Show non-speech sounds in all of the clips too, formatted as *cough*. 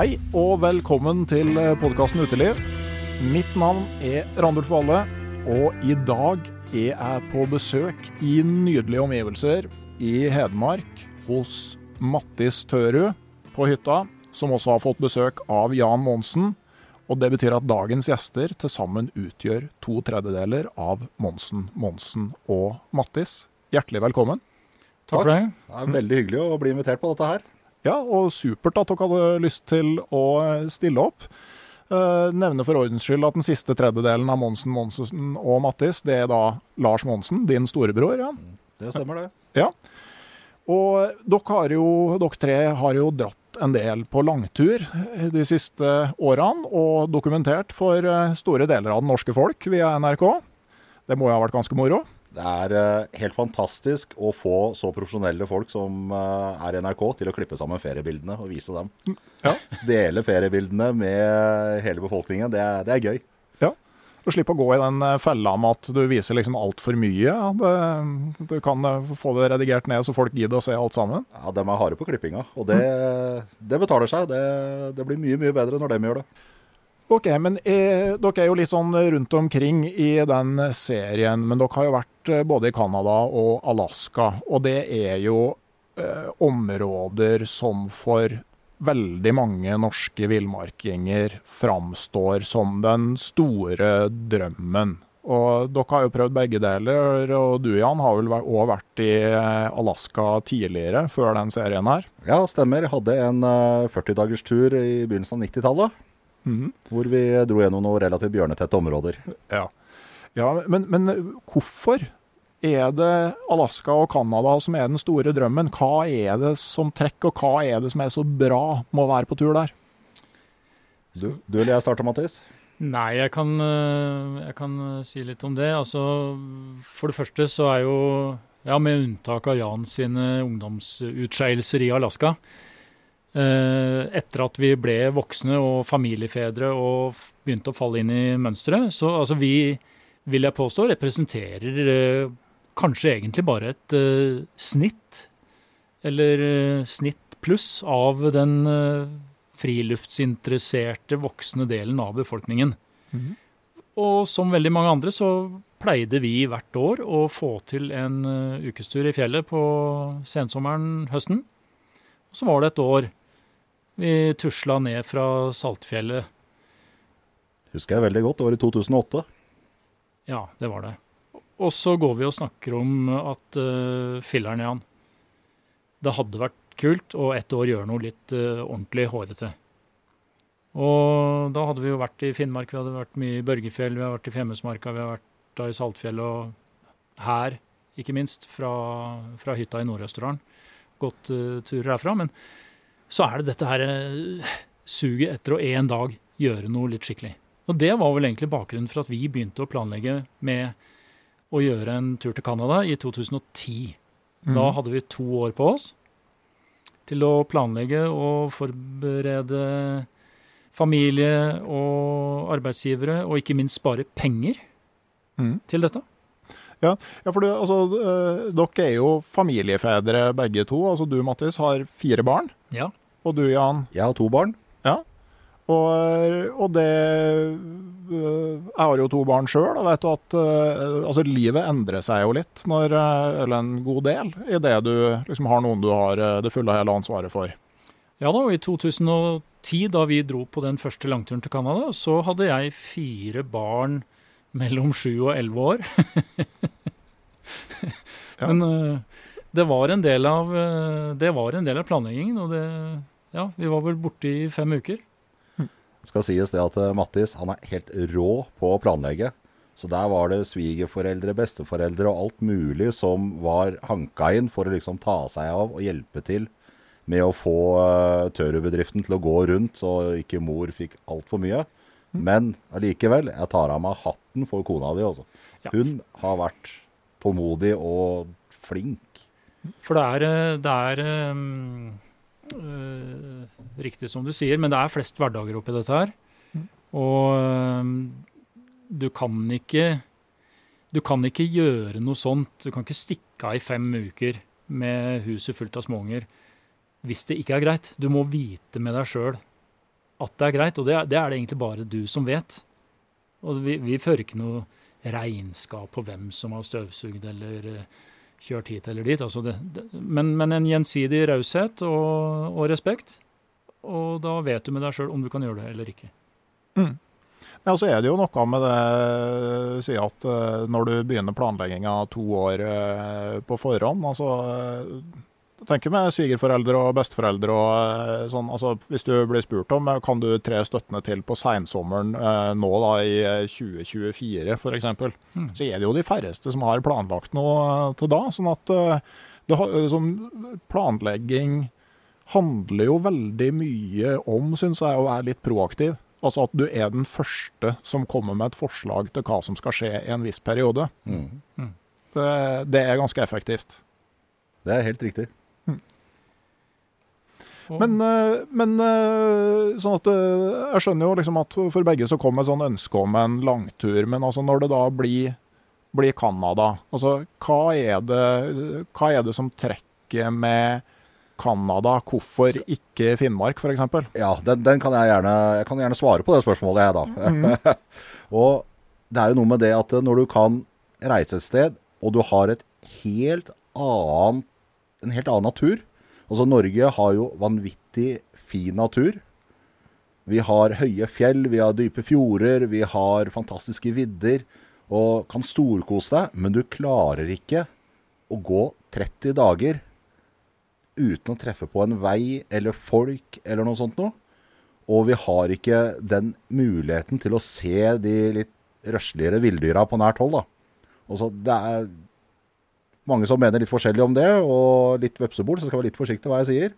Hei og velkommen til podkasten Uteliv. Mitt navn er Randulf Valle, og i dag er jeg på besøk i nydelige omgivelser i Hedmark hos Mattis Tørud på hytta, som også har fått besøk av Jan Monsen. Og det betyr at dagens gjester til sammen utgjør to tredjedeler av Monsen, Monsen og Mattis. Hjertelig velkommen. Takk for det. Det er veldig hyggelig å bli invitert på dette her. Ja, og supert at dere hadde lyst til å stille opp. Uh, nevne for ordens skyld at den siste tredjedelen av Monsen, Monsen og Mattis, det er da Lars Monsen, din storebror. Ja. Det stemmer, det. Ja. Og dere, har jo, dere tre har jo dratt en del på langtur de siste årene, og dokumentert for store deler av det norske folk via NRK. Det må jo ha vært ganske moro? Det er uh, helt fantastisk å få så profesjonelle folk som uh, er i NRK, til å klippe sammen feriebildene og vise dem. Ja. Dele feriebildene med hele befolkningen. Det er, det er gøy. Ja. Og slippe å gå i den fella med at du viser liksom altfor mye. Det, du kan få det redigert ned så folk gidder å se alt sammen. Ja, De er harde på klippinga, og det, det betaler seg. Det, det blir mye, mye bedre når de gjør det. Ok, men eh, Dere er jo litt sånn rundt omkring i den serien, men dere har jo vært både i Canada og Alaska. Og det er jo eh, områder som for veldig mange norske villmarkinger framstår som den store drømmen. Og Dere har jo prøvd begge deler, og du Jan har vel òg vært i Alaska tidligere, før den serien her? Ja, stemmer. Jeg hadde en 40-dagers tur i begynnelsen av 90-tallet. Mm. Hvor vi dro gjennom noen relativt bjørnetette områder. Ja, ja men, men, hvorfor er det Alaska og Canada som er den store drømmen? Hva er det som trekker, og hva er det som er så bra med å være på tur der? Du, du eller jeg starter, Mattis? Nei, jeg kan, jeg kan, si litt om det. Altså, for det første så er jo, ja, med unntak av Jan sine ungdomsutskeielser i Alaska, etter at vi ble voksne og familiefedre og begynte å falle inn i mønsteret. Så altså, vi, vil jeg påstå, representerer kanskje egentlig bare et eh, snitt, eller eh, snitt pluss, av den uh, friluftsinteresserte voksne delen av befolkningen. Mm -hmm. Og som veldig mange andre så pleide vi hvert år å få til en ukestur i fjellet på sensommeren, høsten. Og så var det et år vi tusla ned fra Saltfjellet. Husker jeg veldig godt. Det var i 2008. Ja, det var det. Og så går vi og snakker om at uh, i Jan Det hadde vært kult å ett år gjøre noe litt uh, ordentlig hårete. Og da hadde vi jo vært i Finnmark, vi hadde vært mye i Børgefjell, vi har vært i Femundsmarka, vi har vært da i Saltfjell og her, ikke minst, fra, fra hytta i Nord-Østerdalen. Gått uh, turer herfra. Men så er det dette her uh, suget etter å en dag gjøre noe litt skikkelig. Og det var vel egentlig bakgrunnen for at vi begynte å planlegge med å gjøre en tur til Canada i 2010. Mm. Da hadde vi to år på oss til å planlegge og forberede familie og arbeidsgivere, og ikke minst spare penger mm. til dette. Ja, ja for du, altså, øh, dere er jo familiefedre begge to. Altså Du Mattis har fire barn. Ja. Og du Jan? Jeg har to barn. Ja. Og, og det øh, Jeg har jo to barn sjøl og vet at uh, altså, livet endrer seg jo litt, når, eller en god del, i det du liksom har noen du har det fulle og hele ansvaret for. Ja da, og i 2010, da vi dro på den første langturen til Canada, så hadde jeg fire barn mellom sju og elleve år. *laughs* ja. Men uh, det var en del av, det var en del av planleggingen, og det Ja, vi var vel borte i fem uker skal sies det at eh, Mattis han er helt rå på å planlegge. Så der var det svigerforeldre, besteforeldre og alt mulig som var hanka inn for å liksom ta seg av og hjelpe til med å få uh, Tørubedriften til å gå rundt, så ikke mor fikk altfor mye. Men allikevel, jeg tar av meg hatten for kona di også. Ja. Hun har vært tålmodig og flink. For det er, eh, det er um Uh, riktig som du sier, men det er flest hverdager oppi dette her. Mm. Og um, du kan ikke Du kan ikke gjøre noe sånt. Du kan ikke stikke av i fem uker med huset fullt av småunger hvis det ikke er greit. Du må vite med deg sjøl at det er greit, og det er, det er, det egentlig bare du som vet. Og vi, vi fører ikke noe regnskap på hvem som har støvsugd eller uh, kjørt hit eller dit. Altså det, det, men, men, en gjensidig raushet og, og, respekt. Og da vet du med deg sjøl om du kan gjøre det eller ikke. Mm. Ja, så er det jo noe med det si at uh, når du begynner planlegginga to år på forhånd altså tenker med svigerforeldre og besteforeldre og eh, sånn. Altså, hvis du blir spurt om eh, kan du tre støttene til på seinsommeren eh, nå da i 2024 eh, f.eks., mm. så er det jo de færreste som har planlagt noe til da. sånn at det, sånn, planlegging handler jo veldig mye om, syns jeg, å være litt proaktiv. Altså at du er den første som kommer med et forslag til hva som skal skje i en viss periode. Mm. Mm. Det, det er ganske effektivt. Det er helt riktig. Men, eh, men, eh, sånn at eh, jeg skjønner jo liksom at for begge så kom et sånn ønske om en langtur. Men altså når det da blir, blir Canada, altså hva er, det, hva er det som trekker med Canada? Hvorfor ikke Finnmark, f.eks.? Ja, den, den, kan jeg gjerne Jeg kan gjerne svare på det spørsmålet, jeg, da. Mm. *laughs* og det er jo noe med det at når du kan reise et sted, og du har et helt annet, en helt annen natur Altså, Norge har jo vanvittig fin natur. Vi har høye fjell, vi har dype fjorder, vi har fantastiske vidder. Og kan storkose deg, men du klarer ikke å gå 30 dager uten å treffe på en vei eller folk eller noe sånt noe. Og vi har ikke den muligheten til å se de litt røsligere villdyra på nært hold. da. Altså, det er mange som mener litt forskjellig om det, og litt vepsebol, så skal jeg være litt forsiktig hva jeg sier.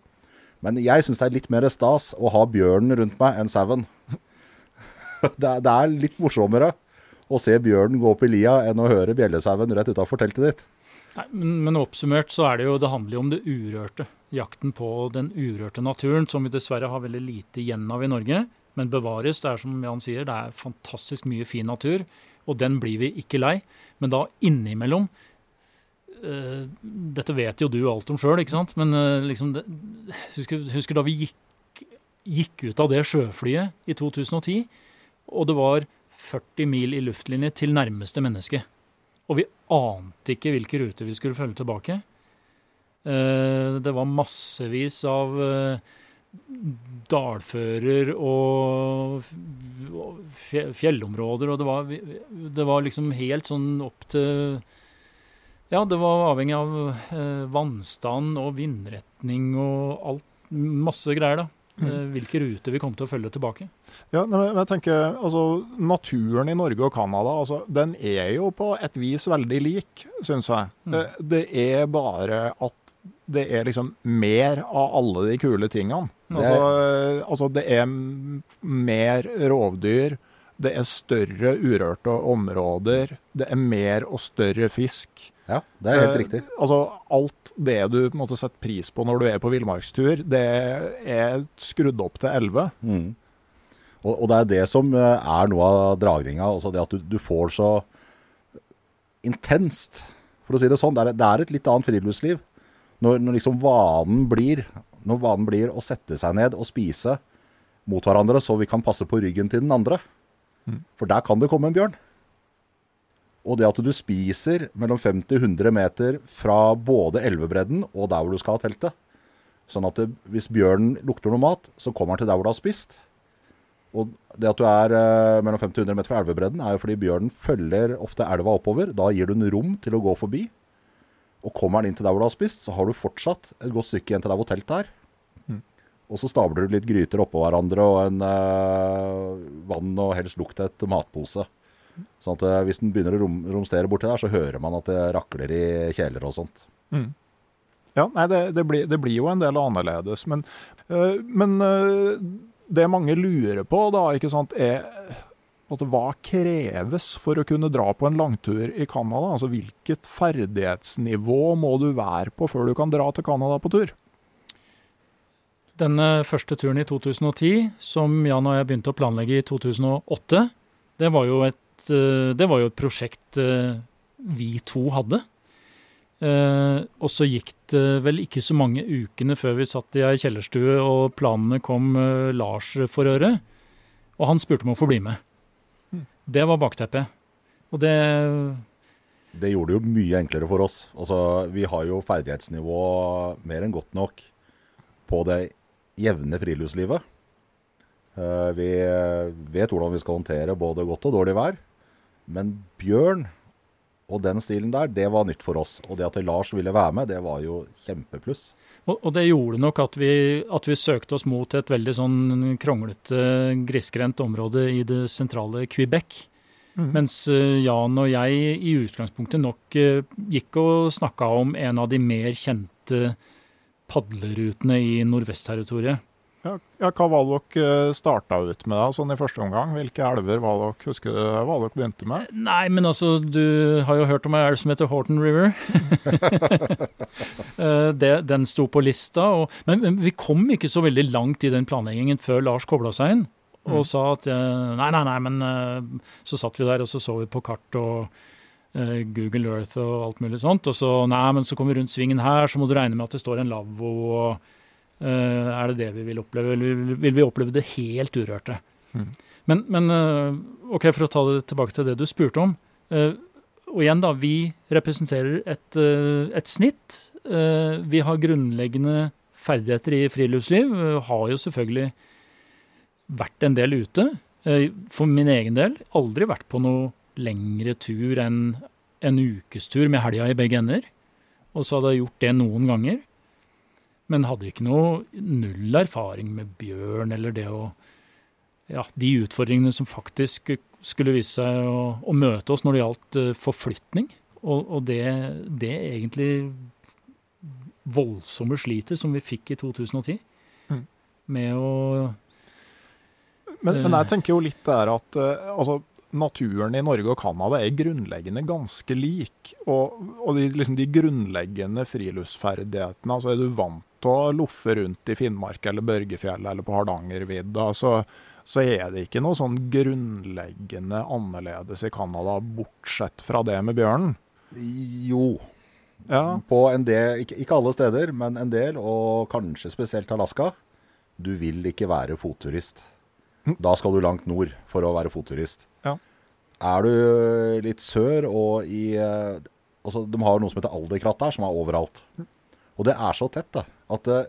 Men jeg syns det er litt mer stas å ha bjørnen rundt meg enn sauen. *laughs* det, det, er litt morsommere å se bjørnen gå opp i lia enn å høre bjellesauen rett utafor teltet ditt. Nei, men, men, oppsummert så er det jo, det handler jo om det urørte. Jakten på den urørte naturen, som vi dessverre har veldig lite igjen av i Norge. Men bevares. Det er som Jan sier, det er fantastisk mye fin natur. Og den blir vi ikke lei. Men da innimellom Uh, dette vet jo du alt om sjøl, ikke sant. Men uh, liksom det, husker, husker, da vi gikk, gikk, ut av det sjøflyet i 2010, og det var 40 mil i luftlinje til nærmeste menneske. Og vi ante ikke hvilke ruter vi skulle følge tilbake. Uh, det var massevis av dalfører og fjellområder, og det var, det var liksom helt sånn opp til Ja, det var avhengig av eh, vannstand og vindretning og alt. Masse greier, da. Mm. Eh, hvilke ruter vi kom til å følge tilbake. Ja, men jeg tenker, altså, Naturen i Norge og Canada altså, den er jo på et vis veldig lik, syns jeg. Mm. Det, det, er bare at det er liksom mer av alle de kule tingene. Altså, altså, det er mer rovdyr, det er større urørte områder, det er mer og større fisk. Ja, det er helt eh, riktig. Altså, alt det du på en måte setter pris på når du er på villmarkstur, det er skrudd opp til 11. Mm. Og, og, det er det som eh, er noe av dragninga. Altså det at du, du, får så intenst, for å si det sånn. Det er, det er et litt annet friluftsliv. Når, når liksom vanen blir når vanen blir å sette seg ned og spise mot hverandre, så vi kan passe på ryggen til den andre. Mm. For der kan det komme en bjørn. Og det at du spiser mellom 50-100 meter fra både elvebredden og der hvor du skal ha teltet. Sånn at det, hvis bjørnen lukter noe mat, så kommer den til der hvor du har spist. Og det at du er eh, mellom 50-100 meter fra elvebredden, er jo fordi bjørnen følger ofte elva oppover. Da gir du den rom til å gå forbi. Og kommer den inn til der hvor du har spist, så har du fortsatt et godt stykke igjen til der hvor teltet er. Mm. Og så stabler du litt gryter oppå hverandre og en eh, vann og helst lukt et matpose. Sånn at uh, hvis den begynner å rom romstere borti der, så hører man at det rakler i kjeler og sånt. Mm. Ja, nei, det, det, blir, det, blir, jo en del annerledes. Men, øh, men det mange lurer på, da, ikke sant, er hva kreves for å kunne dra på en langtur i Canada? Altså, hvilket ferdighetsnivå må du være på før du kan dra til Canada på tur? Denne første turen i 2010, som Jan og jeg begynte å planlegge i 2008, det var jo et, eh, det var jo et prosjekt eh, vi to hadde. Eh, og så gikk det vel ikke så mange ukene før vi satt i ei kjellerstue og planene kom Lars for øre. Og han spurte om å få bli med. Det var bakteppet. Og det Det gjorde det jo mye enklere for oss. Altså, vi har jo ferdighetsnivå mer enn godt nok på det jevne friluftslivet. Eh, vi vet hvordan vi skal håndtere både godt og dårlig vær. Men bjørn og den stilen der, det var nytt for oss. Og det at Lars ville være med, det var jo kjempepluss. Og, og det gjorde nok at vi, at vi, søkte oss mot et veldig sånn kronglete, grisgrendt område i det sentrale Quebec. Mm. Mens eh, Jan og jeg i utgangspunktet nok uh, gikk og snakka om en av de mer kjente padlerutene i Nordvestterritoriet. Ja, ja, hva var det dere eh, starta ut med da, sånn i første omgang? Hvilke elver var dere, husker du hva dere begynte med? Nei, men altså, du har jo hørt om ei elv som heter Horton River. *laughs* Eh, det, den sto på lista. Og, men, men, vi kom ikke så veldig langt i den planleggingen før Lars kobla seg inn og mm. sa at eh, nei, nei, nei, men så satt vi der og så så vi på kart og Google Earth og alt mulig sånt. Og så nei, men så kom vi rundt svingen her, så må du regne med at det står en lavvo. og Eh, er det det vi vil oppleve, eller vil vi oppleve det helt urørte? Mm. Men, men, eh, OK, for å ta det tilbake til det du spurte om. Eh, og igjen, da. Vi representerer et, et snitt. Vi har grunnleggende ferdigheter i friluftsliv. Har jo selvfølgelig vært en del ute. For min egen del aldri vært på noe lengre tur enn en ukestur med helga i begge ender. Og så hadde jeg gjort det noen ganger. Men hadde ikke noe null erfaring med bjørn eller det å Ja, de utfordringene som faktisk skulle vise seg å, å møte oss når det gjaldt uh, forflytning. Og, og det, det, egentlig voldsomme slitet som vi fikk i 2010 mm. med å men, men, jeg tenker jo litt der at uh, altså, naturen i Norge og Canada er grunnleggende ganske lik. Og, og de, liksom de, grunnleggende friluftsferdighetene altså Er du vant til å loffe rundt i Finnmark eller Børgefjell eller på Hardangervidda, så, så er det ikke noe sånn grunnleggende annerledes i Canada, bortsett fra det med bjørnen. Jo. Ja. På en del, ikke, ikke alle steder, men en del, og kanskje spesielt Alaska. Du vil ikke være fotturist. Da skal du langt nord for å være fotturist. Ja. Er du litt sør og i altså De har noe som heter alderkratt der, som er overalt. Og det er så tett da, at uh,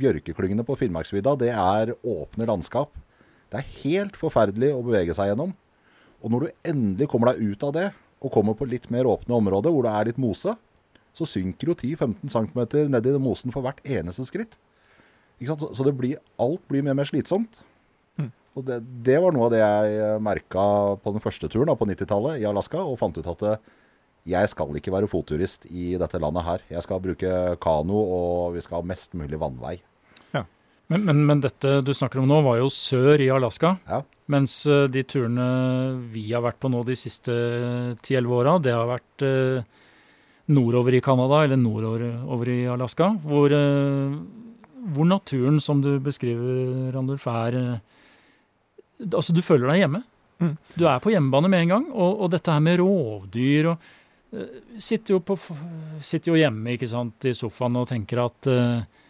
bjørkeklyngene på Finnmarksvidda, det er åpne landskap. Det er helt forferdelig å bevege seg gjennom. Og når du endelig kommer deg ut av det, og kommer på litt mer åpne områder hvor det er litt mose, så synker jo 10-15 cm ned i mosen for hvert eneste skritt. Så det blir, alt blir mer og mer slitsomt. Mm. Og det, det, var noe av det jeg merka på den første turen da, på 90-tallet i Alaska, og fant ut at eh, jeg skal ikke være fotturist i dette landet her. Jeg skal bruke kano, og vi skal ha mest mulig vannvei. Ja. Men, men, men, dette du snakker om nå, var jo sør i Alaska. Ja. Mens eh, de turene vi har vært på nå de siste 10-11 åra, det har vært eh, nordover i Canada eller nordover i Alaska. Hvor, eh, hvor, naturen, som du beskriver, Randulf, er Altså, du føler deg hjemme. Mm. Du er på hjemmebane med en gang. Og, og dette her med rovdyr og Sitter jo, på, sitter jo hjemme ikke sant, i sofaen og tenker at uh,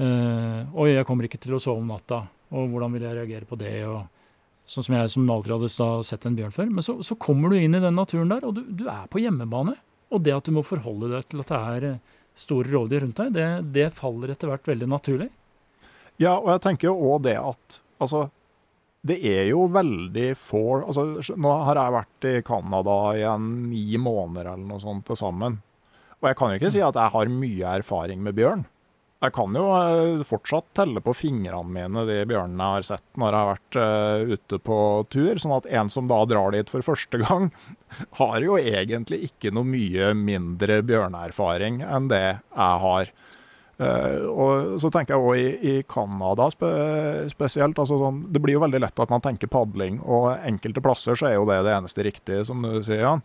Oi, jeg kommer ikke til å sove om natta. Og hvordan vil jeg reagere på det? og Sånn som jeg som aldri hadde sett en bjørn før. Men så, så kommer du inn i den naturen der, og du, du, er på hjemmebane. Og det at du må forholde deg til at det er eh, store rovdyr rundt deg, det, det faller etter hvert veldig naturlig. Ja, og jeg tenker jo òg det at altså, det er jo veldig få altså, Nå har jeg vært i Canada i ni måneder eller noe sånt til sammen. Og jeg kan jo ikke si at jeg har mye erfaring med bjørn. Jeg kan jo eh, fortsatt telle på fingrene mine de bjørnene jeg har sett når jeg har vært uh, ute på tur. Sånn at en som da drar dit for første gang, *laughs* har jo egentlig ikke noe mye mindre bjørneerfaring enn det jeg har. Uh, og så tenker jeg òg i, i Canada spe, spesielt. Altså sånn, det blir jo veldig lett at man tenker padling, og enkelte plasser så er jo det det eneste riktige, som du sier, Jan.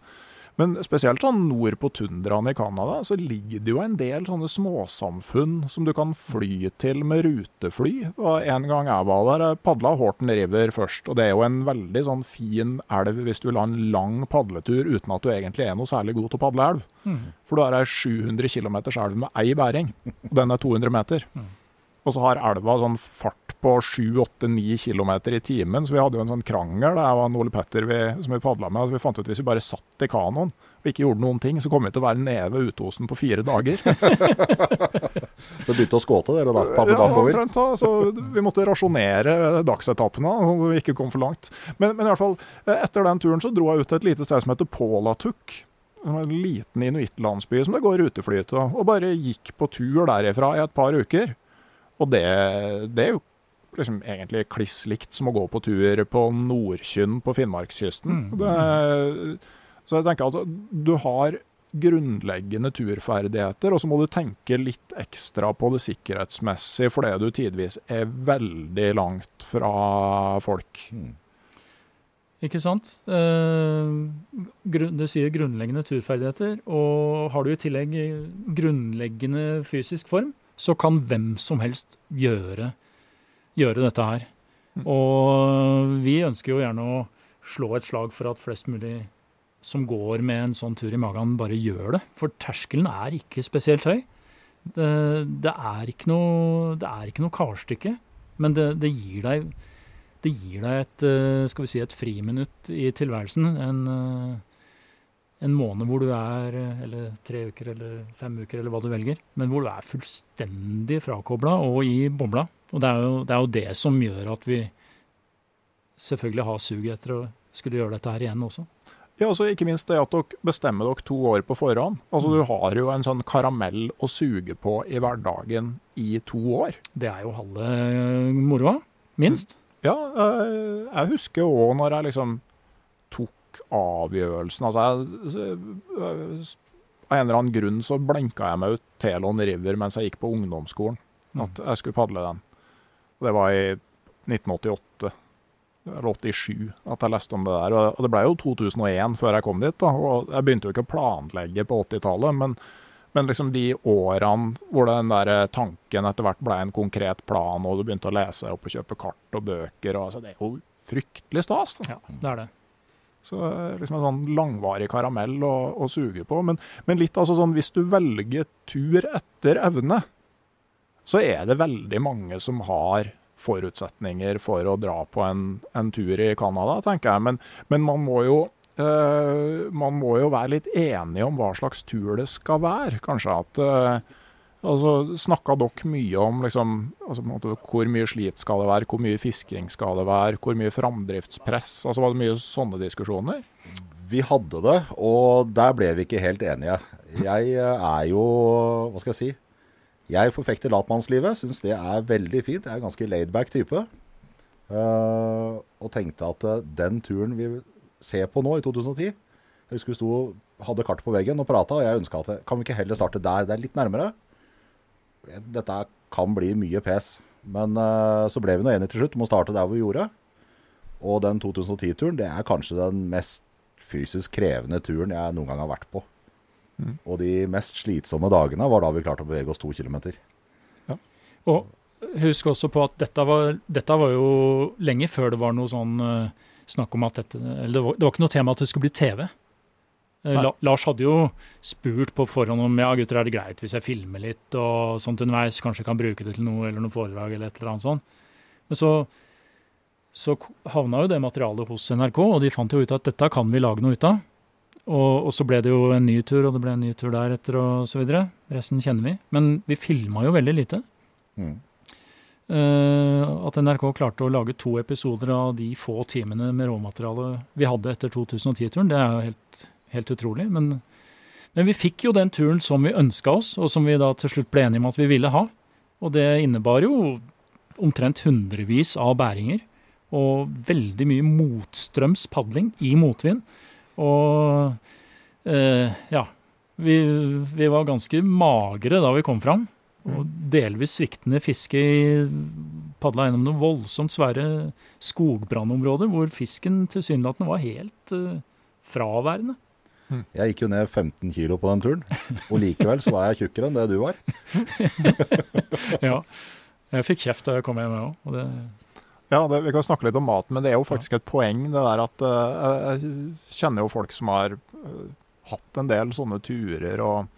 Men spesielt sånn nord på tundraen i Canada, så ligger det jo en del sånne småsamfunn som du kan fly til med rutefly. Og En gang jeg var der, padla Horten River først. Og det er jo en veldig sånn fin elv hvis du vil ha en lang padletur uten at du egentlig er noe særlig god til å padle elv. Mm. For du har ei 700 km elv med ei bæring, og den er 200 meter. Mm. Og så har elva sånn fart på 7-8-9 km i timen, så vi hadde jo en sånn krangel jeg var Ole Petter vi, som vi padla med. og Vi fant ut at hvis vi bare satt i kanoen og ikke gjorde noen ting, så kom vi til å være nede ved Utosen på fire dager. *laughs* så begynte å skåte dere da? Padle ja, omtrent. Da, så vi måtte rasjonere dagsetappene, så vi ikke kom for langt. Men, men, i hvert fall, etter den turen så dro jeg ut til et lite sted som heter Polatuk en liten inuittlandsby som det går rutefly til, og bare gikk på tur derifra i et par uker. Og det, det er jo liksom egentlig kliss likt som å gå på tur på Nordkynn på Finnmarkskysten. Mm. Det, så jeg tenker at du har grunnleggende turferdigheter, og så må du tenke litt ekstra på det sikkerhetsmessige, fordi du tidvis er veldig langt fra folk. Mm. Ikke sant? Eh, du sier grunnleggende turferdigheter, og har du i tillegg grunnleggende fysisk form, så kan hvem som helst gjøre, gjøre dette her. Mm. Og vi ønsker jo gjerne å slå et slag for at flest mulig som går med en sånn tur i magen, bare gjør det. For terskelen er ikke spesielt høy. Det, det, er, ikke noe, det er ikke noe karstykke, men det, det, gir deg, det gir deg et, eh, skal vi si, et friminutt i tilværelsen. En, eh, en måned hvor du er, eh, eller tre uker eller fem uker, eller hva du velger, men hvor du er fullstendig frakobla og i bobla. Og det er, jo, det er, jo, det som gjør at vi selvfølgelig har suget etter å skulle gjøre dette her igjen også. Ja, altså Ikke minst det at dere bestemmer dere to år på forhånd. Altså Du har jo en sånn karamell å suge på i hverdagen i to år. Det er jo halve moroa, minst. Ja, jeg husker òg når jeg liksom avgjørelsen. Altså, jeg, av en eller annen grunn så blenka jeg meg ut Telon River mens jeg gikk på ungdomsskolen. Mm. At jeg skulle padle den. Og det var i 1988 eller 87 at jeg leste om det der. Og det ble jo 2001 før jeg kom dit. da, og Jeg begynte jo ikke å planlegge på 80-tallet, men, men liksom de årene hvor den der tanken etter hvert ble en konkret plan, og du begynte å lese opp og kjøpe kart og bøker og altså, Det er jo fryktelig stas. Da. Ja, det er det. Så liksom En sånn langvarig karamell å, å suge på. Men, men, litt altså sånn, hvis du velger tur etter evne, så er det veldig mange som har forutsetninger for å dra på en, en tur i Canada, tenker jeg. Men, men man, må jo, øh, man må jo være litt enige om hva slags tur det skal være. Kanskje at øh, Altså, Snakka dere mye om liksom, altså, måte, hvor mye slit skal det være, hvor mye fisking skal det være, hvor mye framdriftspress? Altså, Var det mye sånne diskusjoner? Vi hadde det, og der ble vi ikke helt enige. Jeg eh, er jo Hva skal jeg si? Jeg forfekter latmannslivet. Syns det er veldig fint. Jeg er en ganske laidback type. Uh, og tenkte at uh, den turen vi ser på nå, i 2010 Jeg husker vi sto, hadde kartet på veggen og prata, og jeg ønska at kan vi ikke heller starte der? Det er litt nærmere. Dette kan bli mye pes. Men uh, så ble vi nå enige til slutt om å starte der hvor vi gjorde. Og den 2010-turen, det er kanskje den mest fysisk krevende turen jeg noen gang har vært på. Mm. Og de mest slitsomme dagene var da vi klarte å bevege oss to kilometer. Ja. Og husk også på at dette var, dette var, jo lenge før det var noe sånn uh, snakk om at dette Eller det var, det var, ikke noe tema at det skulle bli TV. Uh, La, Lars hadde jo spurt på forhånd om ja, gutter, er det greit hvis jeg filmer litt og sånt underveis, kanskje jeg kan bruke det til noe eller noe foredrag eller et eller annet sånt. Men så, så havna jo det materialet hos NRK, og de fant jo ut at dette kan vi lage noe ut av. Og, og, så ble det jo en ny tur, og det ble en ny tur deretter og så videre. Resten kjenner vi. Men vi filma jo veldig lite. Mm. Uh, at NRK klarte å lage to episoder av de få timene med råmateriale vi hadde etter 2010-turen, det er jo helt, helt utrolig. Men, men, vi fikk jo den turen som vi ønska oss, og som vi da til slutt ble enige om at vi ville ha. Og det innebar jo omtrent hundrevis av bæringer. Og veldig mye motstrøms padling i motvind. Og eh, ja, vi, vi, var ganske magre da vi kom fram. Og mm. delvis sviktende fiske i padla gjennom noen voldsomt svære skogbrannområder hvor fisken tilsynelatende var helt uh, fraværende. Jeg gikk jo ned 15 kilo på den turen, og likevel så var jeg tjukkere enn det du var. *laughs* ja. Jeg fikk kjeft da jeg kom hjem, jeg òg. Og det ja, det, Vi kan snakke litt om mat, men det er jo faktisk et poeng det der at uh, Jeg kjenner jo folk som har uh, hatt en del sånne turer. og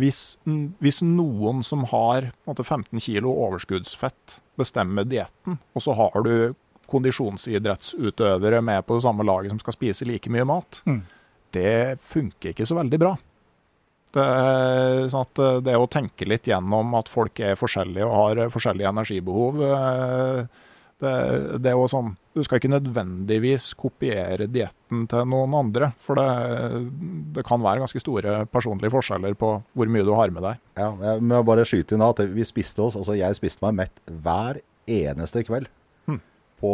Hvis, hvis noen som har måte, 15 kg overskuddsfett, bestemmer dietten, og så har du kondisjonsidrettsutøvere med på det samme laget som skal spise like mye mat, mm. Det funker ikke så veldig bra. Det, sånn at eh, det å tenke litt gjennom at folk er forskjellige og har forskjellige energibehov, uh, det, det, er jo sånn, Du skal ikke nødvendigvis kopiere dietten til noen andre. For det, det, kan være ganske store personlige forskjeller på hvor mye du har med deg. Ja, Jeg må bare skyte inn at vi spiste oss, altså jeg spiste meg mett hver eneste kveld på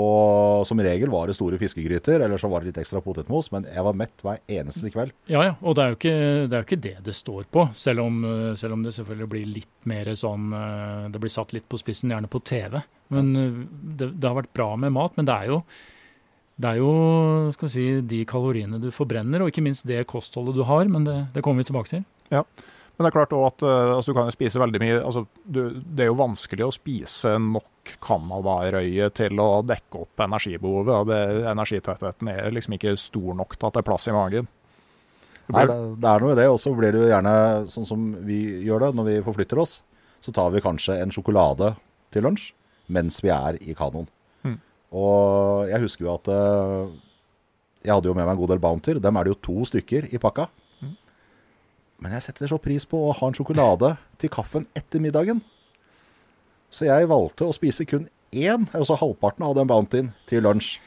Som regel var det store fiskegryter, eller så var det litt ekstra potetmos, men jeg var mett hver eneste kveld. Ja, ja, og det er jo ikke det, er ikke det, det står på, selv om, selv om, det selvfølgelig blir litt mer sånn eh, Det blir satt litt på spissen, gjerne på TV. Men eh, det, det har vært bra med mat, men det er jo det er jo skal vi si, de kaloriene du forbrenner, og ikke minst det kostholdet du har. Men det, det kommer vi tilbake til. Ja, Men det er klart òg at uh, altså, du kan jo spise veldig mye altså, du, Det er jo vanskelig å spise nok Canada-røye til å dekke opp energibehovet. og det, Energitettheten er liksom ikke stor nok til at det er plass i magen. Det, Nei, det, det er noe i det. Og så blir det jo gjerne sånn som vi gjør det når vi forflytter oss. Så tar vi kanskje en sjokolade til lunsj mens vi er i kanoen. Mm. Og jeg husker jo at uh, jeg hadde jo med meg en god del Bounter. Dem er det jo to stykker i pakka. Men jeg setter så pris på å ha en sjokolade til kaffen etter middagen. Så jeg valgte å spise kun én, altså halvparten av den bountyen, til lunsj.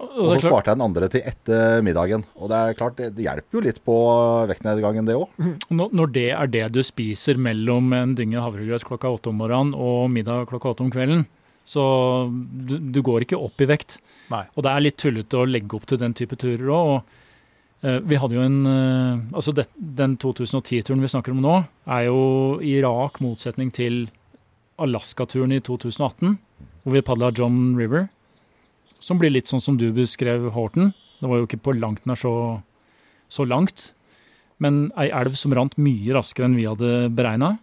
Og så sparte jeg den andre til etter middagen. Og det er klart, det, hjelper jo litt på vektnedgangen, det òg. Mhm. Når det er det du spiser mellom en dynge havregrøt klokka åtte om morgenen og middag klokka åtte om kvelden, så du, du går ikke opp i vekt. Nei. Og det er litt tullete å legge opp til den type turer òg. Vi hadde jo en uh, Altså det, den 2010-turen vi snakker om nå, er jo i rak motsetning til Alaska-turen i 2018, hvor vi padla John River. Som blir litt sånn som du beskrev Horten. Det var jo ikke på langt nær så, så langt. Men ei elv som rant mye raskere enn vi hadde beregna.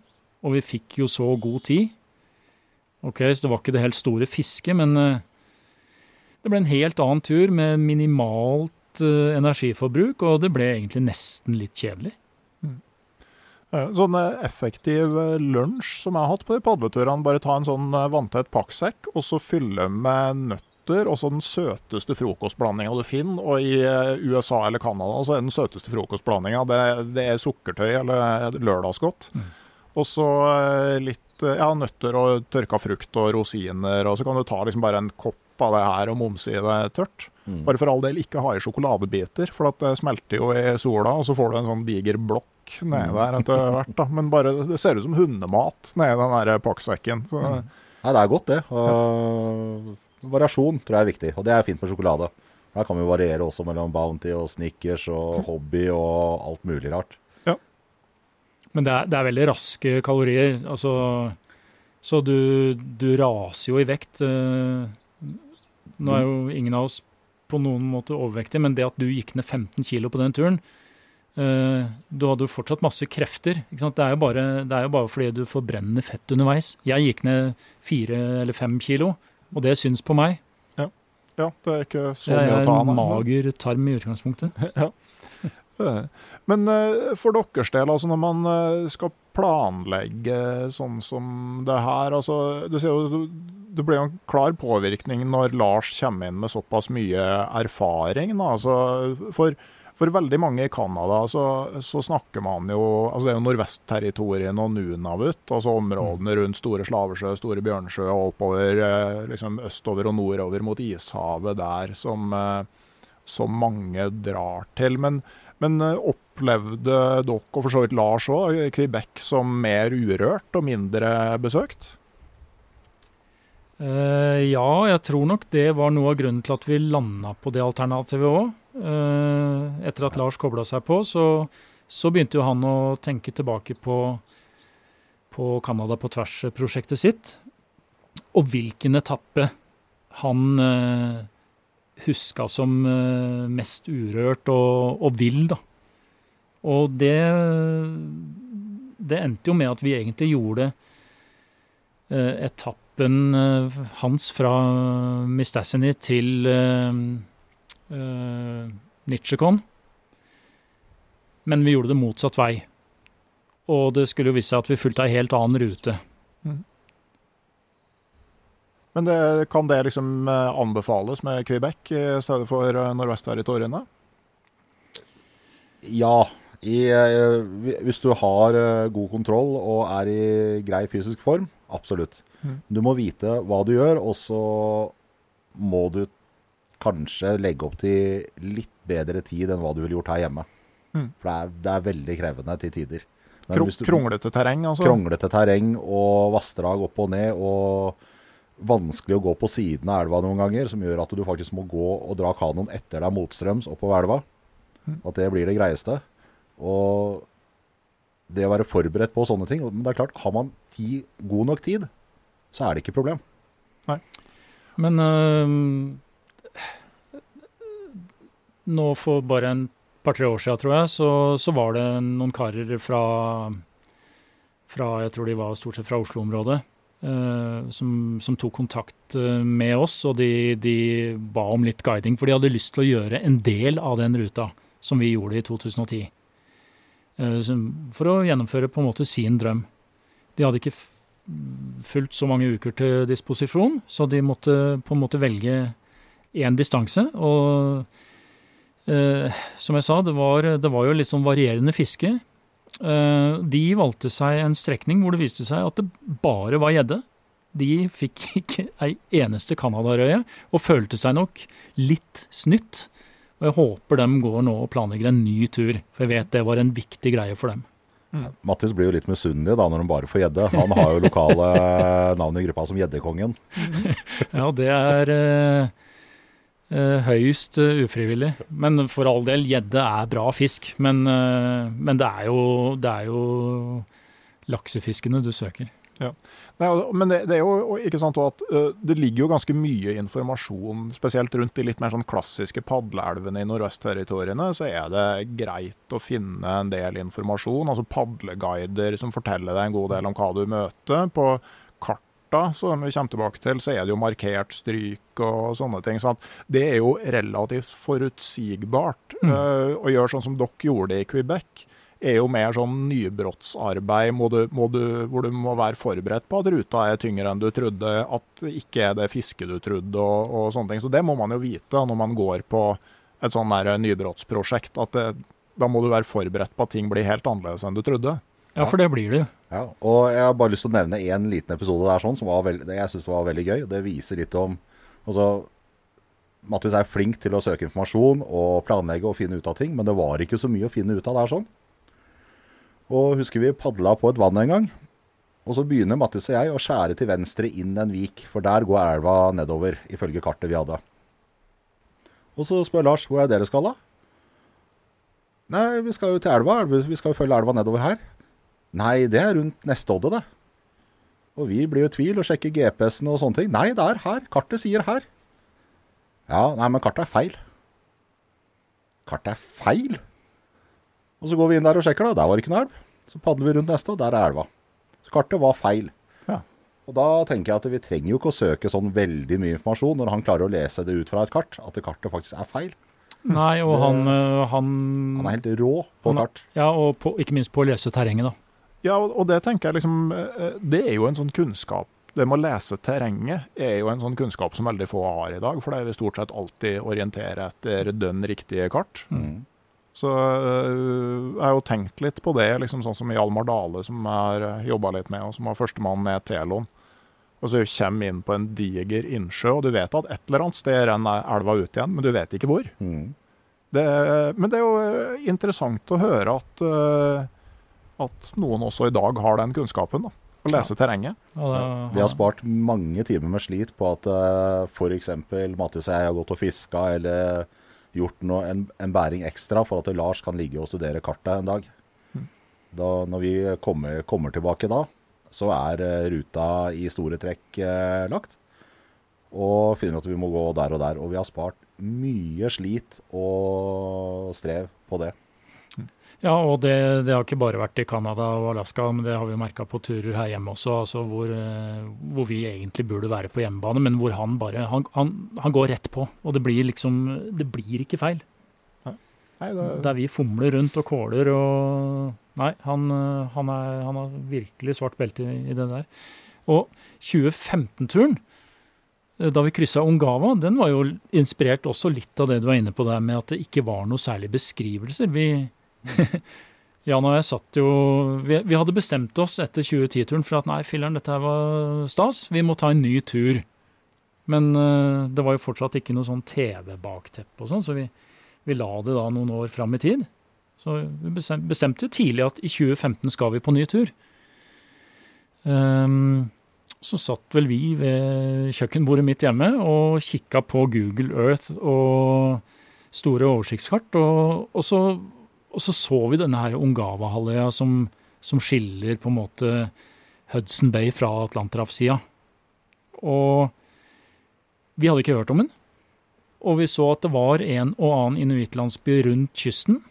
Og vi fikk jo så god tid. Ok, Så det var ikke det helt store fisket, men uh, det ble en helt annen tur med minimalt uh, energiforbruk, og det ble egentlig nesten litt kjedelig. Eh, sånn eh, effektiv eh, lunsj som jeg har hatt på de padleturene. Bare ta en sånn vanntett pakksekk, og så fylle med nøtter og så den søteste frokostblandinga du finner. Og i USA eller Canada så er den søteste frokostblandinga det, det, er sukkertøy eller lørdagsgodt. Mm. Og så eh, litt eh, ja, nøtter og tørka frukt og rosiner. Og så kan du ta liksom bare en kopp av det her og momse i det tørt. Mm. Bare for all del ikke ha i sjokoladebiter, for at det smelter jo i sola, og så får du en sånn diger blokk nedi der etter hvert. da. Men bare, det ser ut som hundemat nedi den der pakksekken. Så, Nei, det er godt, det. Og variasjon tror jeg er viktig, og det er fint med sjokolade. Her kan vi variere også mellom Bounty og Snickers og Hobby og alt mulig rart. Ja. Men det er, det er veldig raske kalorier. Altså, så du, du raser jo i vekt. eh, Nå er jo ingen av oss på noen måte overvektig, men det at du gikk ned 15 kilo på den turen eh, Du hadde jo fortsatt masse krefter. Det, er jo bare, det er jo bare fordi du forbrenner fett underveis. Jeg gikk ned fire eller fem kilo, og det syns på meg. ja, det er ikke så mye å er ta en av. mager tarm i utgangspunktet. *laughs* ja. Men eh, for deres del, altså når man eh, skal planlegge sånn som det her altså, du ser jo, Det blir jo en klar påvirkning når Lars kommer inn med såpass mye erfaring. Altså, for, for veldig mange i Canada så, så snakker man jo altså Det er jo Nordvest-territoriene og Nunavut, altså områdene rundt Store Slavesjø, Store Bjørnsjø og oppover eh, liksom østover og nordover mot ishavet der som, eh, som mange drar til. Men, men eh, opplevde dere, og for så vidt Lars òg, Quebec som mer urørt og mindre besøkt? Uh, ja, jeg tror nok det var noe av grunnen til at vi landa på det alternativet òg. etter at Lars kobla seg på, så, så begynte jo han å tenke tilbake på, på Canada på tvers-prosjektet sitt. Og hvilken etappe han uh, huska som uh, mest urørt og, og vill, da. Og det, det endte jo med at vi egentlig gjorde uh, etappen eh, hans fra Mistassini til uh, Nitsjekon. Men vi gjorde det motsatt vei. Og det skulle jo vise seg at vi fulgte ei helt annen rute. Men det, kan det liksom eh, anbefales med Quebec i stedet for eh, Nordvest-territoriene? Ja, i, eh, hvis du har eh, god kontroll og er i grei fysisk form, absolutt. Mm. Du må vite hva du gjør, og så må du kanskje legge opp til litt bedre tid enn hva du ville gjort her hjemme. Mm. For det er, det er veldig krevende til tider. Kro du- kronglete terreng, altså? kronglete terreng og vassdrag opp og ned, og vanskelig å gå på siden av elva noen ganger, som gjør at du faktisk må gå og dra kanoen etter deg motstrøms oppover elva. At det blir det greieste. Og det å være forberedt på sånne ting Men det er klart, har man ti, god nok tid, så er det ikke problem. Nei. Men øh, nå for bare en par-tre år siden, tror jeg, så, så var det noen karer fra, fra Jeg tror de var stort sett fra Oslo-området. Uh, som, som tok kontakt øh, med oss, og de, de ba om litt guiding. For de hadde lyst til å gjøre en del av den ruta som vi gjorde i 2010. Eh, for å gjennomføre på en måte sin drøm. De hadde ikke fulgt så mange uker til disposisjon, så de måtte på en måte velge én distanse. Og eh, som jeg sa, det var, det var jo litt sånn varierende fiske. Eh, de valgte seg en strekning hvor det viste seg at det bare var gjedde. De fikk *laughs* ikke ei eneste canadarøye, og følte seg nok litt snytt. Og jeg håper de går nå og planlegger en ny tur, for jeg vet det var en viktig greie for dem. Mattis blir jo litt misunnelig da når han bare får gjedde. Han har jo lokale *laughs* navn i gruppa som Gjeddekongen. *laughs* Ja, det er eh, eh, høyst uh, ufrivillig. Men for all del, gjedde er bra fisk. Men, eh, men det, er jo, det er jo laksefiskene du søker. Nei, men det, det er jo ikke sant at det ligger jo ganske mye informasjon, spesielt rundt de litt mer sånn klassiske padleelvene i nordvestterritoriene, så er det greit å finne en del informasjon, altså padleguider som forteller deg en god del om hva du møter. På karta, som vi kommer tilbake til, så er det jo markert stryk og sånne ting. Så at det er jo relativt forutsigbart. Mm. Å gjøre sånn som dere gjorde i Quebec er jo mer sånn nybrottsarbeid må du, må du, hvor du må være forberedt på at ruta er tyngre enn du trodde, at ikke er det fisket du trodde og, og sånne ting. Så det må man jo vite når man går på et sånn der nybrottsprosjekt. at det, Da må du være forberedt på at ting blir helt annerledes enn du trodde. Ja, for det blir det jo. Ja, og jeg har bare lyst til å nevne én liten episode der sånn, som var veld, jeg synes var veldig gøy. og Det viser litt om altså, Mattis er flink til å søke informasjon og planlegge og finne ut av ting, men det var ikke så mye å finne ut av der sånn. Og husker vi padla på et vann en gang. Og så begynner Mattis og jeg å skjære til venstre inn en vik, for der går elva nedover, ifølge kartet vi hadde. Og så spør Lars hvor er dere skal da? Nei, vi skal jo til elva. Vi skal jo følge elva nedover her. Nei, det er rundt neste odde, det. Og vi blir jo i tvil og sjekker GPS-en og sånne ting. Nei, det er her. Kartet sier her. Ja, nei, men kartet er feil. Kartet er feil? Og så går vi inn der og sjekker, da. Der var det ikke noe elv. Så padler vi rundt neste, og der er elva. Så kartet var feil. Ja. Og da tenker jeg at vi trenger jo ikke å søke sånn veldig mye informasjon når han klarer å lese det ut fra et kart, at kartet faktisk er feil. Nei, og Det- han, øh, han Han er helt rå på han- kart. Ja, og på, ikke minst på å lese terrenget, da. Ja, og og det tenker jeg liksom eh, Det er jo en sånn kunnskap Det med å lese terrenget er jo en sånn kunnskap som veldig få har i dag, for det er vi stort sett alltid orientere etter dønn riktige kart. Mm. Så øh, jeg har jo tenkt litt på det, liksom sånn som Hjalmar Dale, som jeg har jobba litt med, og som var førstemann ned Telon. Og så kommer inn på en diger innsjø, og du vet at et eller annet sted renner elva ut igjen, men du vet ikke hvor. Mm. Det, men det er jo øh, interessant å høre at, at noen også i dag har den kunnskapen. da, Å lese terrenget. Ja, det- Vi har spart mange timer med slit på at uh, f.eks. Mattis og jeg har gått og fiska eller gjort noe, en, en bæring ekstra for at Lars kan ligge og studere kartet en dag. Da, når vi kommer, kommer tilbake da, så er eh, ruta i store trekk eh, lagt. Og finner at vi må gå der og der. Og vi har spart mye slit og strev på det. Ja, og det, det har ikke bare vært i Canada og Alaska, men det har vi merka på turer her hjemme også, altså hvor, eh, hvor vi egentlig burde være på hjemmebane, men hvor han bare han, han, han går rett på. Og det blir liksom Det blir ikke feil. Nei, det, Der vi fomler rundt og kåler og Nei, han, eh, han, er, han har virkelig svart belte i, i det der. Og 2015-turen, eh, da vi kryssa Ungava, den var jo inspirert også litt av det du var inne på der med at det ikke var noe særlig beskrivelser. Vi *laughs* Jan og jeg satt jo Vi, vi hadde bestemt oss etter 2010-turen for at nei, filler'n, dette her var stas, vi må ta en ny tur. Men uh, det var jo fortsatt ikke noe sånn TV-bakteppe og sånn, så vi, vi la det da noen år fram i tid. Så vi bestemte tidlig at i 2015 skal vi på ny tur. Um, så satt vel vi ved kjøkkenbordet mitt hjemme og kikka på Google Earth og store oversiktskart, og, og, så, og så så vi denne her Ungava-halvøya som, som skiller på en måte Hudson Bay fra Atlanterhavssida. Og vi hadde ikke hørt om den. Og vi så at det var en og annen inuittlandsby rundt kysten.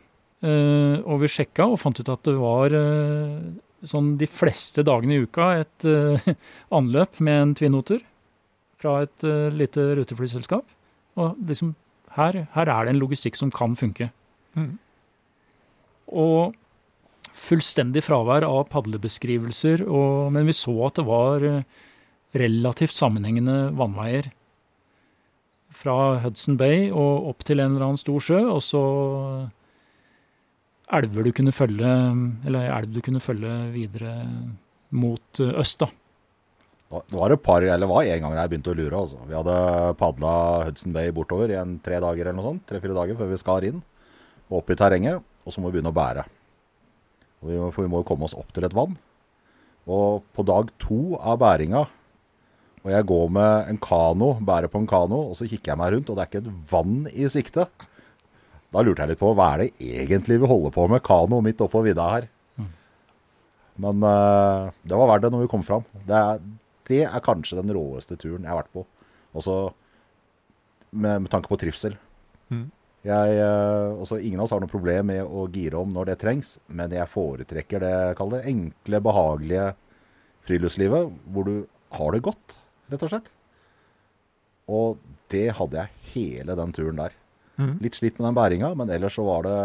Eh, og vi sjekka og fant ut at det var eh, sånn de fleste dagene i uka et eh, *laughs* anløp med en twinoter fra et lite ruteflyselskap. Og liksom her, her er det en logistikk som kan funke. Mhm. Og fullstendig fravær av padlebeskrivelser, og, men vi så at det var eh, relativt sammenhengende vannveier fra Hudson Bay og opp til en eller annen stor sjø, og så elver du kunne følge, eller elv du kunne følge videre mot eh, øst, da. Det var et par, eller var en gang jeg begynte å lure. Altså. Vi hadde padla Hudson Bay bortover i en tre dager eller noe sånt, tre-fire dager før vi skar inn. Og opp i terrenget, og så må vi begynne å bære. Vi, for vi må jo komme oss opp til et vann. Og på dag to av bæringa, og jeg går med en kano, bærer på en kano, og så kikker jeg meg rundt, og det er ikke et vann i sikte. Da lurte jeg litt på hva er det egentlig vi holder på med kano midt oppå vidda her. Men uh, det var verdt det når vi kom fram. Det er, det er kanskje den råeste turen jeg har vært på. Også med, med tanke på trivsel. Mhm. Jeg, eh, også, ingen av oss har noe problem med å gire om når det trengs, men jeg foretrekker det, kall det enkle, behagelige friluftslivet, hvor du har det godt, rett og slett. Og det hadde jeg hele den turen der. Mm. Litt slitt med den bæringa, men ellers så var det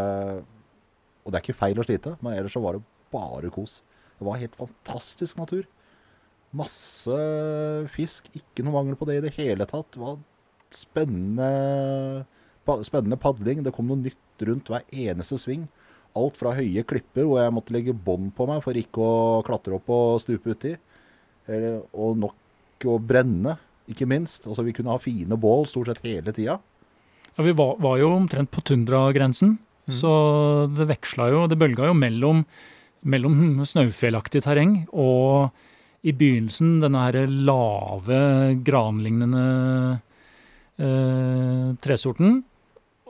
Og det er ikke feil å slite, men ellers så var det bare kos. Det var helt fantastisk natur. Masse fisk, ikke noe mangel på det i det hele tatt. Det var spennende, spennende padling. Det kom noe nytt rundt hver eneste sving. alt fra høye klipper hvor jeg måtte legge bånd på meg for ikke å klatre opp og stupe uti, eller- og nok å brenne, ikke minst. Altså Vi kunne ha fine bål stort sett hele tida. Ja, vi var, var jo omtrent på tundragrensen, så det veksla jo, det bølga jo mellom, mellom snaufjellaktig terreng og i begynnelsen denne her lave, granlignende eh, tresorten,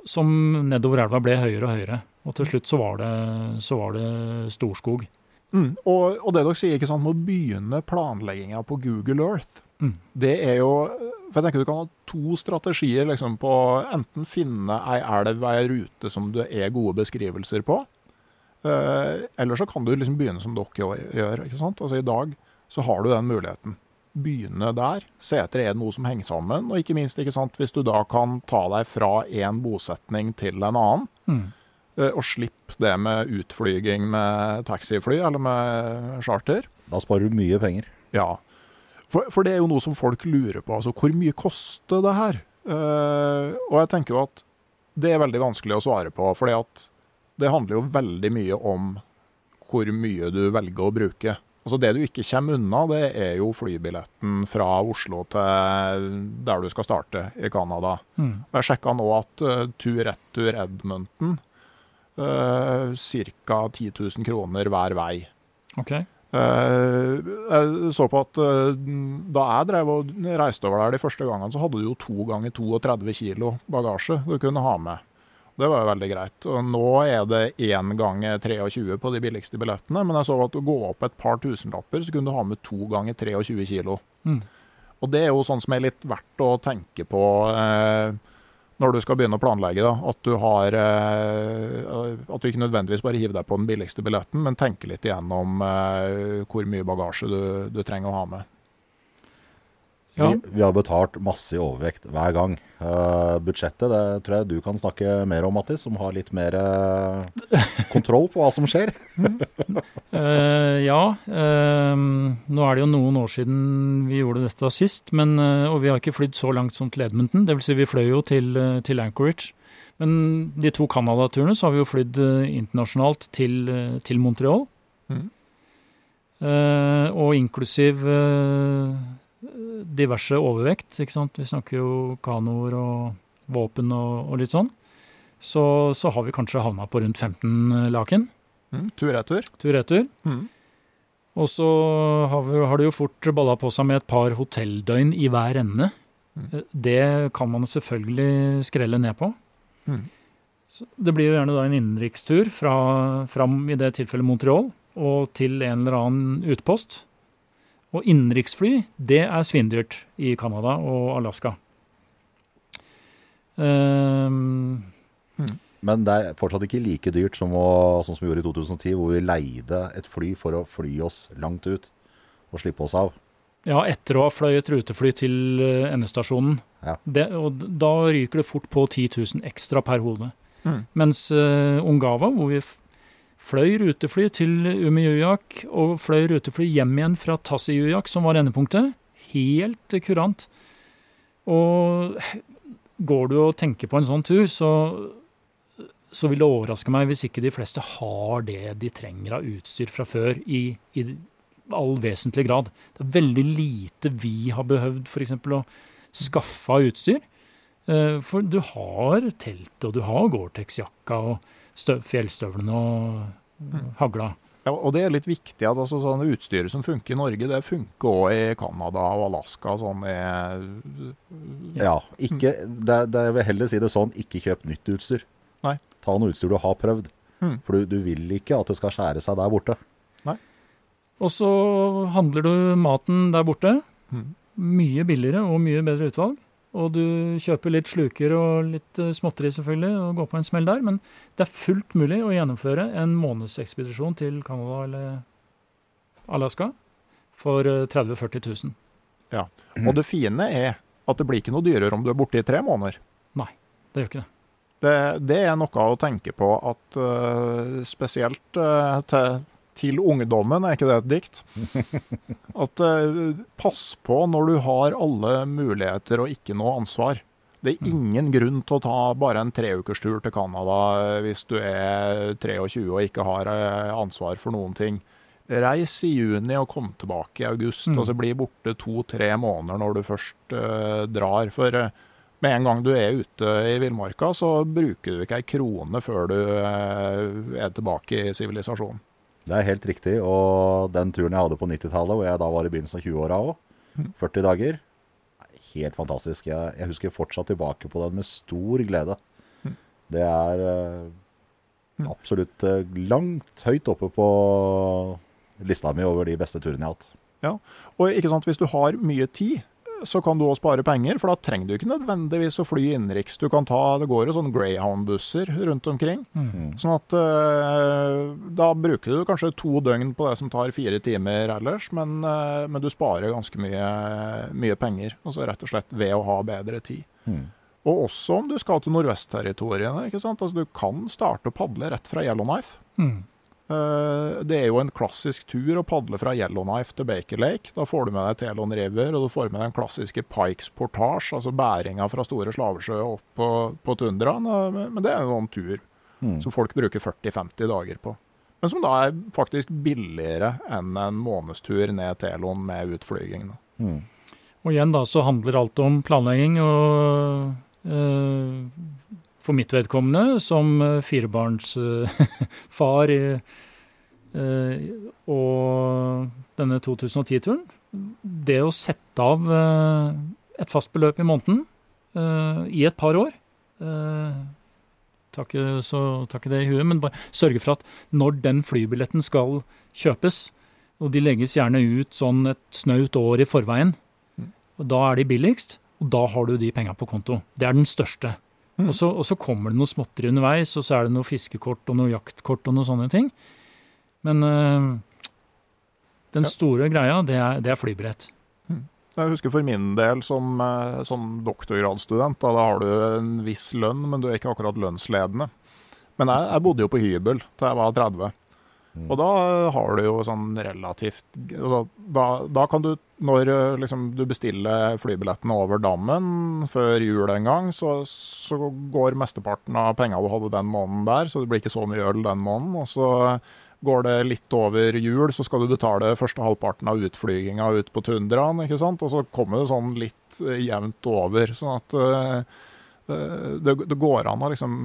som nedover elva ble høyere og høyere. Og til slutt så var det, så var det storskog. Mm. Og, og det dere sier, ikke sant, med å begynne planlegginga på Google Earth, Mm. det er jo For jeg tenker du kan ha to strategier liksom på enten finne ei elv, ei rute som det er gode beskrivelser på, eh, eller så kan du liksom begynne som dere gjør. ikke sant? Altså I dag så har du den muligheten. Begynne der. Se etter er det noe som henger sammen. Og ikke minst, ikke sant, hvis du da kan ta deg fra én bosetning til en annen, Mm. eh, og slippe det med utflyging med taxifly eller med charter. Da sparer du mye penger. Ja, for, for det er jo noe som folk lurer på. altså Hvor mye koster det her? Uh, og jeg tenker jo at det er veldig vanskelig å svare på. fordi at det handler jo veldig mye om hvor mye du velger å bruke. Altså Det du ikke kommer unna, det er jo flybilletten fra Oslo til der du skal starte, i Canada. Mm. Jeg sjekka nå at uh, tur-retur Edmonton uh, ca. 10 000 kroner hver vei. Okay. Uh, jeg så på at uh, da jeg drev og reiste over der de første gangene, så hadde du jo to ganger 32 kilo bagasje du kunne ha med. Det var jo veldig greit. Og nå er det én ganger 23 på de billigste billettene, men jeg så at å gå opp et par tusenlapper, så kunne du ha med to ganger 23 kilo. Mm. Og det er jo sånn som er litt verdt å tenke på eh, når du skal begynne å planlegge. Da. At, du har, eh, at du ikke nødvendigvis bare hiver deg på den billigste billetten, men tenker litt igjennom eh, hvor mye bagasje du, du trenger å ha med. Ja. Vi, vi har betalt masse i overvekt hver gang. Uh, budsjettet det tror jeg du kan snakke mer om, Mattis, som har litt mer uh, kontroll på hva som skjer. uh, *laughs* ja, nå er det jo noen år siden vi gjorde dette sist, men, og vi har ikke flydd så langt som til Edmonton. Det vil si vi fløy jo til, til Anchorage. Men de to Canada-turene så har vi jo flydd internasjonalt til, til Montreal. Mm. Eh, og inklusiv diverse overvekt, ikke sant. Vi snakker jo kanoer og våpen og, og litt sånn. Så, så har vi kanskje havna på rundt 15 laken Mm. Tur-retur. tur-retur. Mm. Og så har, vi, har det jo fort balla på seg med et par hotelldøgn i hver ende. Mm. Eh, Det kan man selvfølgelig skrelle ned på. Mm. Så det blir jo gjerne da en innenrikstur fra, fram i det tilfellet Montreal og til en eller annen utpost. Og innenriksfly, det er svindyrt i Canada og Alaska. Ehm, Men det er fortsatt ikke like dyrt som, å, sånn som vi gjorde i 2010, hvor vi leide et fly for å fly oss langt ut og slippe oss av. Ja, etter å ha fløyet rutefly til eh, endestasjonen. Ja. Det, og da ryker det fort på 10 000 ekstra per hode. Mm. Mens uh, Ungava, hvor vi fløy rutefly til Umejuyak og fløy rutefly hjem igjen fra Tassijuyak, som var endepunktet, helt kurant. Og går du og tenker på en sånn tur, så, så vil det overraske meg hvis ikke de fleste har det de trenger av utstyr fra før i, i all vesentlig grad. Det er veldig lite vi har behøvd f.eks. å skaffe av utstyr. Eh, For du har teltet, og du har Gore-Tex-jakka og fjellstøvlene og Mm. hagla. Ja, og det er litt viktig at altså, sånn utstyret som funker i Norge, det funker òg i Canada og Alaska. Sånn i, Ja, ikke, det, det, jeg vil heller si det sånn, ikke kjøp nytt utstyr. Nei. Ta noe utstyr du har prøvd. Mm. For du, du vil ikke at det skal skjære seg der borte. Nei. Og så handler du maten der borte. Mm. Mye billigere og mye bedre utvalg. Og du kjøper litt sluker og litt eh, småtteri selvfølgelig, og går på en smell der. Men det er fullt mulig å gjennomføre en månedsekspedisjon til Canada eller Alaska for eh, 30 000-40 000. Ja. Og det fine er at det blir ikke noe dyrere om du er borte i tre måneder. Nei, Det gjør ikke det. Det, det er noe å tenke på at øh, spesielt øh, til, til ungdommen, er ikke det et dikt? *laughs* At eh, pass på når du har alle muligheter og ikke noe ansvar. Det er ingen grunn til å ta bare en treukerstur til Canada eh, hvis du er 23 og ikke har eh, ansvar for noen ting. Reis i juni og kom tilbake i august. Mm. altså Bli borte to-tre måneder når du først eh, drar. For eh, med en gang du er ute i villmarka, så bruker du ikke ei krone før du eh, er tilbake i sivilisasjonen. Det er helt riktig. Og den turen jeg hadde på 90-tallet, hvor jeg da var i begynnelsen av 20-åra òg, 40 dager, helt fantastisk. Jeg, jeg husker fortsatt tilbake på den med stor glede. Det er uh, absolutt uh, langt høyt oppe på lista mi over de beste turene jeg har hatt. Ja, og ikke sant, Hvis du har mye tid, så kan du også spare penger, for da trenger du ikke nødvendigvis å fly innenriks. Du kan ta, Det går jo sånne Greyhound-busser rundt omkring. Sånn at uh, Da bruker du kanskje to døgn på det som tar fire timer ellers, men, uh, men du sparer ganske mye, mye penger. Altså rett og slett ved å ha bedre tid. Og også om du skal til Nordvestterritoriene. Altså Du kan starte å padle rett fra Yellowknife. Mm. Eh, Det er jo en klassisk tur å padle fra Yellowknife til Baker Lake. Da får du med deg Telon River, og du får med den klassiske Pikes Portage, altså bæringa fra Store Slavesjø opp på, på tundraen. Eh, Men det er jo en tur som folk bruker 40-50 dager på. Men som da er faktisk billigere enn en månedstur ned Telon med utflyging. Mm. Og igjen da så handler alt om planlegging og eh, for mitt vedkommende som eh, firebarnsfar eh, *laughs* eh, og denne 2010-turen, det å sette av et fast beløp i måneden i et par år tar ikke, tar ikke det i huet, men bare sørge for at når den flybilletten skal kjøpes, og de legges gjerne ut sånn et snaut år i forveien, og da er de billigst, og da har du de penga på konto. Det er den største. Og, så, og så kommer det noe småtteri underveis, og så er det noe fiskekort og noe jaktkort og noe sånne ting. Men øh, den Ja. store greia, det er, det er flybillett. Jeg husker for min del som eh, sånn doktorgradsstudent, da, da har du en viss lønn, men du er ikke akkurat lønnsledende. Men jeg, jeg bodde jo på hybel til jeg var 30. Og da har du jo sånn relativt altså, da, da kan du, når eh, liksom, du bestiller flybillettene over dammen før jul en gang, så, så går mesteparten av penga du hadde den måneden der, så det blir ikke så mye øl den måneden. Og så går det litt over jul, så skal du betale første halvparten av utflyginga ut på tundraen, ikke sant. Og så kommer det sånn litt eh, jevnt over. sånn at eh, eh, det, det går an å liksom,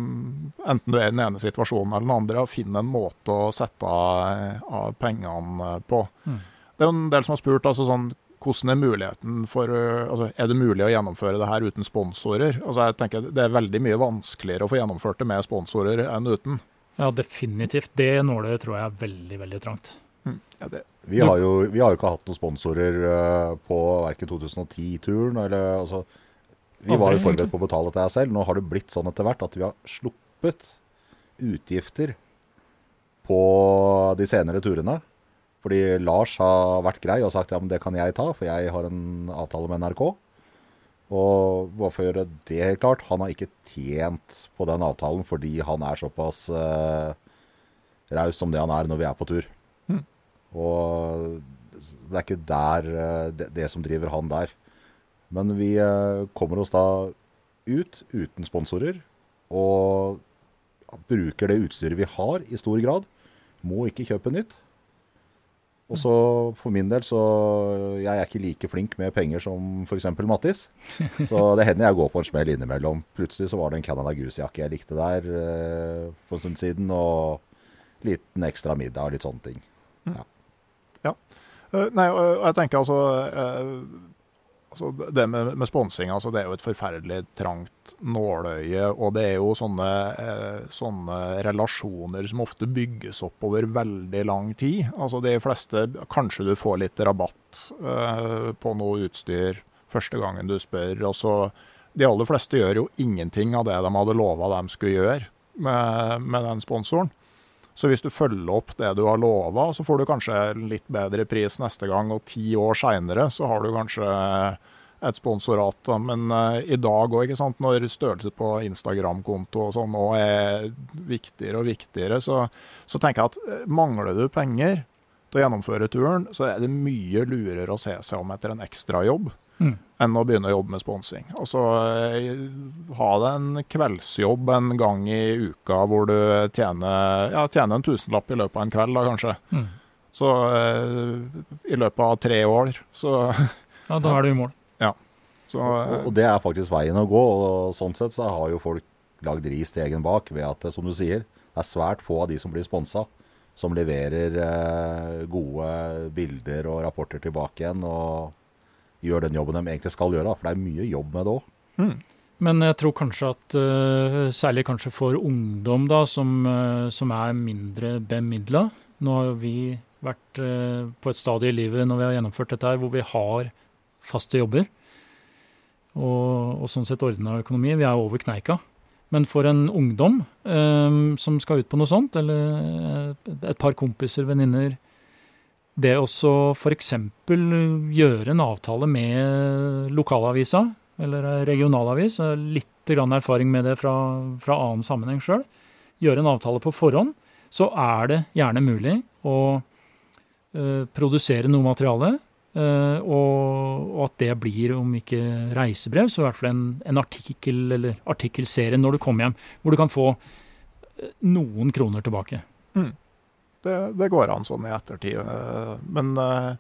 enten du er i den ene situasjonen eller den andre, å finne en måte å sette av, av pengene på. Det er jo en del som har spurt altså sånn, hvordan er muligheten for øh, altså, Er det mulig å gjennomføre det her uten sponsorer? Altså, jeg tenker Det er veldig mye vanskeligere å få gjennomført det med sponsorer enn uten. Ja, definitivt. Det nåløyet tror jeg er veldig, veldig trangt. Ja, det, Vi har, jo, vi har jo ikke hatt noen sponsorer eh, på verken 2010-turen eller altså Vi var jo forberedt på å betale dette selv. Nå har det blitt sånn etter hvert at vi har sluppet utgifter på de senere turene. Fordi Lars har vært grei og sagt ja, men det kan jeg ta, for jeg har en avtale med NRK. Og bare for å gjøre det helt klart, han har ikke tjent på den avtalen fordi han er såpass uh, raus som det han er når vi er på tur. Og det er ikke der eh, det, det som driver han der. Men vi eh, kommer oss da ut uten sponsorer, og bruker det utstyret vi har i stor grad. Må ikke kjøpe nytt. Og så for min del så Jeg er ikke like flink med penger som f.eks. Mattis. *laughs* Så det hender jeg går på en smell innimellom. Plutselig så var det en Canada Goose-jakke jeg likte der eh, for en stund siden, og liten ekstra middag og litt sånne ting. Ja, nei, og jeg tenker altså, øh, altså Det med, med sponsing altså, det er jo et forferdelig trangt nåløye. Og det er jo sånne, øh, sånne relasjoner som ofte bygges opp over veldig lang tid. Altså De fleste Kanskje du får litt rabatt eh, på noe utstyr første gangen du spør. og så De aller fleste gjør jo ingenting av det de hadde lova de skulle gjøre med, med den sponsoren. Så hvis du følger opp det du har lova, så får du kanskje litt bedre pris neste gang, og ti år seinere så har du kanskje et sponsorat. Men uh, i dag òg, når størrelse på Instagram-konto og sånn nå er viktigere og viktigere, så, så tenker jeg at eh, mangler du penger til å gjennomføre turen, så er det mye lurere å se seg om etter en ekstrajobb. Mm. enn å begynne å jobbe med sponsing. Altså eh, ha deg en kveldsjobb en gang i uka hvor du tjener, ja, tjener en tusenlapp i løpet av en kveld, da kanskje. Mm. Så eh, i løpet av tre år, så, Ja, da er du i mål. *laughs* så Og, og det er faktisk veien å gå. og Sånn sett så har jo folk lagd ris til egen bak ved at, som du sier, det er svært få av de som blir sponsa, som leverer eh, gode bilder og rapporter tilbake igjen. og gjør den jobben de egentlig skal gjøre. For det er mye jobb med det òg. Men jeg tror kanskje at eh, særlig kanskje for ungdom da, som, eh, som er mindre bemidla Nå har vi vært eh, på et stadie i livet når vi har gjennomført dette her, hvor vi har faste jobber. Og, og sånn sett ordna økonomi. Vi er over kneika. Men for en ungdom um, som skal ut på noe sånt, eller et par kompiser, venninner Det å f.eks. gjøre en avtale med lokalavisa, eller regionalavis, jeg har litt erfaring med det fra, fra annen sammenheng sjøl, gjøre en avtale på forhånd, så er det gjerne mulig å uh, produsere noe materiale, Uh, og, og at det blir, om ikke reisebrev, så i hvert fall en, en artikkel eller artikkelserie når du kommer hjem, hvor du kan få eh, noen kroner tilbake. Det, det går an sånn i ettertid. eh, Men eh,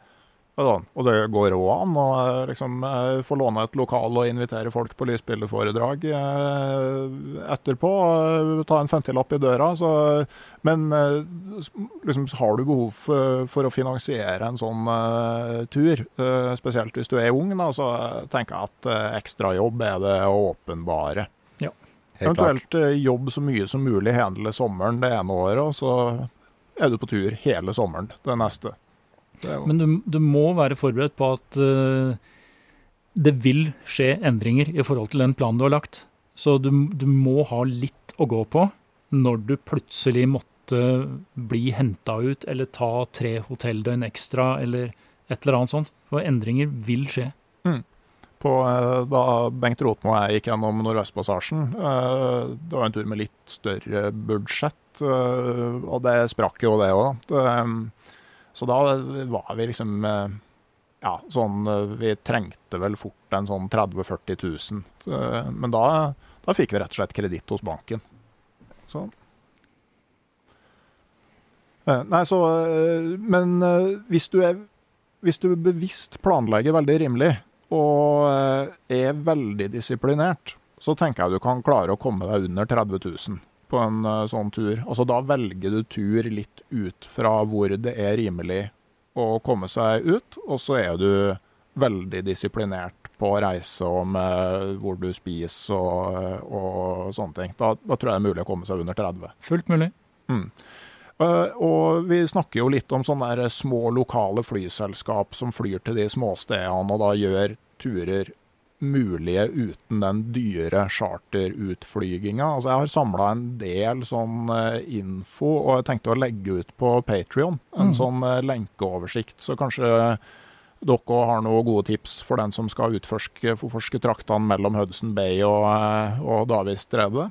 ja Og det går òg an å eh, liksom, få låne et lokal og invitere folk på lysbildeforedrag etterpå. Ta en femtilapp i døra. Så, men liksom, har du behov for, for å finansiere en sånn uh, tur, spesielt hvis du er ung, da, så tenker jeg at eh, ekstrajobb er det åpenbare. Helt klart. Eventuelt jobb så mye som mulig hele sommeren det ene året, og så er du på tur hele sommeren det neste. Men du, du må være forberedt på at uh, det vil skje endringer i forhold til den planen du har lagt. Så du, du må ha litt å gå på når du plutselig måtte bli henta ut eller ta tre hotelldøgn ekstra eller et eller annet sånt. For endringer vil skje. På, eh, da Bengt Rotmo og jeg gikk gjennom Nordvestpassasjen, eh, det var en tur med litt større budsjett, eh, og det sprakk jo det òg. Så da var vi liksom Ja, sånn Vi trengte vel fort en sånn 30 000-40 000. Eh, Men da, da fikk vi rett og slett kreditt hos banken. Så Nei, så Men hvis du er hvis du bevisst planlegger veldig rimelig og eh, er veldig disiplinert, så tenker jeg du kan klare å komme deg under 30 000 på en eh, sånn tur. Altså Da velger du tur litt ut fra hvor det er rimelig å komme seg ut, og så er du veldig disiplinert på reise og med hvor du spiser og, og sånne ting. Da, da tror jeg det er mulig å komme seg under 30. Fullt mulig. Eh, og vi snakker jo litt om sånne der små lokale flyselskap som flyr til de småstedene og da gjør turer mulige uten den dyre charterutflyginga. Altså jeg har samla en del sånn eh, info, og jeg tenkte å legge ut på Patrion en sånn eh, lenkeoversikt. Så kanskje dere har noen gode tips for den som skal utforske forforske traktene mellom Hudson Bay og, eh, og Davisstredet?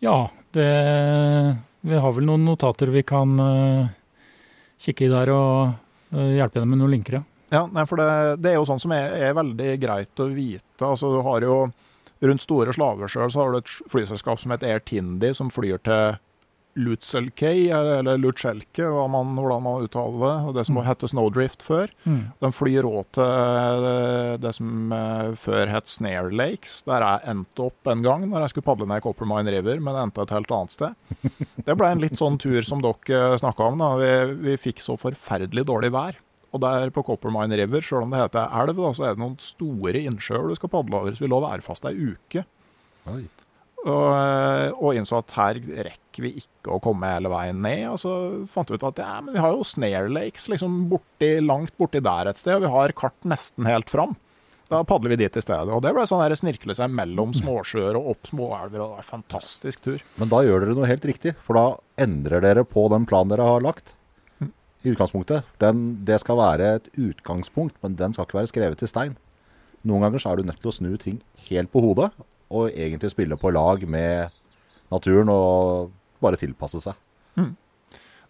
Ja, det Vi har vel noen notater vi kan eh, kikke i der og eh, hjelpe henne med noen linker, ja. Ja, nei, for det, det er jo sånn som er, er veldig greit å vite. Altså, du har jo Rundt Store Slavesjø så har du et flyselskap som heter Air Tindi, som flyr til Lutselkei, eller Lutselke, hva man, hvordan man uttaler det. og Det som het Snowdrift før. Den flyr òg til eh, det som eh, før het Snare Lakes, der jeg endte opp en gang når jeg skulle padle ned Coppermine River, men endte et helt annet sted. *laughs* Det ble en litt sånn tur som dere snakka om. da. Vi, vi fikk så forferdelig dårlig vær. Og der på Coppermine River, selv om det heter elv, da, så er det noen store innsjøer du skal padle over. Så vi lå værfast ei uke. Oi. Og, eh, og innså at her rekker vi ikke å komme hele veien ned. Og så fant vi ut at ja, men vi har jo Snare Lakes liksom borti, langt borti der et sted, og vi har kart nesten helt fram. Da padler vi dit i stedet. Og det ble sånn der snirkle seg mellom småsjøer og opp småelver. og det var en fantastisk tur. Men da gjør dere noe helt riktig, for da endrer dere på den planen dere har lagt. I utgangspunktet. Den, det skal være et utgangspunkt, men den skal ikke være skrevet i stein. Noen ganger så er du nødt til å snu ting helt på hodet, og egentlig spille på lag med naturen og bare tilpasse seg.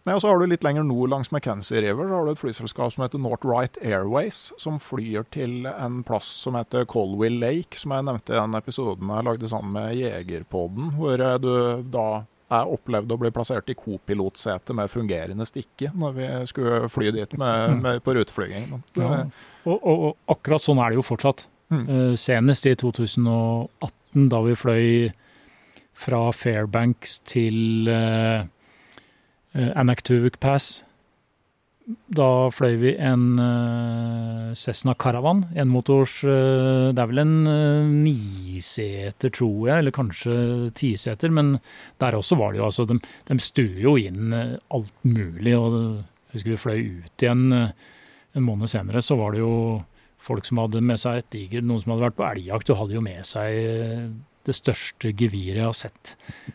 Nei, og så har du Litt lenger nord langs McKenzie River så har du et flyselskap som heter North Right Airways, som flyr til en plass som heter Colwill Lake, som jeg nevnte i den episoden jeg lagde sammen med Jegerpodden, hvor du da jeg opplevde å bli plassert i kopilotsete med fungerende stikke når vi skulle fly dit med, med, på ruteflyging. Ja. Og, og, og akkurat sånn er det jo fortsatt. Mm. Eh, senest i 2018, da vi fløy fra Fairbanks til uh, Anaktuvuk Pass. Da fløy vi en eh, Cessna Caravan, enmotors uh, Det er vel en uh, niseter, tror jeg, eller kanskje tiseter. Men der også var det jo altså De, de stuer jo inn eh, alt mulig. og Jeg husker vi fløy ut igjen eh, en måned senere, så var det jo folk som hadde med seg et diger, noen som hadde vært på elgjakt og hadde jo med seg eh, det største geviret jeg har sett.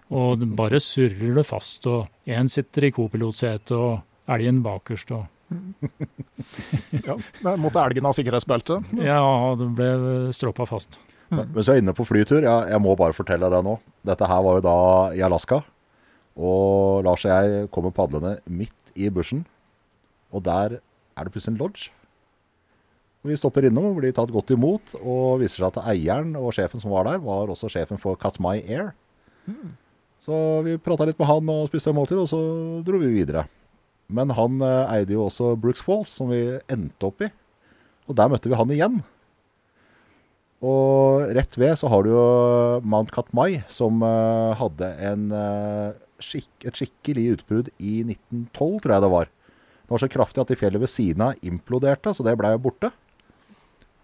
Og det bare surrer det fast, og én sitter i kopilotsetet og elgen bakerst. og ja, der måtte elgen ha sikkerhetsbelte. Ja, det ble stroppa fast. Men hvis jeg er inne på flytur, jeg, jeg må bare fortelle det nå. Dette her var jo da i Alaska. Og Lars og jeg kommer padlende midt i bushen. Og der er det plutselig en lodge. Vi stopper innom og blir tatt godt imot. Og viser seg at eieren og sjefen som var der, var også sjefen for Katmai Air. Så vi prata litt med han og spiste en måltid, og så dro vi videre. Men han eh, eide jo også Brooks Falls, som vi endte opp i. Og der møtte vi han igjen. Og rett ved så har du jo Mount Katmai, som eh, hadde en, eh, skikk, et skikkelig utbrudd i 1912, tror jeg det var. Det var så kraftig at de fjellet ved siden av imploderte, så det ble jo borte.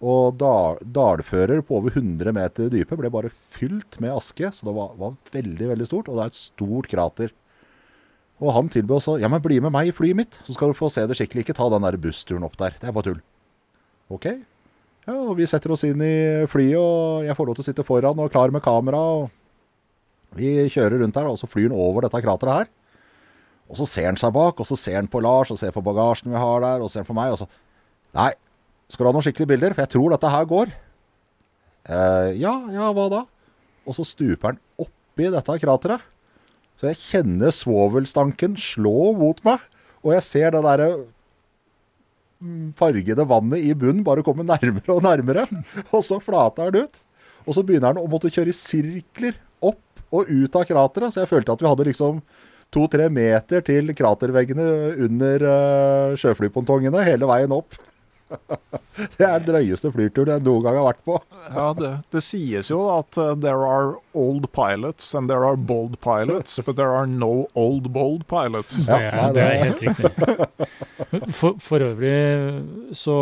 Og dal, dalfører på over 100 meter dype ble bare fylt med aske, så det var, var veldig, veldig stort. Og det er et stort krater. Og han tilbød også Ja, men bli med meg i flyet mitt, så skal du få se det skikkelig. Ikke ta den der bussturen opp der. Det er bare tull. OK. Ja, og vi setter oss inn i flyet, og jeg får lov til å sitte foran og klar med kamera. og Vi kjører rundt her, og så flyr han over dette krateret her. Og så ser han seg bak, og så ser han på Lars, og ser på bagasjen vi har der, og ser han på meg, og så Nei, skal du ha noen skikkelige bilder? For jeg tror dette her går. Eh, ja, ja, hva da? Og så stuper han oppi dette krateret. Så jeg kjenner svovelstanken slå mot meg, og jeg ser det derre mm, fargede vannet i bunnen bare komme nærmere og nærmere. *laughs* Og så flater den ut. Og så begynner den å måtte kjøre i sirkler opp og ut av krateret. Så jeg følte at vi hadde liksom to-tre meter til kraterveggene under uh, sjøflypontongene hele veien opp. *laughs* det er den drøyeste flyturen jeg noen gang har vært på. Ja, det, det sies jo at uh, there are old pilots and there are bold pilots, but there are no old bold pilots. Ja, det, er, det er helt riktig. *laughs* For, for øvrig så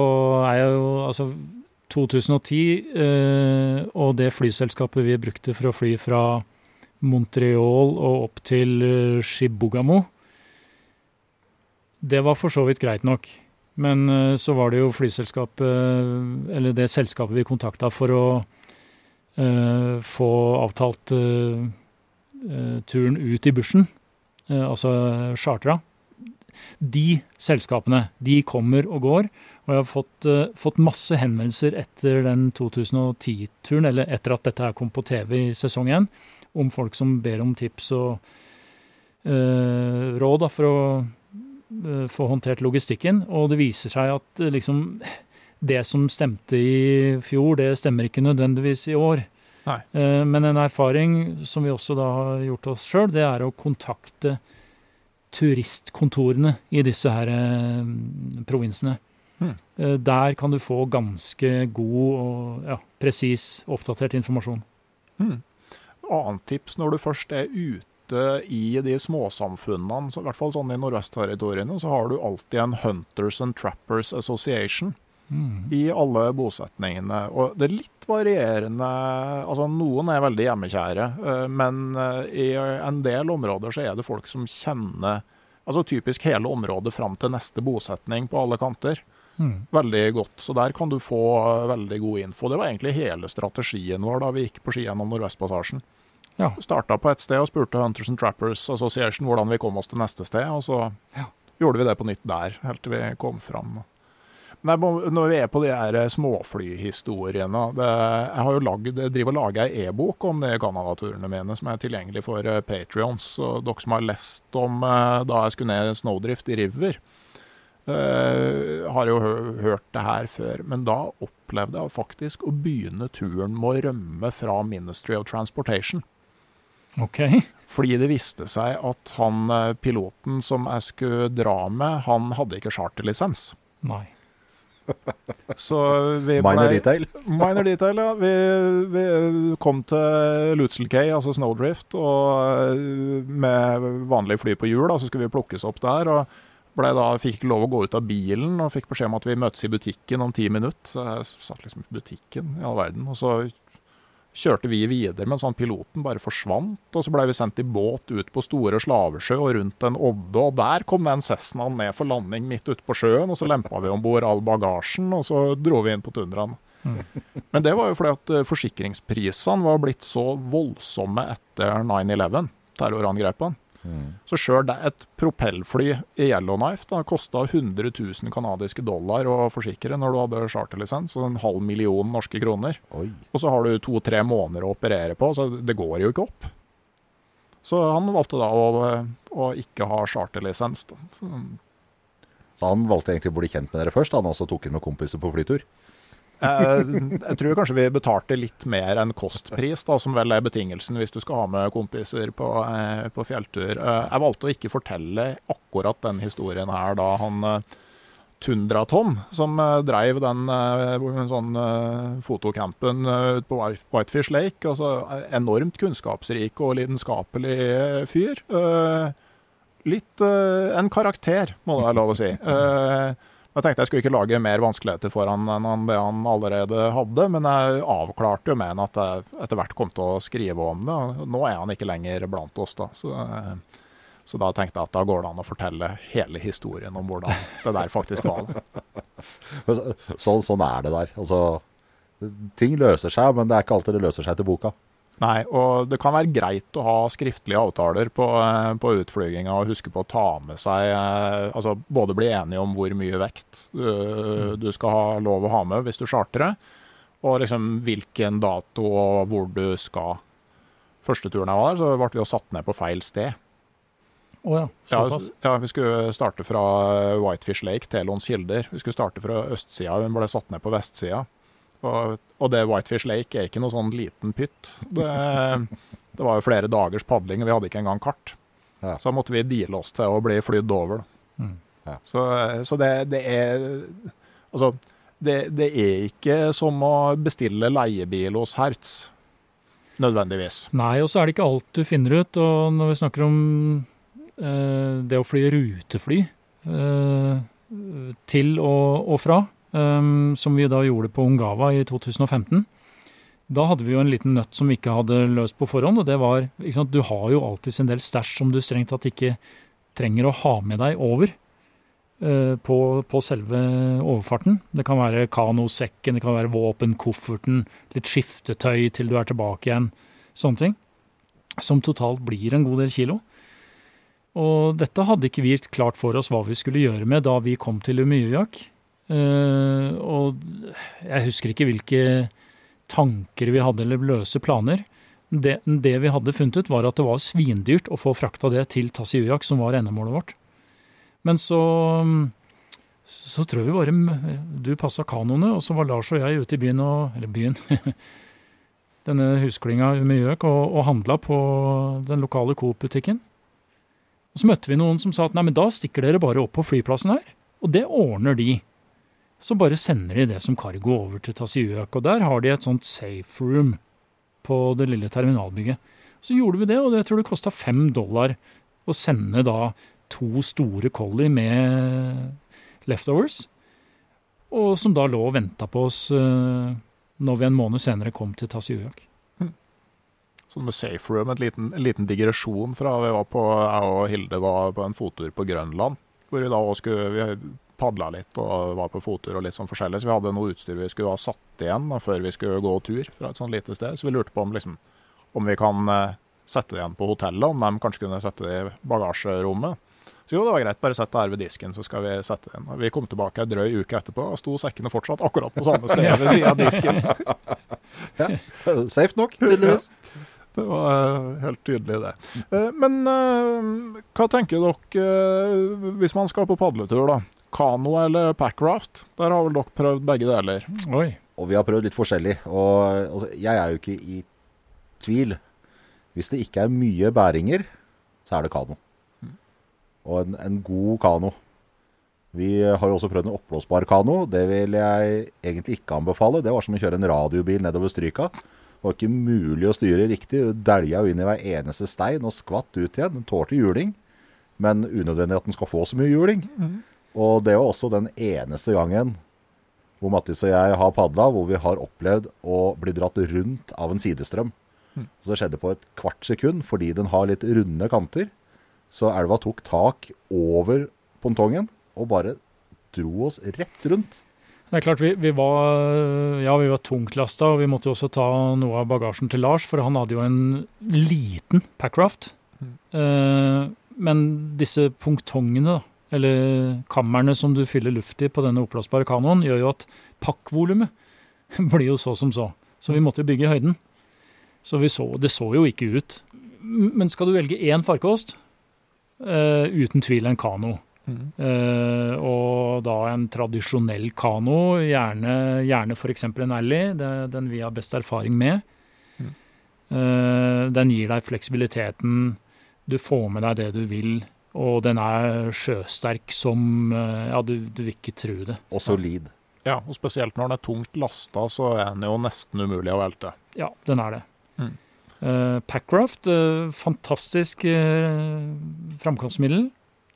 er jeg jo altså 2010 uh, og det flyselskapet vi brukte for å fly fra Montreal og opp til eh, Shibugamo, det var for så vidt greit nok. Men eh, så var det jo flyselskapet, eller det selskapet vi kontakta for å uh, få avtalt eh, eh, turen ut i bushen, uh, altså chartra. De selskapene, de kommer og går. Og jeg har fått, eh, fått masse henvendelser etter den 2010-turen, eller etter at dette her kom på TV i sesong én, om folk som ber om tips og eh, råd da, for å eh, få håndtert logistikken. Og det viser seg at eh, liksom det som stemte i fjor, det stemmer ikke nødvendigvis i år. Nei. Eh, Men en erfaring som vi også da har gjort oss sjøl, det er å kontakte turistkontorene i disse her eh, provinsene. Hmm. Eh, Der kan du få ganske god og ja, presis, oppdatert informasjon. Annet tips når du først er ute i de småsamfunnene, så i hvert fall sånn i nordvestterritoriene, så har du alltid en Hunters and Trappers Association i alle bosetningene. Og det er litt varierende Altså noen er veldig hjemmekjære, eh, men eh, i en del områder så er det folk som kjenner Altså typisk hele området fram til neste bosetning på alle kanter. Mm. Veldig godt. Så der kan du få eh, veldig god info. Det var egentlig hele strategien vår da vi gikk på ski gjennom Nordvestpassasjen. Ja. Starta på et sted og spurte Hunters and Trappers Association hvordan vi kom oss til neste sted, og så Ja. gjorde vi det på nytt der, helt til vi kom fram. Nei, Når vi er på de her småflyhistoriene det, Jeg har jo lagd, driver og lager ei e-bok om de Canada-turene mine, som er tilgjengelig for uh, Patrions. Dere som har lest om uh, da jeg skulle ned Snowdrift i River, uh, har jo hørt det her før. Men da opplevde jeg faktisk å begynne turen med å rømme fra Ministry of Transportation. Ok. Fordi det viste seg at han piloten som jeg skulle dra med, han hadde ikke charterlisens. Nei. *laughs* Så vi minor detail? *laughs* minor detail, ja. Vi, vi kom til Lutzel Cay, altså Snowdrift, og med vanlig fly på hjul. Så skulle vi plukkes opp der. og ble da, Fikk lov å gå ut av bilen og fikk beskjed om at vi møtes i butikken om ti minutter. Så jeg satt liksom i butikken i all verden. Og så kjørte vi videre, mens han piloten bare forsvant. Og så ble vi sendt i båt ut på Store Slavesjø og rundt en odde, og der kom den Cessnaen ned for landing midt ute på sjøen. Og så lempa vi om bord all bagasjen, og så dro vi inn på tundraen. Mm. Men det var jo fordi at eh, forsikringsprisene var blitt så voldsomme etter 9-11, terrorangrepene. Så sjøl et propellfly i Yellowknife da kosta 100 000 canadiske dollar å forsikre når du hadde charterlisens, så en halv million norske kroner. Oi. Og så har du to-tre måneder å operere på, så det går jo ikke opp. Så han valgte da å, å ikke ha charterlisens. Så. så han valgte egentlig å bli kjent med dere først, han også tok inn med kompiser på flytur? Eh, jeg tror kanskje vi betalte litt mer enn kostpris, da, som vel er betingelsen hvis du skal ha med kompiser på, eh, på fjelltur. Eh, jeg valgte å ikke fortelle akkurat den historien her da han Tundra-Tom, som dreiv den sånn, fotocampen ut på Whitefish Lake. altså Enormt kunnskapsrik og lidenskapelig fyr. Litt en karakter, må det være lov å si. Jeg tenkte jeg skulle ikke lage mer vanskeligheter for han enn det han allerede hadde, men jeg avklarte jo med han at jeg etter hvert kom til å skrive om det. Nå er han ikke lenger blant oss, da. Så, så da tenkte jeg at da går det an å fortelle hele historien om hvordan det der faktisk var. *laughs* så, sånn er det der. Altså, ting løser seg, men det er ikke alltid det løser seg til boka. Nei, og det kan være greit å ha skriftlige avtaler på, eh, på utflyginga og huske på å ta med seg eh, Altså både bli enige om hvor mye vekt uh, du skal ha lov å ha med hvis du chartrer, og liksom hvilken dato og hvor du skal. Første turen jeg var der, så ble vi jo satt ned på feil sted. Oh ja, ja, ja, Vi skulle starte fra Whitefish Lake til Lons Kilder. Vi skulle starte fra østsida, vi ble satt ned på vestsida. Og, og, det Whitefish Lake er ikke noe sånn liten pytt. Det, det, var jo flere dagers padling, og vi hadde ikke engang kart. Ja. Så måtte vi deale oss til å bli flydd over. Mm. Ja. Så, så det, det, er Altså, det, det, er ikke som å bestille leiebil hos Hertz. Nødvendigvis. Nei, og så er det ikke alt du finner ut. Og når vi snakker om eh, det å fly rutefly eh, til og, og fra, som vi da gjorde på Ungava i 2015. Da hadde vi jo en liten nøtt som vi ikke hadde løst på forhånd, og det var sant, Du har jo alltid en del stæsj som du strengt tatt ikke trenger å ha med deg over uh, på, på, selve overfarten. Det kan være kanosekken, det kan være våpen, kofferten, litt skiftetøy til du er tilbake igjen. Sånne ting. Som totalt blir en god del kilo. Og dette hadde ikke vi klart for oss hva vi skulle gjøre med da vi kom til Umyujak. Uh, og jeg husker ikke hvilke tanker vi hadde, eller løse planer. Det, det, vi hadde funnet ut, var at det var svindyrt å få frakta det til Tasiujak, som var endemålet vårt. Men så så tror jeg vi bare Du passa kanoene, og så var Lars og jeg ute i byen og Eller byen. *laughs* denne husklinga Umeøk og, og handla på den lokale Coop-butikken. Så møtte vi noen som sa at nei, men da stikker dere bare opp på flyplassen her. Og det ordner de så bare sender de det som cargo over til Tasiuak. Og der har de et sånt safe room på det lille terminalbygget. Så gjorde vi det, og det tror det kosta fem dollar å sende da to store Collie med leftovers. Og som da lå og venta på oss uh, når vi en måned senere kom til Tasiuak. Hmm. Sånn med safe room, en liten, en liten digresjon fra vi var på, jeg og Hilde var på en fottur på Grønland. Hvor vi da også skulle vi padla litt og var på fottur og litt sånn forskjellig. Så vi hadde noe utstyr vi skulle ha satt igjen da, før vi skulle gå tur fra et sånt lite sted. Så vi lurte på om, liksom, om vi kan eh, sette det igjen på hotellet, om de kanskje kunne sette det i bagasjerommet. Så jo, det var greit, bare sett det her ved disken, så skal vi sette det Og vi kom tilbake en drøy uke etterpå, og sto sekkene fortsatt akkurat på samme sted ved siden av disken. *laughs* ja, Safe nok, tydeligvis. *laughs* Det var eh, helt tydelig, det. Eh, Men hva tenker dere hvis man skal på padletur, da? Kano eller packraft? Der har vel dere prøvd begge deler? Oi. Og vi har prøvd litt forskjellig. Og altså, jeg er jo ikke i tvil. Hvis det ikke er mye bæringer, så er det kano. Og en, en god kano. Vi har jo også prøvd en oppblåsbar kano. Det vil jeg egentlig ikke anbefale. Det var som å kjøre en radiobil nedover Stryka. Det var ikke mulig å styre riktig. Du dælja jo inn i hver eneste stein og skvatt ut igjen. Den tålte juling, men unødvendig at den skal få så mye juling. Og det var også den eneste gangen hvor Mattis og jeg har padla, hvor vi har opplevd å bli dratt rundt av en sidestrøm. Så det skjedde på et kvart sekund, fordi den har litt runde kanter. Så elva tok tak over pontongen og bare dro oss rett rundt. Det er klart, vi, vi var ja, vi var tungtlasta, og vi måtte jo også ta noe av bagasjen til Lars, for han hadde jo en liten packraft. Eh, men disse punktongene, da, eller kammerne som du fyller luft i på denne oppblåsbare kanoen, gjør jo at pakkvolumet *laughs* blir jo så som så. Så vi måtte jo bygge i høyden. Så vi så, det så jo ikke ut. Men skal du velge én farkost, uh, uten tvil en kano. Uh, og da en tradisjonell kano, gjerne, gjerne f.eks. en Ally, den vi har best erfaring med. Uh, den gir deg fleksibiliteten, du får med deg det du vil, og den er sjøsterk som eh, Ja, du, du vil ikke tro det. Og solid. Ja, og spesielt når den er tungt lasta, så er den jo nesten umulig å velte. Ja, den er det. Mm. Uh, Packraft, uh, fantastisk uh, framkomstmiddel.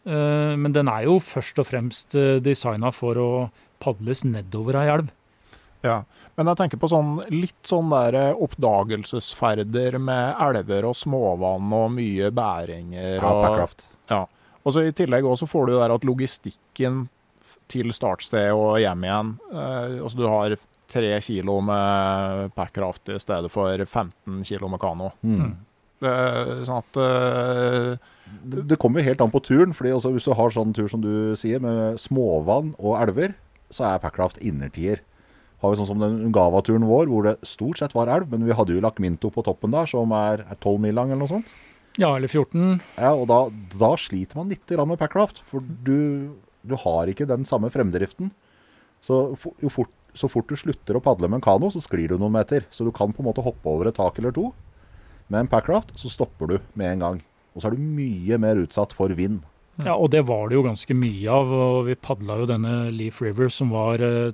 Uh, men den er jo først og fremst uh, designa for å padles nedover ei elv. Ja, Men jeg tenker på sånn litt sånn der oppdagelsesferder med elver og småvann og mye bæringer. Ja, og, packraft. Ja. og så I tillegg også får du der at logistikken til startsted og hjem igjen eh, altså Du har tre kilo med packraft i stedet for 15 kilo med kano. Mm. Det er sånn at eh, Det, det kommer jo helt an på turen. fordi altså, Hvis du har sånn tur som du sier, med småvann og elver, så er packraft innertier. Har vi sånn som den Ungava-turen vår, hvor det stort sett var elv, men vi hadde jo lagt Minto på toppen der, som er er 12 mil lang eller noe sånt. Ja, eller 14. Ja, og da, da sliter man litt med packraft, for du, du har ikke den samme fremdriften. Så, fort, så fort du slutter å padle med en kano, så sklir du noen meter. Så du kan på en måte hoppe over et tak eller to. Med en packraft så stopper du med en gang. Og så er du mye mer utsatt for vind. Ja, og det var det jo ganske mye av. og Vi padla jo denne Leaf River som var eh,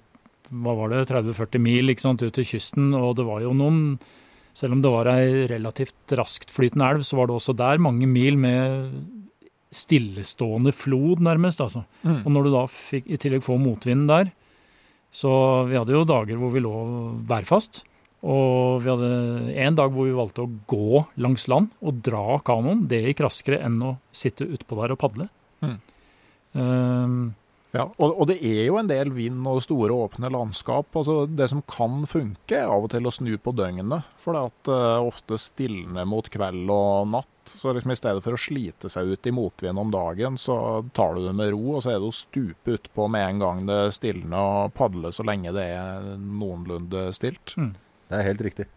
hva var det, 30-40 mil sant, ut til kysten. Og det var jo noen Selv om det var ei relativt rasktflytende elv, så var det også der mange mil med stillestående flod, nærmest. altså. Mm. Og når du da fikk i tillegg få motvinden der Så vi hadde jo dager hvor vi lå værfast. Og vi hadde en dag hvor vi valgte å gå langs land og dra kanoen. Det gikk raskere enn å sitte utpå der og padle. Mm. Ehm, Ja, og, og det er jo en del vind og store åpne landskap. Altså Det som kan funke, er av og til å snu på døgnet. For det at uh, ofte stilner mot kveld og natt. Så liksom i stedet for å slite seg ut i motvind om dagen, så tar du det med ro, og så er det å stupe utpå med en gang det stilner, og padle så lenge det er noenlunde stilt. Det er helt riktig.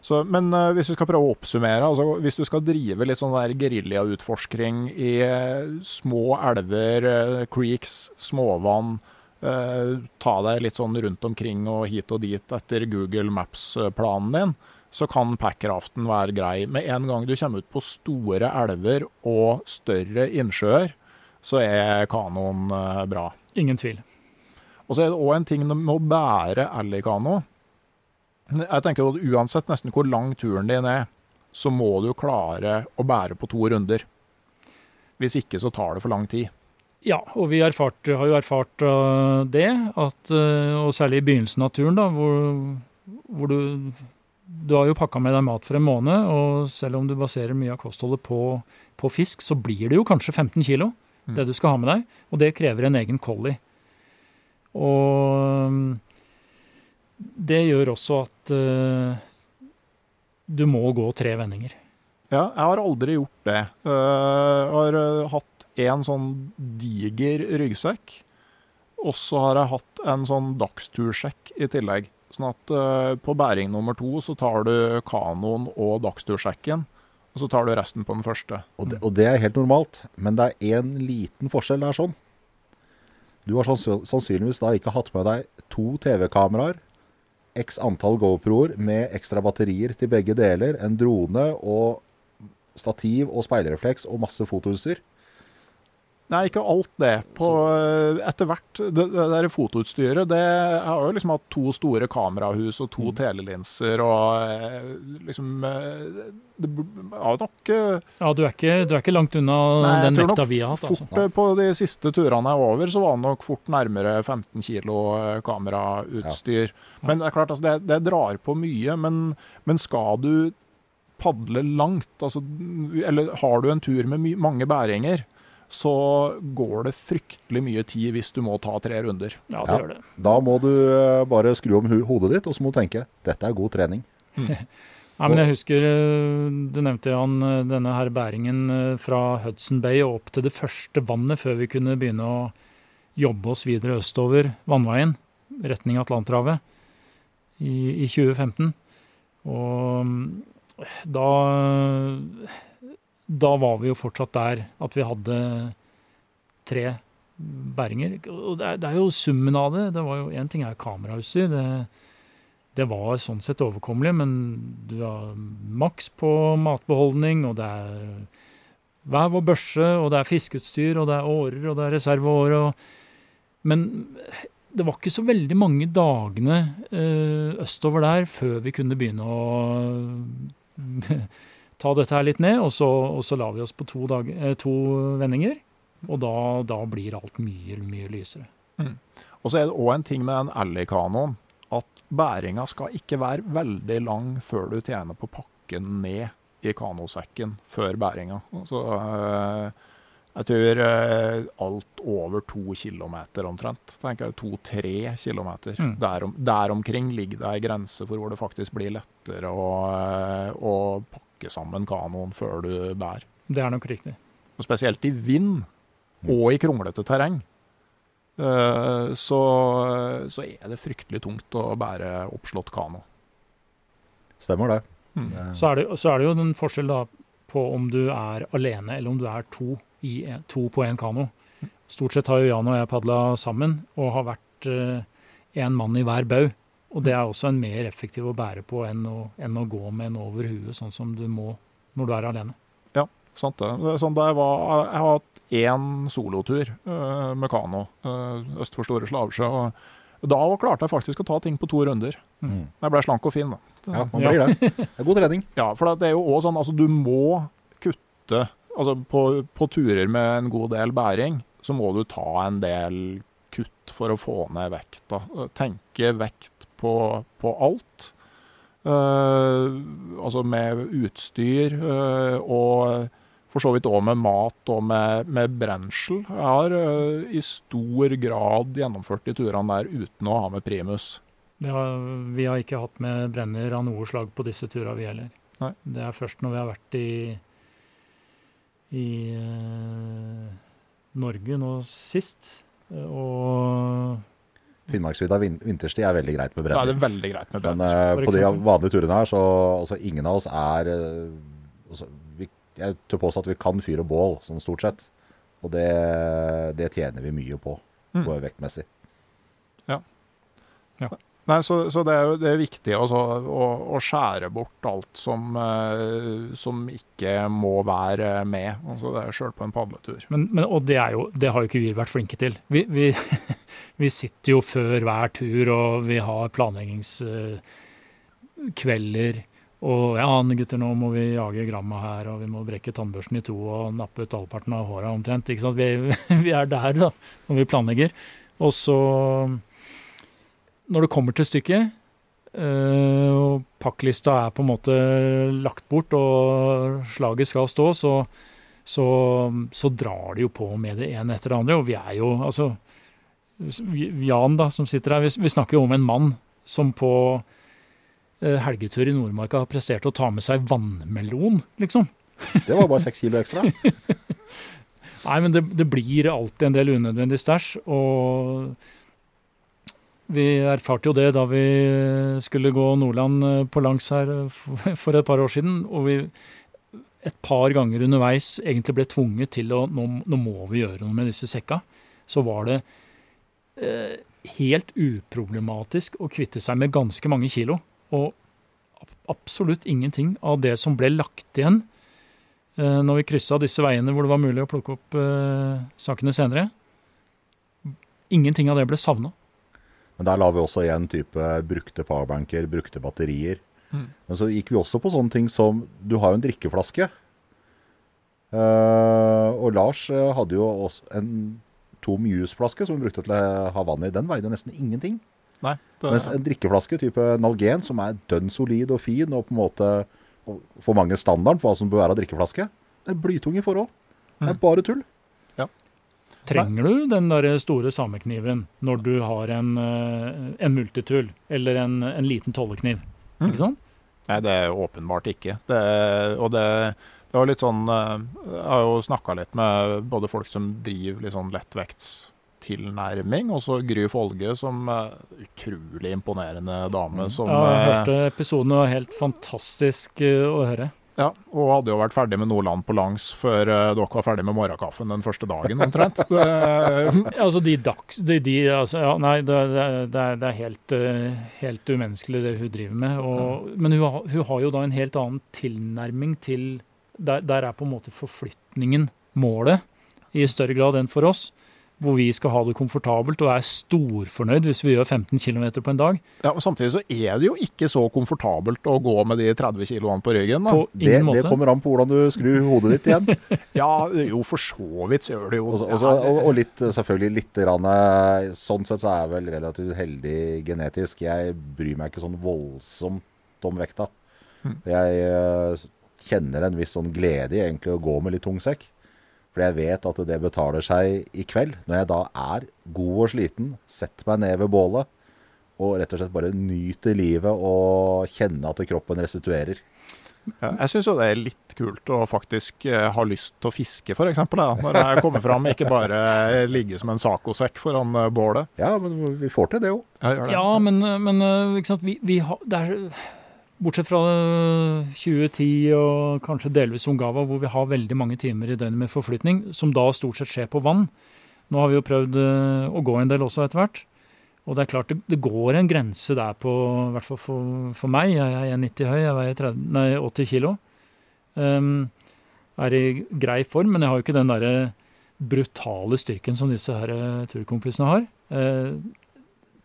Så, men uh, hvis vi skal prøve å oppsummere, altså hvis du skal drive litt sånn der geriljautforskning i uh, små elver, uh, creeks, småvann, ta deg litt sånn rundt omkring og hit og dit etter Google Maps-planen din, så kan packraften være grei. Med en gang du kommer ut på store elver og større innsjøer, så er kanoen bra. ingen tvil. Og så er det òg en ting med å bære elgkano. Jeg tenker at Uansett nesten hvor lang turen din er, så må du klare å bære på to runder. Hvis ikke så tar det for lang tid. Ja, og vi erfart, har jo erfart uh, det, at, uh, og særlig i begynnelsen av turen, da, hvor, hvor du Du har jo pakka med deg mat for en måned, og selv om du baserer mye av kostholdet på, på fisk, så blir det jo kanskje 15 kilo, det du skal ha med deg, og det krever en egen collie. Og det gjør også at uh, du må gå tre vendinger. Ja, jeg har aldri gjort det. Eh, Jeg har eh, hatt en sånn diger ryggsekk, og så har jeg hatt en sånn dagstursjekk i tillegg. Sånn at eh, på bæring nummer to så tar du kanoen og dagstursjekken, og så tar du resten på den første. Og det, og det er helt normalt, men det er én liten forskjell der sånn. Du har sannsynligvis da ikke hatt med deg to TV-kameraer, x antall GoPro-er med ekstra batterier til begge deler, en drone og stativ og speilrefleks og masse fotoutstyr. Nei, ikke alt det. På, eh, etter hvert, det, det der fotoutstyret, det har jo liksom hatt to store kamerahus og Mm. to telelinser og eh, liksom eh, Det har nok Ja, du er ikke, du er ikke langt unna Nei, den vekta vi har hatt. Altså. Fort, På de siste turene jeg var over, så var det nok fort nærmere 15 kilo kamerautstyr. Men det er klart, altså, det, det drar på mye. Men, men skal du padle langt, altså, eller har du en tur med my mange bæringer, så går det fryktelig mye tid hvis du må ta tre runder. Ja, det Ja. gjør det. Da må du eh, bare skru om hodet ditt, og så må du tenke dette er god trening. *laughs* Nei, men jeg husker eh, Du nevnte Jan, eh, denne her bæringen fra Hudson Bay og opp til det første vannet før vi kunne begynne å jobbe oss videre østover vannveien, retning Atlanterhavet, i, i 2015. Og mm, da Da var vi jo fortsatt der at vi hadde tre bæringer. Og det er, det er jo summen av det. Det var jo Én ting er kamerautstyr. Det, det var sånn sett overkommelig, men du har maks på matbeholdning, og det er vev og børse, og det er fiskeutstyr, og det er årer, og det er reserveår. Og, men det var ikke så veldig mange dagene eh, østover der før vi kunne begynne å ta dette her litt ned, og så, og så la vi oss på to, dag, eh, to vendinger. Og da, da blir alt mye, mye lysere. Og så er det òg en ting med den Alley-kanoen, at bæringa skal ikke være veldig lang før du tjener på pakken ned i kanosekken før bæringa. Så eh, jeg tror eh, alt over to kilometer omtrent. tenker jeg To-tre kilometer. Mm. Der, om, der omkring ligger det ei grense for hvor det faktisk blir lettere å, å pakke sammen kanoen før du bærer. Det er nok riktig. Og spesielt i vind og i kronglete terreng. eh, Så, så er det fryktelig tungt å bære oppslått kano. Stemmer det. Mm. Eh, Så er, det, så er det jo en forskjell da på om du er alene eller om du er to, i to på en kano. Stort sett har jo Jan og jeg padla sammen og har vært én mann i hver bau. Og det er også en mer effektiv å bære på enn å, enn å gå med en over huet, sånn som du må når du er alene. Ja, sant det. det sånn jeg, var, jeg har hatt én solotur eh, med kano uh, øst for Store Slavsjø. og Da klarte jeg faktisk å ta ting på to runder. Mm. Jeg ble slank og fin, da. Ja, man blir det. *laughs* Det er god trening. Ja, for det er jo også sånn, altså du må kutte altså på, på turer med en god del bæring, så må du ta en del kutt for å få ned vekta. Tenke vekt på, på alt. Uh, altså med utstyr uh, og for så vidt òg med mat og med, med brensel. Jeg har uh, i stor grad gjennomført de turene der uten å ha med primus. Det har, vi har ikke hatt med brenner av noe slag på disse turene, vi heller. Nei. Det er først når vi har vært i, i Norge nå sist. Og Finnmarksvidda vin vinterstid er veldig greit med Da er det veldig greit med brenner. Men uh, på de vanlige turene her, så altså, ingen av oss er eh, altså, vi, Jeg tør påstå at vi kan fyre bål, sånn stort sett. Og det, det tjener vi mye på, Mm. på vektmessig. Nei, så, så det er jo det er viktig også, å, å skjære bort alt som, eh, som ikke må være med. Altså, det er sjøl på en padletur. Men, men, og det, jo, det har jo ikke vi vært flinke til. Vi, vi, *laughs* vi sitter jo før hver tur, og vi har planleggingskvelder. og ja, gutter, nå må vi jage gramma her, og vi må brekke tannbørsten i to og nappe ut halvparten av håra omtrent. ikke sant? Vi, *laughs* vi er der da, når vi planlegger. Og så, når det kommer til stykket, eh, og pakklista er på en måte lagt bort, og slaget skal stå, så så, så drar de jo på med det ene etter det andre. Og vi er jo, altså Jan, da, som sitter her, vi, vi snakker jo om en mann som på eh, helgetur i Nordmarka har prestert å ta med seg vannmelon, liksom. Det var bare seks kilo ekstra. *laughs* Nei, men det, det blir alltid en del unødvendig stæsj. Og vi erfarte jo det da vi skulle gå Nordland eh, på langs her eh, for et par år siden. Og vi et par ganger underveis egentlig ble tvunget til å nå, nå må vi gjøre noe med disse sekka. Så var det eh, helt uproblematisk å kvitte seg med ganske mange kilo. Og absolutt ingenting av det som ble lagt igjen eh, når vi kryssa disse veiene hvor det var mulig å plukke opp eh, sakene senere. Ingenting av det ble savna. Men der la vi også igjen type brukte powerbanker, brukte batterier. Mm. Men så gikk vi også på sånne ting som Du har jo en drikkeflaske. Uh, og Lars uh, hadde jo også en tom jusflaske som hun brukte til å ha vann i. Den veide nesten ingenting. Nei, det... Mens en drikkeflaske type Nalgen, som er dønn solid og fin, og på en måte for mange standarden på hva som bør være av drikkeflaske, det er blytung i forhold. Det er mm. bare tull. Trenger du den der store samekniven når du har en, eh, en multitool eller en, en liten tollekniv? Mm. Ikke sant? Nei, det er åpenbart ikke. Det, og det, det var litt sånn eh, Jeg har jo snakka litt med både folk som driver litt sånn lettvektstilnærming, og så Gry Folge, som utrolig imponerende dame. Som, ja, jeg hørte episoden, og helt fantastisk å høre. Ja, og hadde jo vært ferdig med Nordland på langs før uh, dere var ferdig med morgenkaffen den første dagen, omtrent. *laughs* Det, altså de dags... De, de, altså, ja, nei, det, det, er, det er helt, uh, helt, umenneskelig det hun driver med. Og. Men hun, hun, har jo da en helt annen tilnærming til Der, der er på en måte forflytningen målet, i større grad enn for oss hvor vi skal ha det komfortabelt og er storfornøyd hvis vi gjør 15 km på en dag. Ja, og Samtidig så er det jo ikke så komfortabelt å gå med de 30 kiloene på ryggen. Da. På det, det, kommer an på hvordan du skrur hodet ditt igjen. *laughs* ja, jo for så vidt så gjør det jo også, også, og, og, litt, selvfølgelig litt rann, eh, Sånn sett så er jeg vel relativt heldig genetisk. Jeg bryr meg ikke sånn voldsomt om vekta. Mm. Jeg uh, kjenner en viss sånn glede i egentlig å gå med litt tung sekk. For jeg vet at det betaler seg i kveld, når jeg da er god og sliten, setter meg ned ved bålet og rett og slett bare nyter livet og kjenner at kroppen restituerer. Ja, jeg syns jo det er litt kult å faktisk uh, ha lyst til å fiske, f.eks. Når jeg kommer fram, ikke bare ligge som en sacosekk foran uh, bålet. Ja, men vi får til det jo. Ja, ja, men, men ikke sant? Vi, vi har, det er Bortsett fra 2010 og kanskje delvis Ungava, hvor vi har veldig mange timer i døgnet med forflytning, som da stort sett skjer på vann. Nå har vi jo prøvd eh, å gå en del også etter hvert. Og det er klart det, går en grense der på, i hvert fall for, for meg. Jeg er 90 høy, jeg veier 30, nei, 80 kilo. Um, er i grei form, men jeg har jo ikke den derre brutale styrken som disse her eh, turkompisene har. Uh,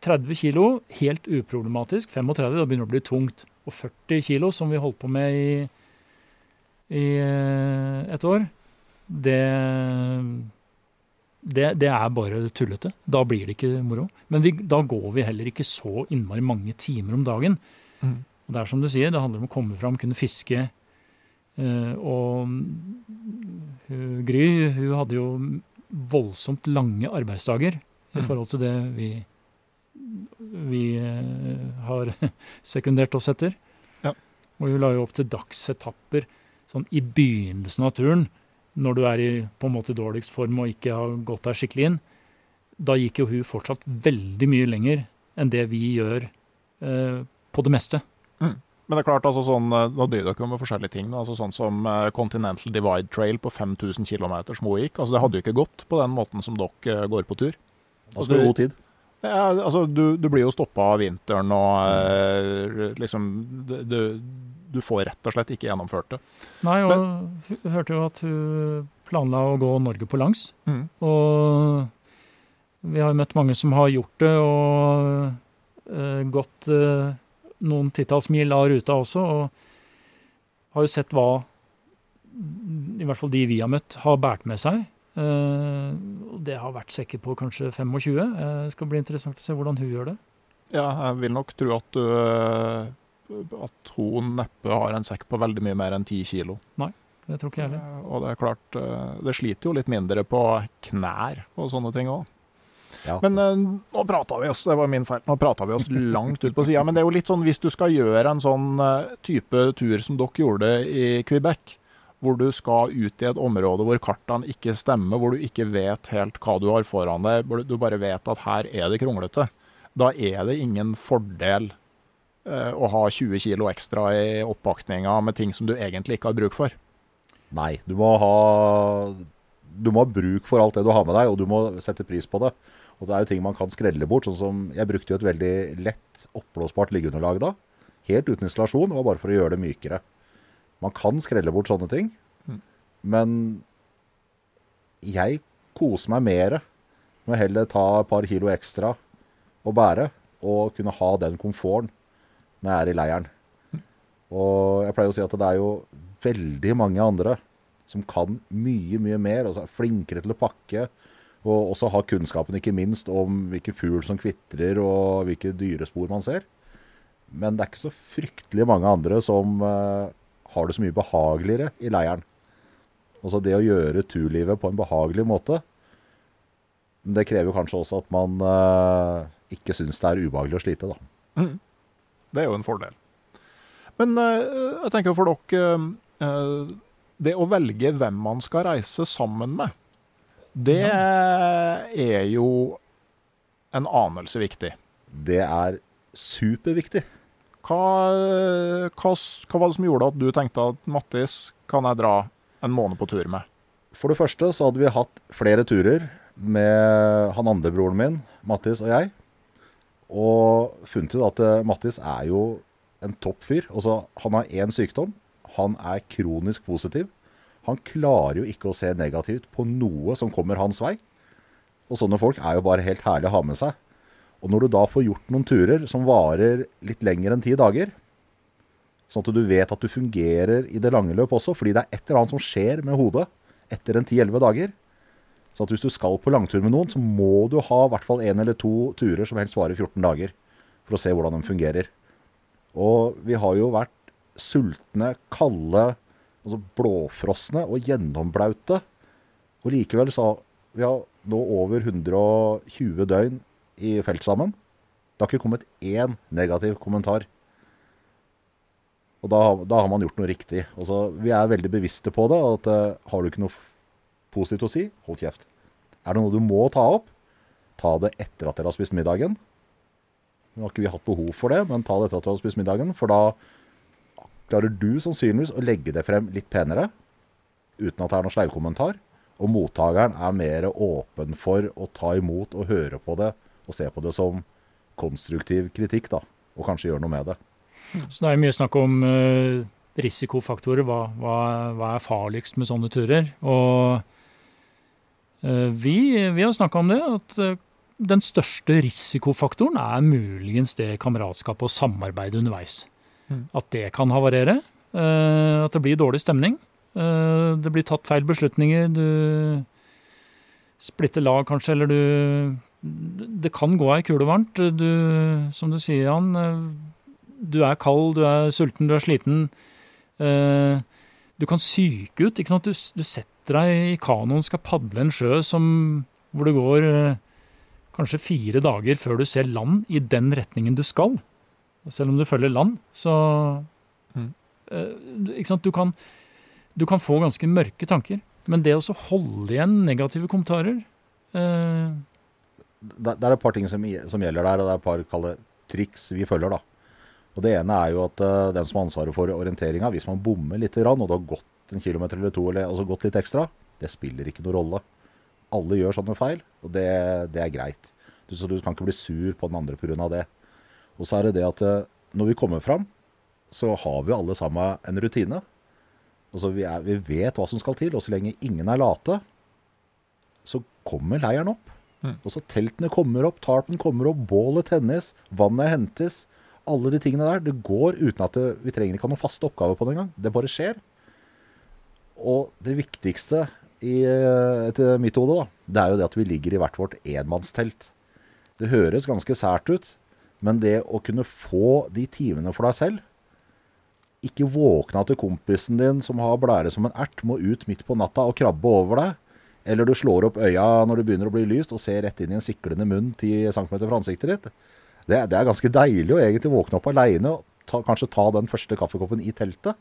30 kilo, helt uproblematisk. 35, da begynner det å bli tungt og 40 kilo, som vi holdt på med i, i eh, et år, det, det, det, er bare tullete. Da blir det ikke moro. Men vi, da går vi heller ikke så innmari mange timer om dagen. Mm. Og det er som du sier, det handler om å komme fram, kunne fiske. Uh, og uh, Gry hun hadde jo voldsomt lange arbeidsdager mm. i forhold til det vi vi eh, har *laughs* sekundert oss etter. Ja. Og vi la jo opp til dagsetapper sånn i begynnelsen av turen, når du er i på en måte dårligst form og ikke har gått deg skikkelig inn. Da gikk jo hun fortsatt veldig mye lenger enn det vi gjør eh, på det meste. Mm. Men det er klart, altså sånn, eh, nå driver dere med forskjellige ting. altså Sånn som eh, Continental Divide Trail på 5000 km som hun gikk. altså Det hadde jo ikke gått på den måten som dere går på tur. Da skal du god tid. Ja, altså, du, du, blir jo stoppa av vinteren og eh, liksom du, du, får rett og slett ikke gjennomført det. Nei, og Men, hun hørte jo at hun planla å gå Norge på langs. Mm. Og vi har jo møtt mange som har gjort det, og eh, gått eh, noen titalls mil av ruta også. Og har jo sett hva i hvert fall de vi har møtt, har båret med seg. Uh, det har vært sekker på kanskje 25. Det uh, skal bli interessant å se hvordan hun gjør det. Ja, jeg vil nok tro at, du, eh, at hun neppe har en sekk på veldig mye mer enn 10 kilo. Nei, det tror ikke jeg heller. Og det er klart, det sliter jo litt mindre på knær og sånne ting òg. Ja. Men eh, nå prata vi oss det var min feil, nå vi oss langt ut på sida. Men det er jo litt sånn hvis du skal gjøre en sånn eh, type tur som dere gjorde i Quebec, hvor du skal ut i et område hvor kartene ikke stemmer, hvor du ikke vet helt hva du har foran deg, hvor du bare vet at her er det kronglete, da er det ingen fordel eh, å ha 20 kilo ekstra i oppakninga med ting som du egentlig ikke har bruk for. Nei, du må ha Du må ha bruk for alt det du har med deg, og du må sette pris på det. Og det er jo ting man kan skrelle bort. Sånn som Jeg brukte jo et veldig lett oppblåsbart liggeunderlag da. Helt uten installasjon. Det var bare for å gjøre det mykere. Man kan skrelle bort sånne ting. Men jeg koser meg mer med heller ta et par kilo ekstra og bære, og kunne ha den komforten når jeg er i leiren. Og jeg pleier å si at det er jo veldig mange andre som kan mye, mye mer, og er flinkere til å pakke. Og også har kunnskapen, ikke minst, om hvilke fugl som kvitrer, og hvilke dyrespor man ser. Men det er ikke så fryktelig mange andre som eh, har det så mye behageligere i leiren. Altså det å gjøre turlivet på en behagelig måte, det krever kanskje også at man uh, ikke syns det er ubehagelig å slite, da. Det er jo en fordel. Men uh, jeg tenker for dere uh, Det å velge hvem man skal reise sammen med, det er jo en anelse viktig. Det er superviktig. Hva, hva, hva var det som gjorde at du tenkte at Mattis kan jeg dra en måned på tur med? For det første så hadde vi hatt flere turer med han andre broren min, Mattis og jeg. Og funnet ut at eh, Mattis er jo en topp fyr. Altså, han har én sykdom. Han er kronisk positiv. Han klarer jo ikke å se negativt på noe som kommer hans vei. Og sånne folk er jo bare helt herlig å ha med seg. Og når du da får gjort noen turer som varer litt lenger enn ti dager, sånn at du vet at du fungerer i det lange løp også, fordi det er et eller annet som skjer med hodet etter en 10-11 dager. Så at hvis du skal på langtur med noen, så må du ha i hvert fall én eller to turer som helst varer 14 dager, for å se hvordan de fungerer. Og vi har jo vært sultne, kalde, altså blåfrosne og gjennomblaute. Og likevel så vi har nå over 120 døgn i felt sammen. Det har ikke kommet én negativ kommentar. Og da, da har man gjort noe riktig. Altså, vi er veldig bevisste på det. at uh, Har du ikke noe positivt å si, hold kjeft. Er det noe du må ta opp, ta det etter at dere har spist middagen. Nå har ikke vi hatt behov for det, men ta det etter at du har spist middagen. For da klarer du sannsynligvis å legge det frem litt penere, uten at det er noen sleivkommentar. Og mottakeren er mer åpen for å ta imot og høre på det, og se på det som konstruktiv kritikk, da. Og kanskje gjøre noe med det. Så det er mye snakk om eh, risikofaktorer. Hva, hva, hva er farligst med sånne turer? Og eh, vi, vi har snakka om det, at eh, den største risikofaktoren er muligens det kameratskapet og samarbeidet underveis. Mm. At det kan havarere. eh, at det blir dårlig stemning. eh, det blir tatt feil beslutninger. Du splitter lag, kanskje, eller du Det kan gå ei kule varmt. Du, som du sier, Jan. eh, du er kald, du er sulten, du er sliten. Eh, du kan syke ut. ikke sant? Du, du setter deg i kanoen, skal padle en sjø som, hvor det går eh, kanskje fire dager før du ser land i den retningen du skal. Selv om du følger land, så Mm. Ikke sant? Du kan, du kan få ganske mørke tanker. Men det å holde igjen negative kommentarer eh, det, det er et par ting som, som gjelder der, og det er et par kalde triks vi følger. da. Og Det ene er jo at uh, den som har ansvaret for orienteringa, hvis man bommer litt, og du har gått en kilometer eller to, eller altså gått litt ekstra, det spiller ikke noen rolle. Alle gjør sånne feil, og det, det er greit. Du, så du kan ikke bli sur på den andre pga. det. Og så er det det at uh, når vi kommer fram, så har vi alle sammen en rutine. Altså vi, er, vi vet hva som skal til, og så lenge ingen er late, så kommer leiren opp. Og så teltene kommer opp, tarpen kommer opp, bålet tennes, vannet hentes. Alle de tingene der. Det går uten at det, vi trenger ikke ha noen faste oppgaver på det engang. Det bare skjer. Og det viktigste i, eh, etter mitt hode, da, det er jo det at vi ligger i hvert vårt enmannstelt. Det høres ganske sært ut, men det å kunne få de timene for deg selv Ikke våkne til kompisen din som har blære som en ert, må ut midt på natta og krabbe over deg. Eller du slår opp øya når det begynner å bli lyst, og ser rett inn i en siklende munn 10 cm fra ansiktet ditt. Det, det er ganske deilig å egentlig våkne opp aleine og ta, kanskje ta den første kaffekoppen i teltet.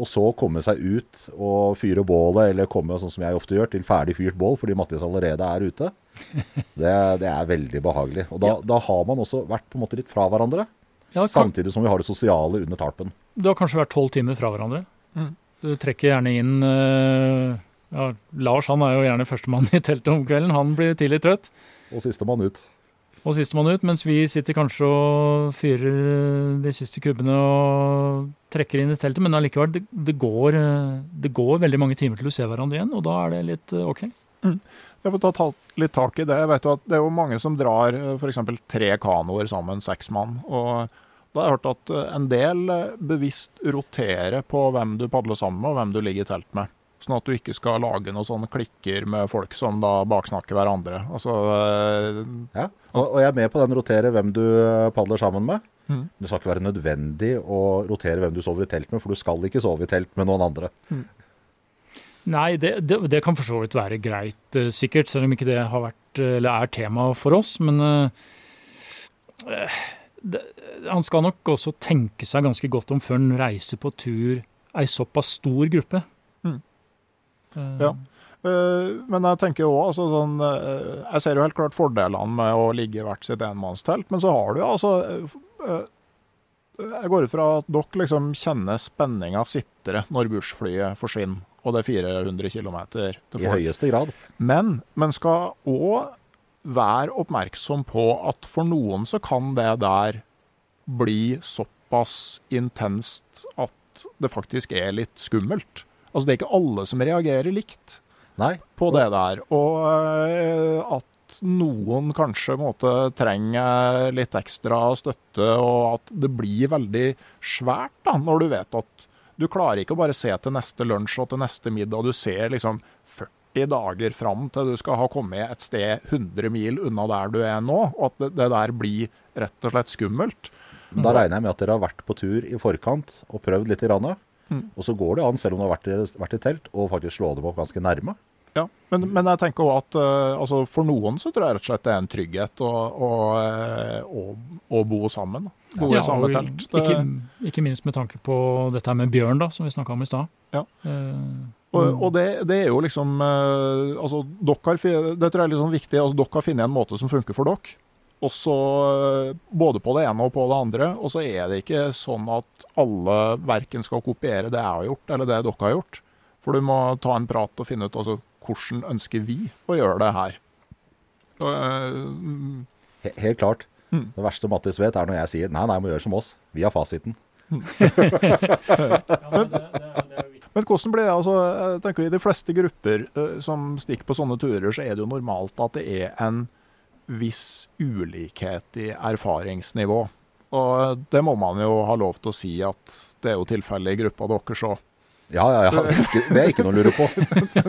Og så komme seg ut og fyre bålet, eller komme sånn som jeg ofte gjør, til ferdig fyrt bål fordi Mattis allerede er ute. *laughs* Det, det er veldig behagelig. Og da, da, har man også vært på en måte litt fra hverandre. Ja, kan... Samtidig som vi har det sosiale under tarpen. Du har kanskje vært tolv timer fra hverandre. Mm. Du trekker gjerne inn uh, ja, Lars han er jo gjerne førstemann i teltet om kvelden. Han blir tidlig trøtt. Og sistemann ut og sistemann ut, mens vi sitter kanskje og fyrer de siste kubbene og trekker inn i teltet. Men allikevel, det, det, går, det går veldig mange timer til du ser hverandre igjen, og da er det litt eh, OK. Mm. Jeg får ta litt tak i det. Jeg vet jo at Det er jo mange som drar eh, f.eks. tre kanoer sammen, seks mann. og da har jeg hørt at eh, en del bevisst roterer på hvem du padler sammen med, og hvem du ligger i telt med. Sånn at du ikke skal lage noen sånne klikker med folk som da baksnakker hverandre. Altså, øh, ja, og, og, jeg er med på den rotere hvem du eh, padler sammen med. Mm. Det skal ikke være nødvendig å rotere hvem du sover i telt med, for du skal ikke sove i telt med noen andre. Mm. Nei, det, det, det, kan for så vidt være greit, uh, sikkert, selv om ikke det har vært, eller er tema for oss. Men øh, det, han skal nok også tenke seg ganske godt om før han reiser på tur ei såpass stor gruppe. Ja. Eh, men jeg tenker også, altså sånn, eh, jeg ser jo helt klart fordelene med å ligge i hvert sitt enmannstelt, men så har du altså eh, Jeg går ut fra at dere liksom kjenner spenninga sitre når bussflyet forsvinner, og det er 400 km til folk. I høyeste grad. Men man skal òg være oppmerksom på at for noen så kan det der bli såpass intenst at det faktisk er litt skummelt. Altså, det er ikke alle som reagerer likt Nei. på det der. Og uh, at noen kanskje måtte, trenger litt ekstra støtte, og at det blir veldig svært da, når du vet at du klarer ikke å bare se til neste lunsj og til neste middag. Du ser liksom 40 dager fram til du skal ha kommet et sted 100 mil unna der du er nå, og at det, det der blir rett og slett skummelt. Da regner jeg med at dere har vært på tur i forkant og prøvd litt. i Rana. Mm. Og så går det an, selv om du har vært i, vært i telt, å faktisk slå dem opp ganske nærme. Ja, men, men jeg tenker også at uh, altså for noen så tror jeg rett og slett det er en trygghet å, å, å, å bo sammen. Bo ja, i samme telt. Det, ikke, ikke, minst med tanke på dette med bjørn, da, som vi snakka om i stad. Ja. Uh, og, og det, det, er jo liksom uh, altså, dere, Det tror jeg er litt sånn viktig. altså Dere har funnet en måte som funker for dere. Også, eh, både på det ene og på det andre. Og så er det ikke sånn at alle verken skal kopiere det jeg har gjort, eller det dere har gjort. For du må ta en prat og finne ut altså, hvordan ønsker vi å gjøre det her. Uh, Helt klart. Mm. Det verste Mattis vet, er når jeg sier nei, nei, må gjøre som oss. Vi har fasiten. *laughs* men, men, hvordan blir det? altså, jeg tenker I de fleste grupper uh, som stikker på sånne turer, så er det jo normalt at det er en viss ulikhet i erfaringsnivå. Og det må man jo ha lov til å si at det er jo tilfellet i gruppa deres òg. Ja, ja, ja. Det er ikke noe å lure på.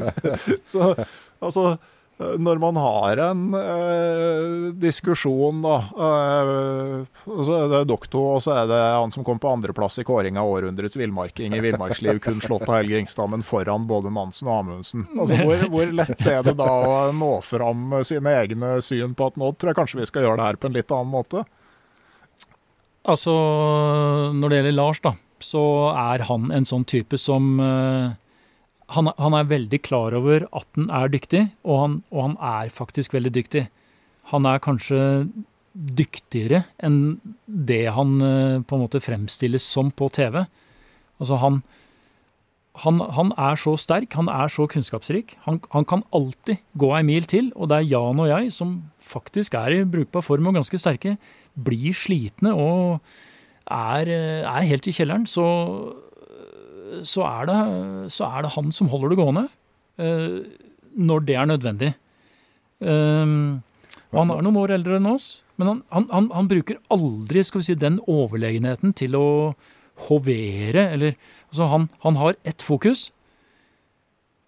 *laughs* så altså når man har en eh, diskusjon, da eh, Så er det doktor, og så er det han som kom på andreplass i kåring av århundrets villmarking i villmarksliv, kun slått av Helge Ingstad, men foran både Nansen og Amundsen. Altså, hvor, hvor, lett er det da å nå fram sine egne syn på at nå tror jeg kanskje vi skal gjøre det her på en litt annen måte? Altså, når det gjelder Lars, da, så er han en sånn type som eh, han, han, er veldig klar over at han er dyktig, og han, og han, er faktisk veldig dyktig. Han er kanskje dyktigere enn det han eh, på en måte fremstilles som på TV. Altså han, han, er så sterk, han er så kunnskapsrik. Han, kan alltid gå ei mil til, og det er Jan og jeg, som faktisk er i brukbar form og ganske sterke, blir slitne og er, eh, er helt i kjelleren. Så så er, det, så er det han som holder det gående. Eh, når det er nødvendig. Eh, han er noen år eldre enn oss, men han, han, han, han, bruker aldri skal vi si, den overlegenheten til å hovere. Eller, altså han, har ett fokus,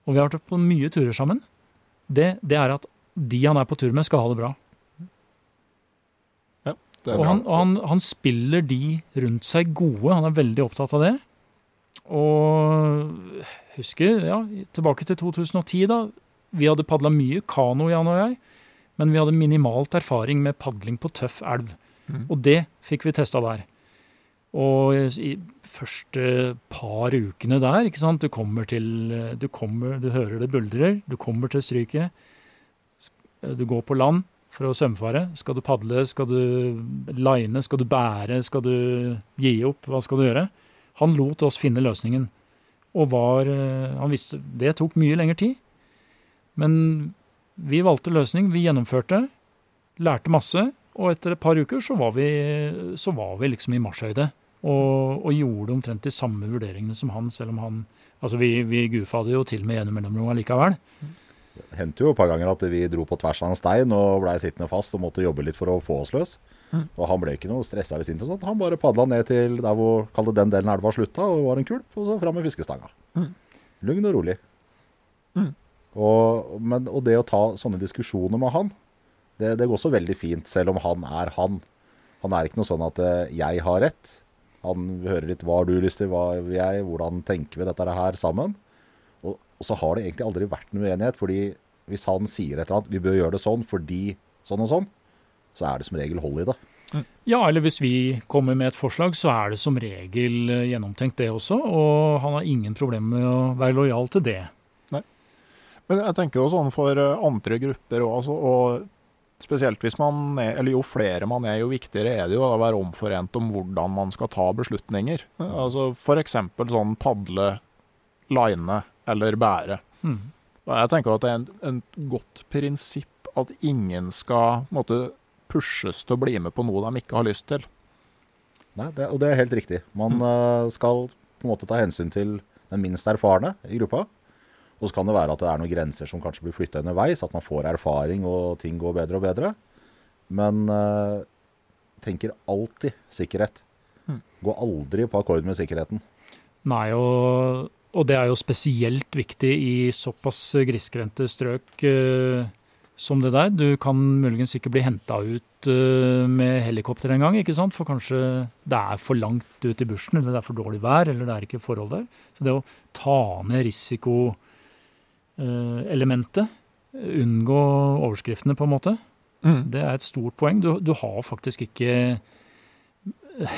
og vi har vært på mye turer sammen. Det, det, er at de han er på tur med, skal ha det bra. Ja, det er bra. Og, og han spiller de rundt seg gode. Han er veldig opptatt av det. Og husker, ja, tilbake til 2010, da. Vi hadde padla mye kano, Jan og jeg, men vi hadde minimalt erfaring med padling på tøff elv. Mm. Og det fikk vi testa der. Og i første par ukene der, ikke sant, du kommer til Du, kommer, du hører det buldrer, du kommer til stryket. Du går på land for å svømmefare. Skal du padle, skal du line, skal du bære, skal du gi opp? Hva skal du gjøre? Han lot oss finne løsningen. Og var eh, Han visste Det tok mye lengre tid. Men vi valgte løsning, vi gjennomførte, lærte masse. Og etter et par uker så var vi, så var vi liksom i marsjhøyde. Og, og gjorde omtrent de samme vurderingene som han, selv om han Altså, vi, vi det jo til med gjennom mellomrom allikevel. Det hendte jo et par ganger at vi dro på tvers av en stein og blei sittende fast og måtte jobbe litt for å få oss løs. Og han ble ikke noe stressa eller sint og sånt. Han bare padla ned til der hvor den delen elva slutta, og var en kulp, og så fram med fiskestanga. Mm. Lugn og rolig. Mm. Og, men, og det å ta sånne diskusjoner med han, det, det går så veldig fint, selv om han er han. Han er ikke noe sånn at eh, jeg har rett. Han hører litt hva har du lyst til, hva vil jeg, hvordan tenker vi dette her sammen. Og, og så har det egentlig aldri vært noe uenighet, fordi hvis han sier et eller annet, vi bør gjøre det sånn fordi sånn og sånn, så er det som regel hold i det. Ja, eller hvis vi kommer med et forslag, så er det som regel eh, gjennomtenkt det også. Og han har ingen problemer med å være lojal til det. Nei. Men jeg tenker jo sånn for eh, andre grupper òg, altså, og spesielt hvis man er, eller jo flere man er, jo viktigere er det jo å være omforent om hvordan man skal ta beslutninger. Altså F.eks. sånn padle, line eller bære. Mm. Og jeg tenker at det er en, en godt prinsipp at ingen skal måte, pushes til å bli med på noe de ikke har lyst til. Nei, det, og det er helt riktig. Man mm. skal på en måte ta hensyn til den minst erfarne i gruppa. Og så kan det være at det er noen grenser som kanskje blir flytta underveis, at man får erfaring og ting går bedre og bedre. Men uh, tenker alltid sikkerhet. Mm. Gå aldri på akkord med sikkerheten. Nei, og, og det er jo spesielt viktig i såpass grisgrendte strøk eh, som det der. Du kan muligens ikke bli henta ut eh, med helikopter en gang, ikke sant? for kanskje det er for langt ut i bushen, eller det er for dårlig vær, eller det er ikke forhold der. Så det å ta ned risikoelementet, unngå overskriftene på en måte, det er et stort poeng. Du, du har faktisk ikke *laughs*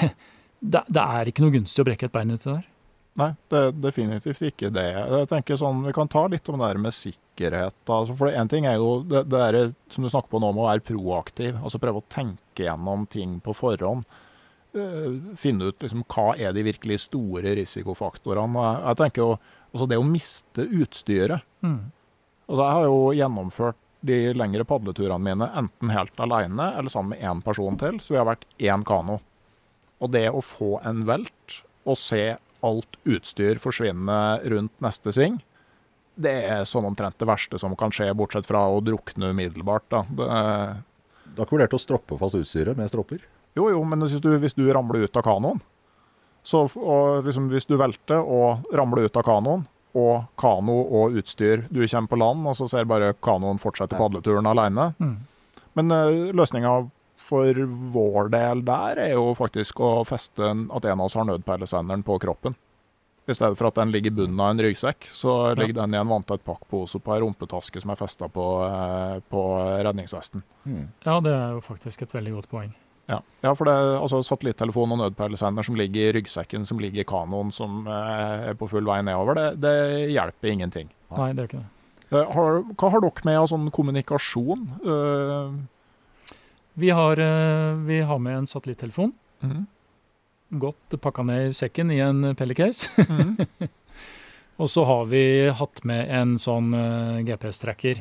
det, det er ikke noe gunstig å brekke et bein uti der. Nei, det er definitivt ikke det. Jeg tenker sånn, Vi kan ta litt om det der med sikkerhet. Altså, for En ting er jo det, det der, som du snakker på nå, med å være proaktiv. altså Prøve å tenke gjennom ting på forhånd. Eh, finne ut liksom, hva er de virkelig store risikofaktorene. Jeg tenker jo, altså Det å miste utstyret Mm. altså Jeg har jo gjennomført de lengre padleturene mine enten helt alene eller sammen med én person til. Så vi har vært én kano. Og det å få en velt og se alt utstyr forsvinne rundt neste sving, det er sånn omtrent det verste som kan skje, bortsett fra å drukne umiddelbart. Da. Det, Du har ikke vurdert å stroppe fast utstyret med stropper? jo, jo, men hvis du, hvis du ramler ut av kanoen, så, og liksom, hvis du velter og ramler ut av kanoen, og kano og utstyr, du kommer på land, og så ser bare kanoen fortsette padleturen alene. Mm. Men uh, løsninga for vår del der er jo faktisk å feste en, at en av oss har nødpeilesenderen på kroppen. I stedet for at den ligger i bunnen av en ryggsekk, så ligger den i en vanntett pakkpose på ei rumpetaske som er festa på, eh, på redningsvesten. Hmm. Ja, det er jo faktisk et veldig godt poeng. Ja, ja for det er altså satellittelefon og nødpeilesender som ligger i ryggsekken, som ligger i kanoen, som eh, er på full vei nedover, det, det hjelper ingenting. Nei, det er ikke det. Eh, Har, hva har dere med av sånn kommunikasjon? Eh, Vi har, eh, vi har med en satellittelefon. Mm. Godt pakka ned i sekken i en pellicase. *laughs* Mm. Og så har vi hatt med en sånn eh, GPS-tracker.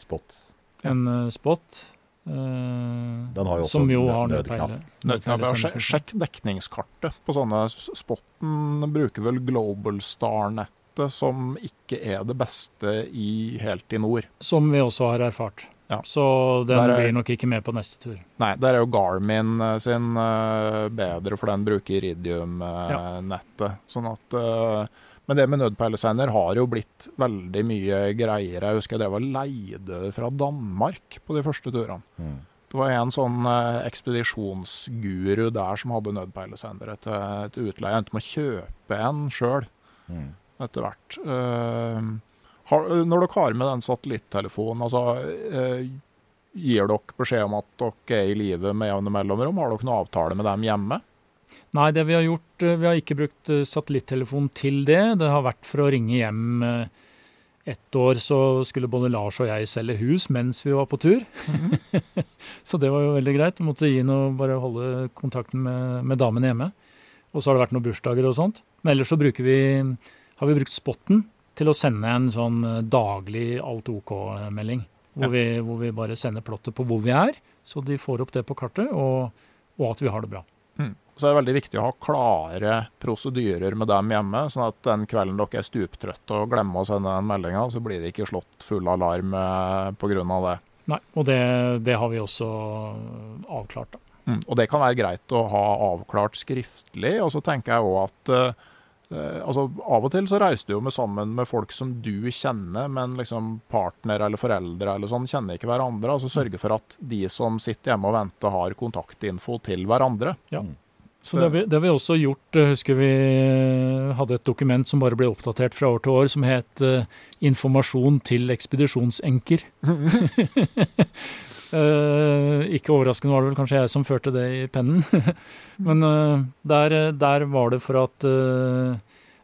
Spot. En eh, spot. Uh, Den har jo også som jo har nødknapp. Nødknapp, ja, sjekk, sjekk dekningskartet på sånne Spotten bruker vel Global Star-nettet, som ikke er det beste i, helt i nord. Som vi også har erfart. Ja. Så den er- blir nok ikke med på neste tur. Nei, der er jo Garmin eh, sin eh, bedre, for den bruker Iridium-nettet. Sånn at eh, Men det med nødpeilesender har jo blitt veldig mye greiere. Jeg husker jeg drev og leide fra Danmark på de første turene. Mm. Det var en sånn eh, ekspedisjonsguru der som hadde nødpeilesendere til, til utleie. Jeg endte med å kjøpe en sjøl mm. etter hvert. Eh, Har, når dere har med den satellittelefonen, altså, eh, gir dere beskjed om at dere er i live med jevne mellomrom? Har dere noen avtale med dem hjemme? Nei, det vi har gjort, eh, vi har ikke brukt eh, satellittelefon til det. Det har vært for å ringe hjem. et Ett år så skulle både Lars og jeg selge hus mens vi var på tur. *laughs* så det var jo veldig greit. Vi måtte gi noe, bare holde kontakten med, med damen hjemme. Og så har det vært noen bursdager og sånt. Men ellers så vi, har vi brukt Spotten til å sende en sånn eh, daglig alt OK-melding. Hvor, Ja. vi, hvor vi bare sender plottet på hvor vi er, så de får opp det på kartet, og, og at vi har det bra. Så er det veldig viktig å ha klare prosedyrer med dem hjemme, sånn at den kvelden dere er stuptrøtte og glemmer å sende den meldinga, så blir det ikke slått full alarm eh, pga. det. Nei, og det, det har vi også avklart, da. Mm. Og det kan være greit å ha avklart skriftlig. Og så tenker jeg òg at eh, eh, altså Av og til så reiser du jo med sammen med folk som du kjenner, men liksom partner eller foreldre eller sånn kjenner ikke hverandre. Altså Sørge for at de som sitter hjemme og venter, har kontaktinfo til hverandre. Så det har, vi, det har vi også gjort. Husker vi eh, hadde et dokument som bare ble oppdatert fra år til år, som het eh, 'Informasjon til ekspedisjonsenker'. *laughs* Eh, ikke overraskende var det vel kanskje jeg som førte det i pennen. *laughs* Men uh, der, der var det for at uh,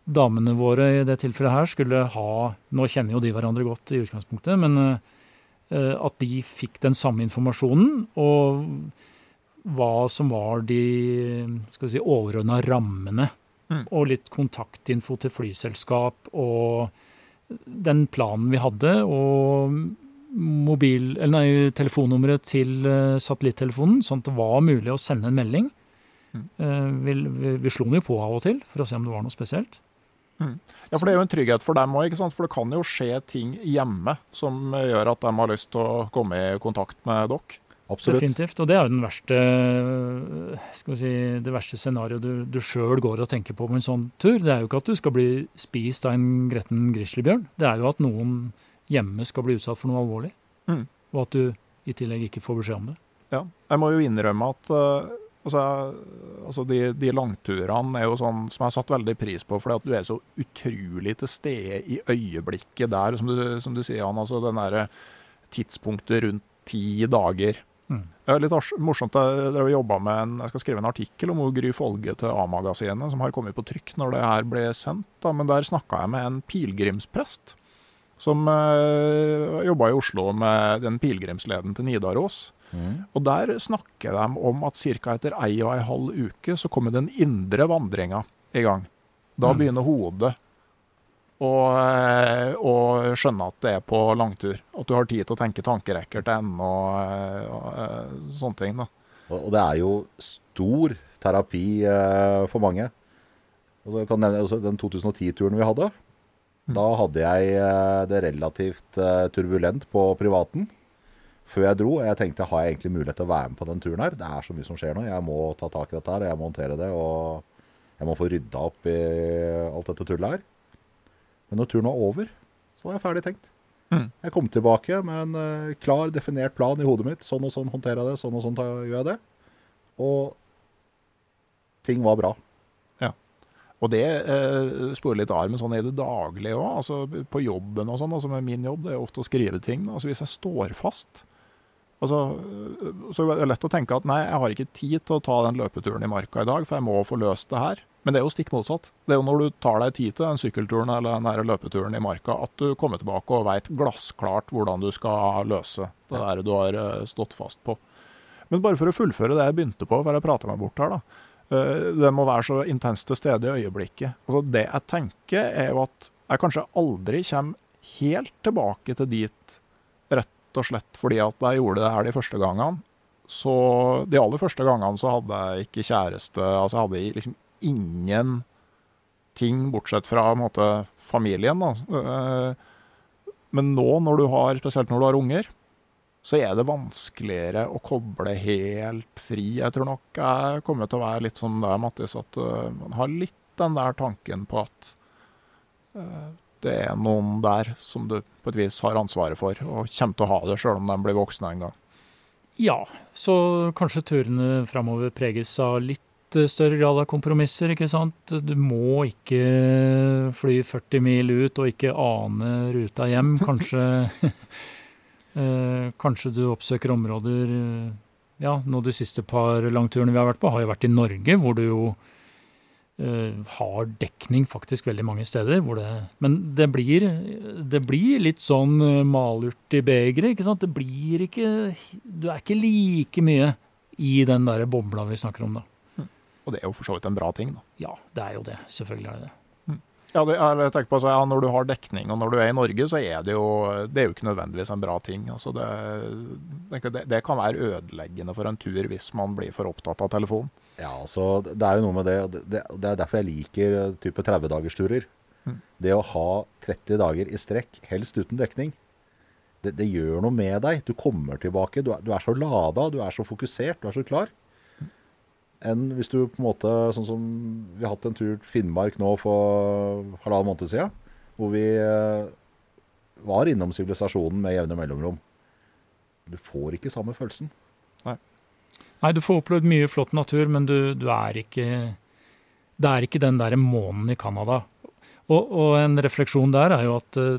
damene våre i det tilfellet her skulle ha Nå kjenner jo de hverandre godt i utgangspunktet, men at de fikk den samme informasjonen. og hva som var de skal vi si, overordna rammene. Mm. Og litt kontaktinfo til flyselskap og den planen vi hadde. Og mobil, eller nei, telefonnummeret til eh, satellittelefonen, sånn at det var mulig å sende en melding. Mm. Eh, vi, vi, vi slo den jo på av og til for å se om det var noe spesielt. Ja, for Det er jo en trygghet for dem òg, for det kan jo skje ting hjemme som eh, gjør at de har lyst til å komme i kontakt med dere. Absolutt. Definitivt. Og det er jo den verste, skal vi si, det verste scenarioet du, du sjøl går og tenker på på en sånn tur. Det er jo ikke at du skal bli spist av en gretten grizzlybjørn. Det er jo at noen hjemme skal bli utsatt for noe alvorlig. Mm. Og at du i tillegg ikke får beskjed om det. Ja. Jeg må jo innrømme at uh, altså, altså de, de langturene er jo sånn som jeg har satt veldig pris på, fordi at du er så utrolig til stede i øyeblikket der, som du, som du sier, Jan. Altså den derre tidspunktet rundt ti dager. Mm. Det er litt morsomt. Jeg drev med en, jeg skal skrive en artikkel om Gry Folge til A-magasinet, som har kommet på trykk når det her ble sendt. Da. Men der snakka jeg med en pilegrimsprest som uh, jobba i Oslo med den pilegrimsleden til Nidaros. Mm. Og der snakker de om at ca. etter ei og ei halv uke så kommer den indre vandringa i gang. Da Mm. begynner hodet å, eh, å skjønne at det er på langtur. At du har tid til å tenke tankerekker til ende og, eh, og eh, sånne ting. da. Og, og det er jo stor terapi eh, for mange. Altså, nevne altså, Den 2010-turen vi hadde. Da hadde jeg eh, det relativt eh, turbulent på privaten før jeg dro. og Jeg tenkte har jeg egentlig mulighet til å være med på den turen her? Det er så mye som skjer nå. Jeg må ta tak i dette her, jeg må håndtere det. Og jeg må få rydda opp i alt dette tullet her. Men når turen var over, så var jeg ferdig tenkt. Mm. Jeg kom tilbake med en eh, klar, definert plan i hodet mitt. Sånn og sånn håndterer jeg det, sånn og sånn gjør jeg det. Og ting var bra. Og det eh, sporer litt av, men sånn er det daglig òg. Altså, på jobben og sånn, altså med min jobb, det er ofte å skrive ting. Altså Hvis jeg står fast altså, øh, Så er det lett å tenke at nei, jeg har ikke tid til å ta den løpeturen i marka i dag, for jeg må få løst det her. Men det er jo stikk motsatt. Det er jo når du tar deg tid til den sykkelturen eller den løpeturen i marka, at du kommer tilbake og veit glassklart hvordan du skal løse det der du har øh, stått fast på. Men bare for å fullføre det jeg begynte på, for jeg prata meg bort her, da. Eh, Det må være så intenst til stede i øyeblikket. Altså Det jeg tenker, er jo at jeg kanskje aldri kommer helt tilbake til dit, rett og slett fordi at jeg gjorde det her de første gangene. Så de aller første gangene så hadde jeg ikke kjæreste. Altså jeg hadde liksom ingen ting bortsett fra måte, familien. Da. Eh, Men nå, når du har, spesielt når du har unger, så er det vanskeligere å koble helt fri. Jeg tror nok jeg kommer til å være litt som deg, Mattis, at uh, man har litt den der tanken på at uh, det er noen der som du på et vis har ansvaret for, og kommer til å ha det sjøl om de blir voksne en gang. Ja, så kanskje turene framover preges av litt eh, større grad av kompromisser, ikke sant. Du må ikke fly 40 mil ut og ikke ane ruta hjem. *laughs* Kanskje, eh, kanskje du oppsøker områder eh, Ja, nå de siste par langturene vi har vært på, har jo vært i Norge, hvor du jo eh, har dekning faktisk veldig mange steder. Hvor det, men det blir, det blir litt sånn eh, malurt i begeret, ikke sant. Det blir ikke Du er ikke like mye i den der bobla vi snakker om, da. Og det er jo for så vidt en bra ting, da. Ja, det er jo det. Selvfølgelig er det det. Ja, det, jeg tenker på, så, ja, Når du har dekning og når du er i Norge, så er det jo, det er jo ikke nødvendigvis en bra ting. Altså det, det, det kan være ødeleggende for en tur hvis man blir for opptatt av telefonen. Ja, altså, det er jo noe med det. Det, det er derfor jeg liker eh, type 30-dagersturer. Mm. Det å ha 30 dager i strekk, helst uten dekning, det, det gjør noe med deg. Du kommer tilbake. Du er, du er så lada, du er så fokusert, du er så klar. Enn hvis du på en måte, sånn som Vi har hatt en tur til Finnmark nå for halvannen måned siden, hvor vi eh, var innom sivilisasjonen med jevne mellomrom. Du får ikke samme følelsen. Nei, Nei, du får opplevd mye flott natur, men du, du er ikke Det er ikke den derre månen i Canada. Og, og en refleksjon der er jo at eh,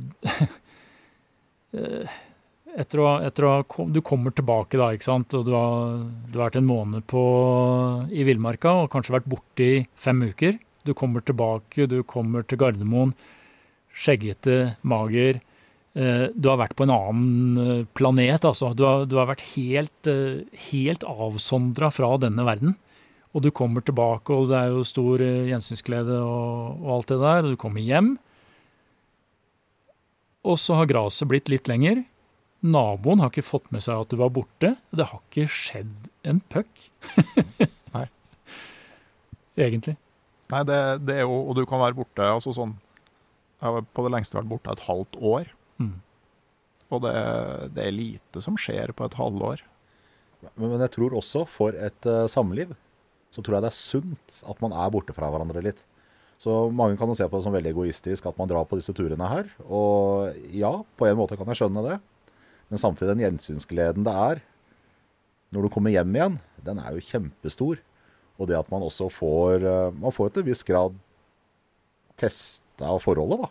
*laughs* etter å, etter å Du kommer tilbake da, ikke sant, og du har, du har vært en måned på, i villmarka og kanskje vært borte i fem uker. Du kommer tilbake, du kommer til Gardermoen, skjeggete, mager. Eh, Du har vært på en annen eh, planet, altså. Du har, du har vært helt, eh, helt avsondra fra denne verden. Og du kommer tilbake, og det er jo stor gjensynsglede og, og alt det der. Og du kommer hjem. Og så har gresset blitt litt lenger. Naboen har ikke fått med seg at du var borte. Det har ikke skjedd en puck. *laughs* Nei. Egentlig. Nei, det, det er jo, og du kan være borte altså sånn Jeg har på det lengste vært borte et halvt år. Mm. Og det, det er lite som skjer på et halvår. Men, men jeg tror også for et uh, samliv, så tror jeg det er sunt at man er borte fra hverandre litt. Så mange kan jo se på det som veldig egoistisk at man drar på disse turene her. Og ja, på en måte kan jeg skjønne det. Men samtidig den gjensynsgleden det er når du kommer hjem igjen, den er jo kjempestor. Og det at man også får eh, Man får til en viss grad testa forholdet, da.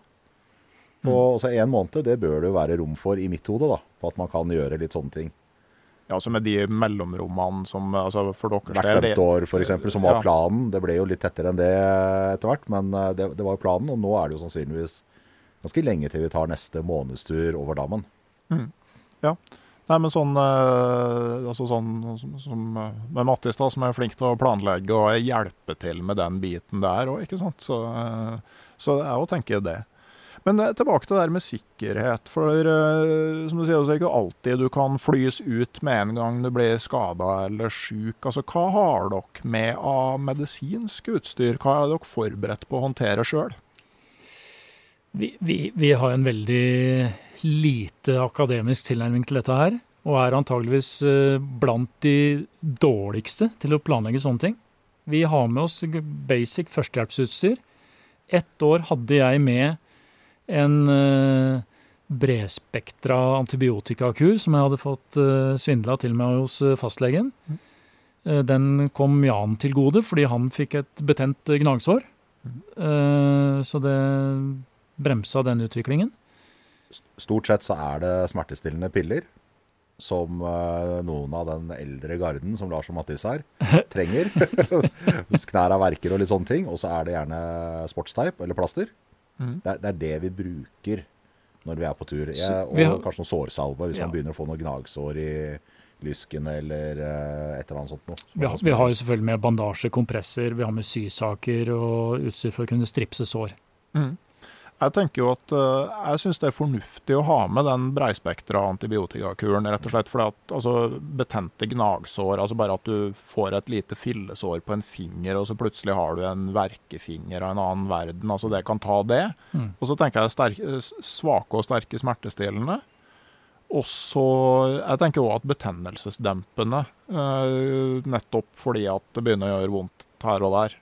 Og også en måned, det bør det jo være rom for i mitt hode, da. På at man kan gjøre litt sånne ting. Ja, altså med de mellomrommene som altså for deres Hvert femte år, f.eks., som var Ja. planen. Det ble jo litt tettere enn det etter hvert, men eh, det, det var jo planen. Og nå er det jo sannsynligvis ganske lenge til vi tar neste månedstur over dammen. Nei, men sånn, eh, altså sånn som, eh, med Mattis, da, som er flink til å planlegge og hjelpe til med den biten der òg, ikke sant. Så, eh, så jeg òg tenker det. Men tilbake til det der med sikkerhet. For som du sier, så er det ikke alltid du kan flys ut med en gang du blir skada eller sjuk. Altså, hva har dere med av medisinsk utstyr? Hva er dere forberedt på å håndtere sjøl? Vi, vi, vi har en veldig lite akademisk tilnærming til dette her, og er antageligvis eh, blant de dårligste til å planlegge sånne ting. Vi har med oss basic førstehjelpsutstyr. Ett år hadde jeg med en uh, bredspektra antibiotikakur som jeg hadde fått uh, svindla til meg hos eh, fastlegen. Eh, den kom Jan til gode fordi han fikk et betent eh, gnagsår. Eh, så det bremsa den utviklingen. Stort sett så er det smertestillende piller. Som eh, noen av den eldre garden som Lars og Mattis er, *laughs* trenger. *laughs* Hvis knærne verker og litt sånne ting. Og så er det gjerne sportsteip eller plaster. Mm. Det, er, det er det vi bruker når vi er på tur. Jeg, og har- kanskje noen sårsalve hvis Ja. man begynner å få noen gnagsår i lysken eller eh, et eller annet sånt noe. Vi har, vi har jo selvfølgelig med bandasje, kompresser, vi har med sysaker og utstyr for å kunne stripse sår. Jeg tenker jo at eh, jeg syns det er fornuftig å ha med den breispektra antibiotikakuren, rett og slett fordi at altså, betente gnagsår, altså bare at du får et lite fillesår på en finger, og så plutselig har du en verkefinger av en annen verden, altså det kan ta det. Mm. Og så tenker jeg sterke, svake og sterke smertestillende. Og så Jeg tenker òg at betennelsesdempende, eh, nettopp fordi at det begynner å gjøre vondt her og der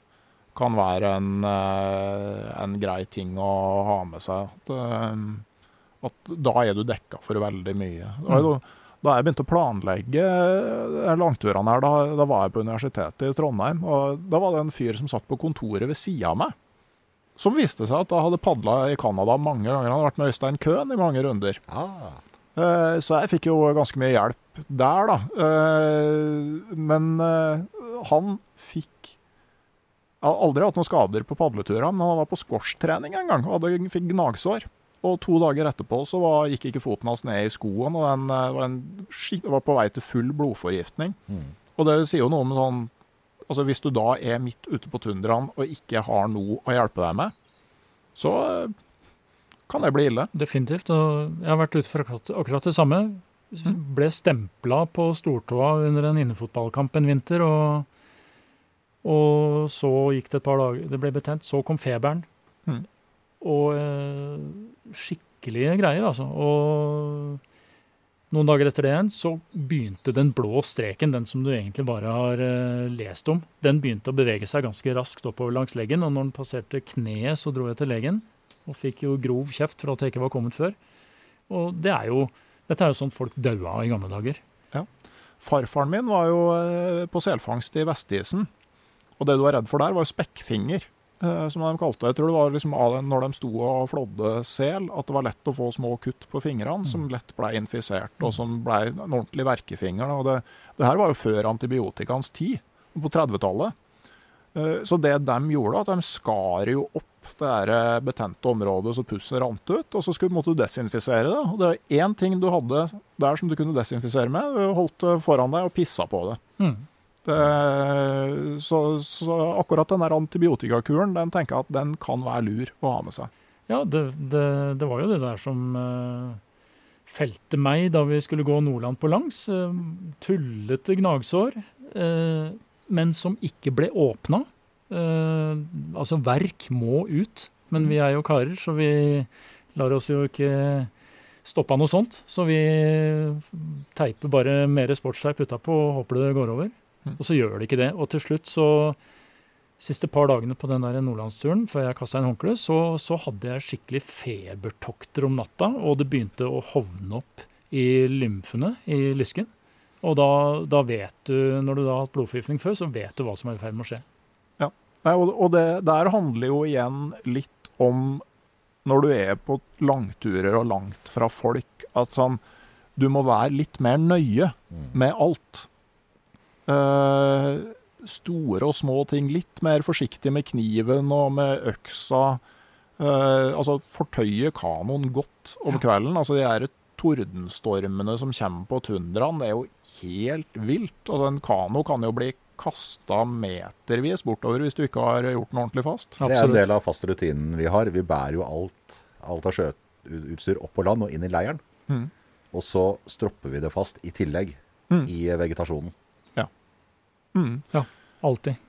kan være en, eh, en grei ting å ha med seg. At, eh, at da er du dekka for veldig mye. Da er Da jeg begynte å planlegge eh, langturene her, da, da var jeg på universitetet i Trondheim. og Da var det en fyr som satt på kontoret ved sida av meg. Som viste seg at jeg hadde padla i Canada mange ganger. Han hadde vært med Øystein Køhn i mange runder. Ah, Så jeg fikk jo ganske mye hjelp der, da. Men han fikk Jeg har aldri hatt noen skader på padleturer, men han var på squashtrening en gang og hadde, fikk gnagsår. Og to dager etterpå så var, gikk ikke foten hans ned i skoen, og den eh, var, en, var på vei til full blodforgiftning. Og det sier jo noe om sånn Altså hvis du da er midt ute på tundraen og ikke har noe å hjelpe deg med, så eh, kan det bli ille. Definitivt. Og jeg har vært ute for akkurat, akkurat det samme. Ble stempla på stortåa under en innefotballkamp en vinter. Og, og så gikk det et par dager, det ble betent. Så kom feberen. Mm. Og eh, skikkelige greier, altså. Og noen dager etter det igjen så begynte den blå streken, den som du egentlig bare har eh, lest om, den begynte å bevege seg ganske raskt oppover langs leggen. Og når den passerte kneet, så dro jeg til legen og fikk jo grov kjeft for at jeg ikke var kommet før. Og det er jo, dette er jo sånn folk daua i gamle dager. Farfaren min var jo eh, på selfangst i Vestisen. Og det du var redd for der, var jo spekkfinger, eh, som de kalte det. Jeg tror det var liksom når de sto og flådde sel, at det var lett å få små kutt på fingrene som lett ble infisert, og som ble en ordentlig verkefinger. Og det, det her var jo før antibiotikans tid, på 30-tallet. Eh, Så det de gjorde, at de skar jo opp det eh, betente området så pusset rant ut, og så skulle måtte du desinfisere det. Og det var én ting du hadde der som du kunne desinfisere med, du holdt det foran deg og pissa på det. Mm. Det så, så akkurat den der antibiotikakuren, den tenker jeg at den kan være lur å ha med seg. Ja, det, det, det var jo det der som eh, felte meg da vi skulle gå Nordland på langs. Eh, tullete gnagsår, eh, men som ikke ble åpna. Eh, altså, verk må ut. Men vi er jo karer, så vi lar oss jo ikke stoppe noe sånt. Så vi teiper bare mer sportsteip utapå og håper det går over. Mm. Og så gjør det ikke det. Og til slutt så Siste par dagene på den der nordlandsturen, før jeg kasta inn håndkleet, så, så hadde jeg skikkelig febertokter om natta, og det begynte å hovne opp i lymfene i lysken. Og da, da vet du, når du da har hatt blodforgiftning før, så vet du hva som er i ferd med å skje. Nei, og og det der handler jo igjen litt om når du er på langturer og langt fra folk, at sånn Du må være litt mer nøye med alt. Eh, store og små ting. Litt mer forsiktig med kniven og med øksa. Uh, altså fortøye kanoen godt om kvelden. Altså de her tordenstormene som kommer på tundraen, det er jo helt vilt. Altså En kano kan jo bli kasta metervis bortover hvis du ikke har gjort den ordentlig fast. Det er en del av fast rutinen vi har. Vi bærer jo alt, alt av sjøutstyr opp på land og inn i leiren. Mm. Og så stropper vi det fast i tillegg mm. i vegetasjonen. Mm. Alltid.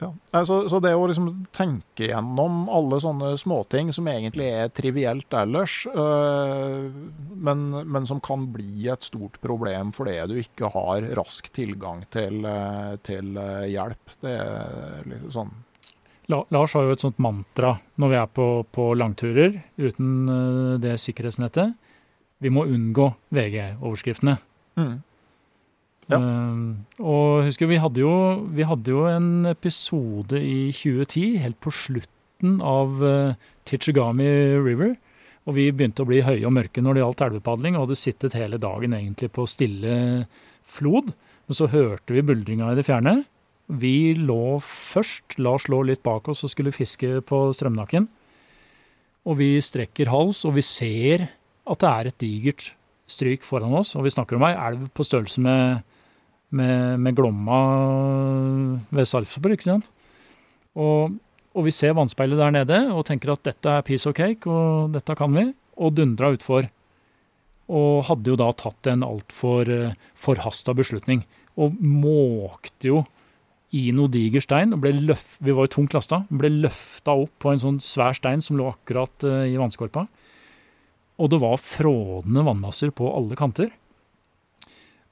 Ja. Så, så det å liksom tenke gjennom alle sånne småting som egentlig er trivielt ellers, øh, men, men som kan bli et stort problem fordi du ikke har rask tilgang til, øh, til øh, hjelp, det er liksom sånn Lars har jo et sånt mantra når vi er på, på langturer uten eh, det sikkerhetsnettet. Vi må unngå VG-overskriftene. mm. Ja. Eh, og husker vi hadde, jo, vi hadde jo en episode i 2010, helt på slutten av uh, Tichigami River. Og vi begynte å bli høye og mørke når det gjaldt elvepadling, og hadde sittet hele dagen egentlig på stille flod. Men så hørte vi buldringa i det fjerne. Vi lå først, Lars lå litt bak oss og skulle fiske på strømnakken. Og vi strekker hals, og vi ser at det er et digert stryk foran oss. Og vi snakker om ei elv på størrelse med, med, med Glomma ved Sarpsborg, ikke sant. Og, og vi ser vannspeilet der nede og tenker at dette er piece of cake, og dette kan vi. Og dundra utfor. Og hadde jo da tatt en altfor uh, forhasta beslutning. Og måkte jo i noe diger stein. og ble løft, Vi var jo tungt lasta. Ble løfta opp på en sånn svær stein som lå akkurat eh, i vannskorpa. Og det var frådende vannmasser på alle kanter.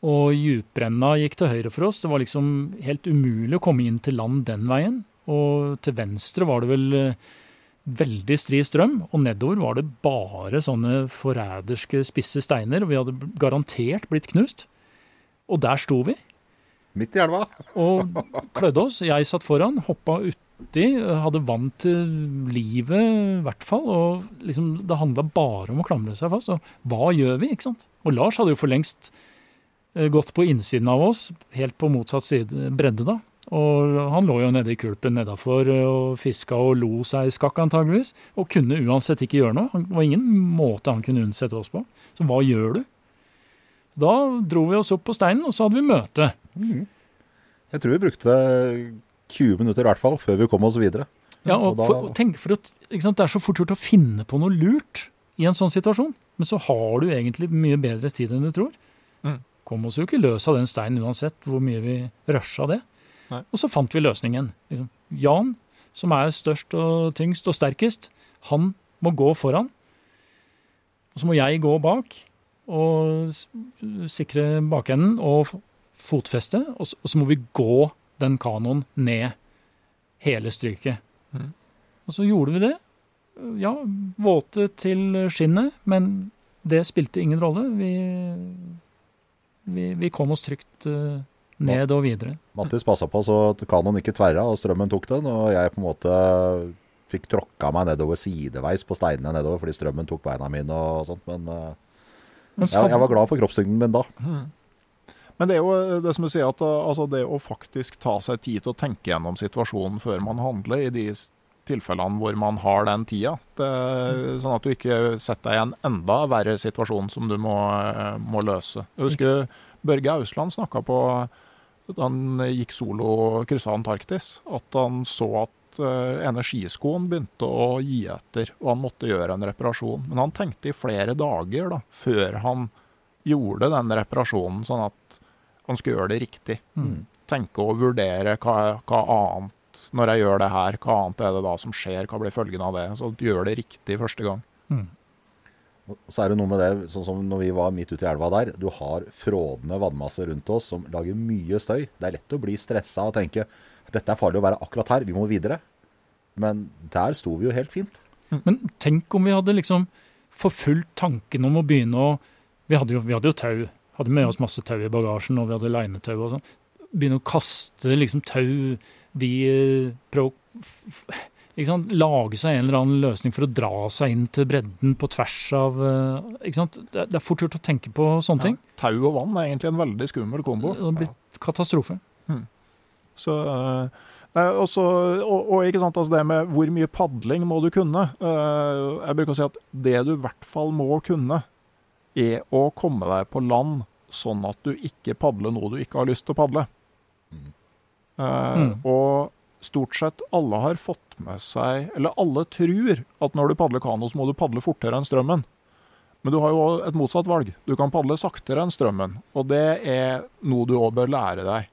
Og djuprenna gikk til høyre for oss. Det var liksom helt umulig å komme inn til land den veien. Og til venstre var det vel eh, veldig stri strøm, og nedover var det bare sånne forræderske spisse steiner, og vi hadde garantert blitt knust. Og der sto vi Midt i elva. *laughs* og klødde oss. Jeg satt foran, hoppa uti, hadde vann til livet i hvert fall. Og liksom, det handla bare om å klamre seg fast. Og hva gjør vi? ikke sant? Og Lars hadde jo for lengst gått på innsiden av oss, helt på motsatt side, bredde da. Og han lå jo nede i kulpen nedafor og fiska og lo seg i skakk antageligvis. Og kunne uansett ikke gjøre noe. Det var ingen måte han kunne unnsette oss på. Så hva gjør du? Da dro vi oss opp på steinen, og så hadde vi møte. Jeg tror vi brukte 20 minutter i hvert fall før vi kom oss videre. Ja, og Og da- for, tenk for at, Det er så fort gjort å finne på noe lurt i en sånn situasjon. Men så har du egentlig mye bedre tid enn du tror. Kom oss jo ikke løs av den steinen uansett hvor mye vi rusha det. Nei. Og så fant vi løsningen. Liksom. Jan, som er størst og tyngst og sterkest, han må gå foran. Og så må jeg gå bak og sikre bakenden og fotfeste. Og så, og så må vi gå den kanoen ned hele stryket. Mm. Og så gjorde vi det. Ja, våte til skinnet, men det spilte ingen rolle. Vi, vi, vi kom oss trygt uh, ned og videre. Mattis passa på så kanoen ikke tverra, og strømmen tok den. Og jeg på en måte fikk tråkka meg nedover sideveis på steinene nedover fordi strømmen tok beina mine og sånt. Men uh, Men jeg, jeg var glad for kroppstyngden min da. Men det er jo det som du sier, at altså det å faktisk ta seg tid til å tenke gjennom situasjonen før man handler, i de tilfellene hvor man har den tida. Det, sånn at du ikke setter deg i en enda verre situasjon som du må, må løse. Jeg husker Børge Ausland snakka på da han gikk solo og kryssa Antarktis, at han så at uh, energiskoen begynte å gi etter, og han måtte gjøre en reparasjon. Men han tenkte i flere dager da, før han gjorde den reparasjonen, sånn at han skulle gjøre det riktig. Mm. Tenke og vurdere hva, hva annet Når jeg gjør det her, hva annet er det da som skjer? Hva blir følgen av det? Så gjør det riktig første gang. Mm. Så er det noe med det, sånn som når vi var midt ute i elva der. Du har frådende vannmasser rundt oss som lager mye støy. Det er lett å bli stressa og tenke dette er farlig å være akkurat her, vi må videre. Men der sto vi jo helt fint. Men tenk om vi hadde liksom forfulgt tanken om å begynne å Vi hadde jo, vi hadde jo tau. Hadde med oss masse tau i bagasjen, og vi hadde leinetau og sånn. Begynne å kaste liksom tau de prøver å? Lage seg en eller annen løsning for å dra seg inn til bredden på tvers av eh, ikke sant? Det, er- fort gjort å tenke på sånne ting. Tau og vann er egentlig en veldig skummel kombo. Det har blitt katastrofe. Så, eh, nei, også, og, og ikke sant, altså det med hvor mye padling må du kunne. Eh, jeg bruker å si at det du i hvert fall må kunne, er å komme deg på land sånn at du ikke padler noe du ikke har lyst til å padle. Eh, Mm. Og stort sett alle har fått med seg, eller alle tror, at når du padler kano, så må du padle fortere enn strømmen. Men du har jo et motsatt valg. Du kan padle saktere enn strømmen. Og det er noe du òg bør lære deg.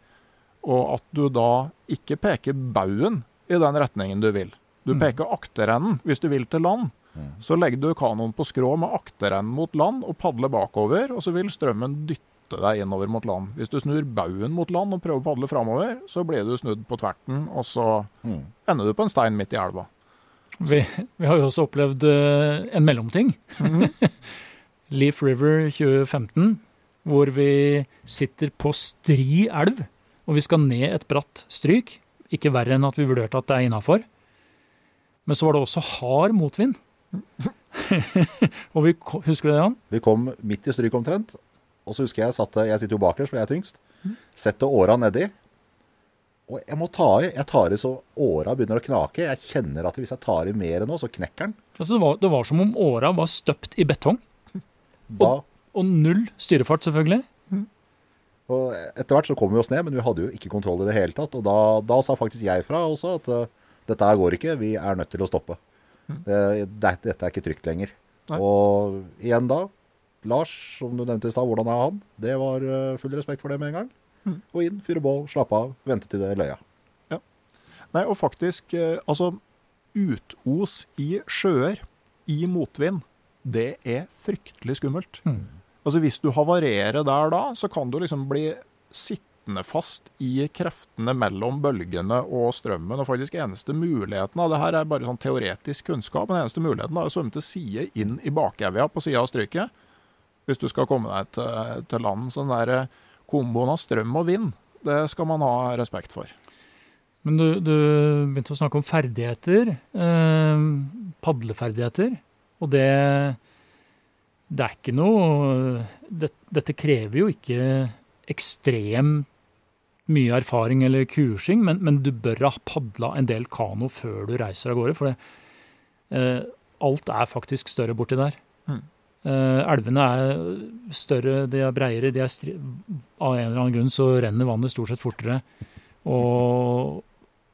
Og at du da ikke peker baugen i den retningen du vil. Du Mm. peker akterenden hvis du vil til land. Så legger du kanoen på skrå med akterenden mot land og padler bakover, og så vil strømmen dytte deg innover mot land. Hvis du snur baugen mot land og prøver å padle framover, så blir du snudd på tverten, og så Mm. ender du på en stein midt i elva. Vi, vi har jo også opplevd eh, en mellomting. *laughs* Leaf River 2015, hvor vi sitter på stri elv, og vi skal ned et bratt stryk. Ikke verre enn at vi vurderte at det er innafor. Men så var det også hard motvind. *laughs* *laughs* og vi, husker du det, Jan? Vi kom midt i stryk omtrent. Og så husker jeg satte, jeg sitter jo bakerst, for jeg er tyngst. Setter åra nedi. Og jeg må ta i. Jeg tar i så åra begynner å knake. Jeg kjenner at hvis jeg tar i mer nå, så knekker den. Altså, det, var, det var som om åra var støpt i betong. *laughs* Da, Og null styrefart, selvfølgelig. og etter hvert så kom vi oss ned, men vi hadde jo ikke kontroll i det hele tatt. Og da, da sa faktisk jeg fra også at eh, dette her går ikke, vi er nødt til å stoppe. Det, det, dette er ikke trygt lenger. Nei. Og igjen da, Lars, som du nevnte i stad, hvordan er han? Det var eh, full respekt for det med en gang. Og inn, fyre bål, slappe av, vente til det løya. Nei, og faktisk, eh, altså Utos i sjøer i motvind, det er fryktelig skummelt. Mm. Altså Hvis du havarerer der da, så kan du liksom bli sittende sittende fast i kreftene mellom bølgene og strømmen. Og faktisk eneste muligheten av det her er bare sånn teoretisk kunnskap, men eneste muligheten er å svømme til side inn i bakevja på sida av stryket. Hvis du skal komme deg til, til land. Så den der eh, komboen av strøm og vind, det skal man ha respekt for. Men du, du begynte å snakke om ferdigheter. Eh, padleferdigheter. Og det Det er ikke noe det, Dette krever jo ikke ekstremt mye erfaring eller kursing, men, men du bør ha padla en del kano før du reiser av gårde. For det, eh, alt er faktisk større borti der. Mm. Eh, elvene er større, de er breiere. De er av en eller annen grunn så renner vannet stort sett fortere. Og,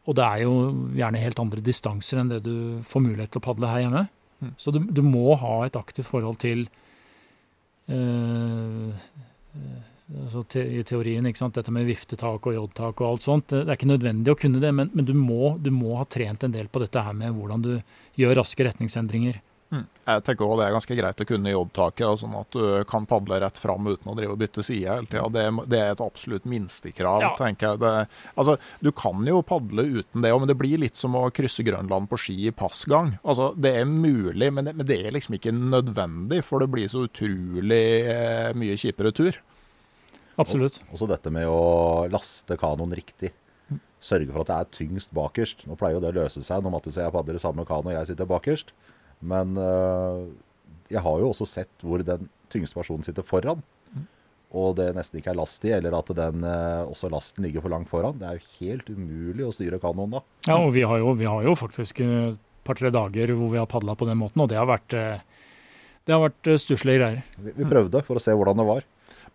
og det er jo gjerne helt andre distanser enn det du får mulighet til å padle her hjemme. Mm. Så du, du må ha et aktivt forhold til eh, eh, altså te, I teorien, ikke sant? dette med viftetak og jodtak og alt sånt. Det, det er ikke nødvendig å kunne det, men, men du, må, du må ha trent en del på dette her med hvordan du gjør raske retningsendringer. Mm. Jeg tenker også det er ganske greit å kunne jobbtaket, og sånn at du kan padle rett fram uten å drive og bytte side hele tida. Det, det er et absolutt minstekrav, Ja. tenker jeg. Det, altså, du kan jo padle uten det òg, men det blir litt som å krysse Grønland på ski i passgang. Altså, det er mulig, men det, men det er liksom ikke nødvendig, for det blir så utrolig eh, mye kjipere tur. Absolutt. Også dette med å laste kanoen riktig. Sørge for at det er tyngst bakerst. Nå pleier jo det å løse seg når Mattis og jeg padler i samme kano og jeg sitter bakerst. Men uh, jeg har jo også sett hvor den tyngste personen sitter foran. Og det nesten ikke er last i, eller at den, uh, også lasten ligger for langt foran. Det er jo helt umulig å styre kanoen da. Ja, og vi har jo, vi har jo faktisk et par-tre dager hvor vi har padla på den måten, og det har vært, eh, det har vært eh, stusslige greier. Vi, vi prøvde for å se hvordan det var.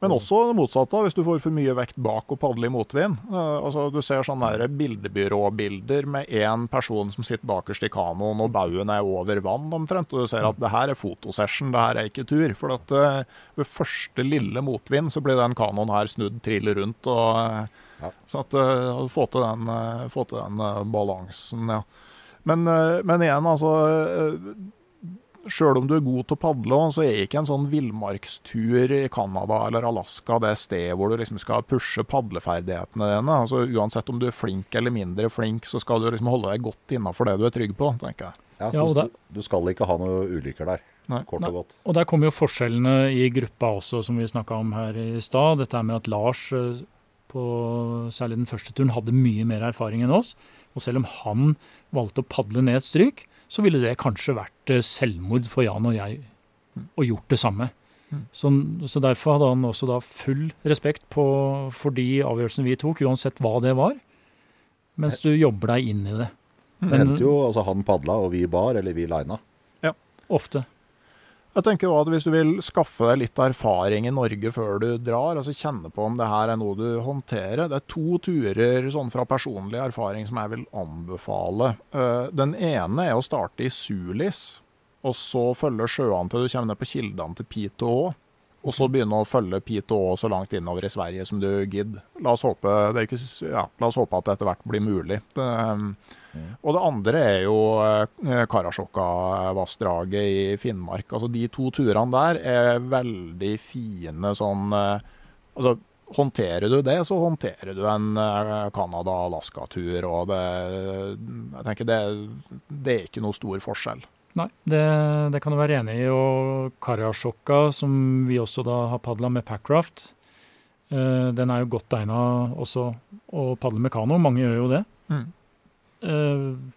Men også det motsatte, hvis du får for mye vekt bak og padler i motvind. Eh, altså, du ser sånne der bildebyråbilder med én person som sitter bakerst i kanoen, og baugen er over vann omtrent. Og du ser at det her er fotosession, det her er ikke tur. For at eh, ved første lille motvind så blir den kanoen her snudd trill rundt. og eh, Ja. Så at uh, få til den, få til den balansen, ja. Men, men igjen, altså Sjøl om du er god til å padle, så er ikke en sånn villmarkstur i Canada eller Alaska det stedet hvor du liksom skal pushe padleferdighetene dine. Altså Uansett om du er flink eller mindre flink, så skal du liksom holde deg godt innafor det du er trygg på, tenker jeg. Ja, Ja, og du, det- du skal ikke ha noen ulykker der, Nei. kort Nei. og godt. Og der kommer jo forskjellene i gruppa også, som vi snakka om her i stad. Dette med at Lars, eh, på særlig den første turen, hadde mye mer erfaring enn oss. Og selv om han valgte å padle ned et stryk, så ville det kanskje vært eh, selvmord for Jan og jeg å gjort det samme. Så, så derfor hadde han også da full respekt på, for de avgjørelsene vi tok, uansett hva det var. Mens du jobber deg inn i det. Det Men hendte jo altså han padla, og vi bar, eller vi lina. ofte. Jeg tenker også at Hvis du vil skaffe deg litt erfaring i Norge før du drar, altså kjenne på om det her er noe du håndterer Det er to turer sånn fra personlig erfaring som jeg vil anbefale. Eh, Den ene er å starte i Sulis, og så følge sjøene til du kommer ned på kildene til Piteå. Og så begynne å følge Piteå så langt innover i Sverige som du gidder. La oss håpe, ja, la oss håpe at det etter hvert blir mulig. Det, og det andre er jo eh, Karasjokka-vassdraget i Finnmark. Altså De to turene der er veldig fine sånn eh, Altså Håndterer du det, så håndterer du en eh, Canada-Alaska-tur. Og det, jeg tenker det, det er ikke noe stor forskjell. Nei, det, det kan du være enig i. Og Karasjokka, som vi også da har padla med Packraft, den er jo godt egna også å padle med kano. Mange gjør jo det. Mm. Eh,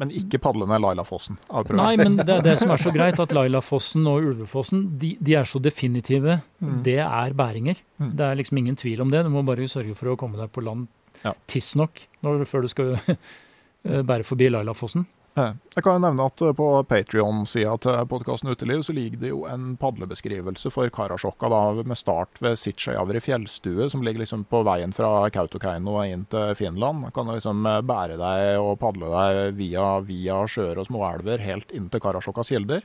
Men ikke padle ned Lailafossen. nei, men det er det som er så greit, at *laughs* Lailafossen og Ulvefossen de, de er så definitive. Mm. Det er bæringer. Mm. Det er liksom ingen tvil om det. Du må bare sørge for å komme deg på land Ja. tidsnok før du skal *laughs* eh, bære forbi Lailafossen. Eh, Jeg kan jo nevne at eh, på Patrion-sida til podkasten Uteliv så ligger det jo en padlebeskrivelse for Karasjokka da, med start ved Sitsjajavri fjellstue, som ligger liksom på veien fra Kautokeino og inn til Finland. Da kan du liksom eh, bære deg og padle deg via, via sjøer og småelver helt inn til Karasjokkas kilder.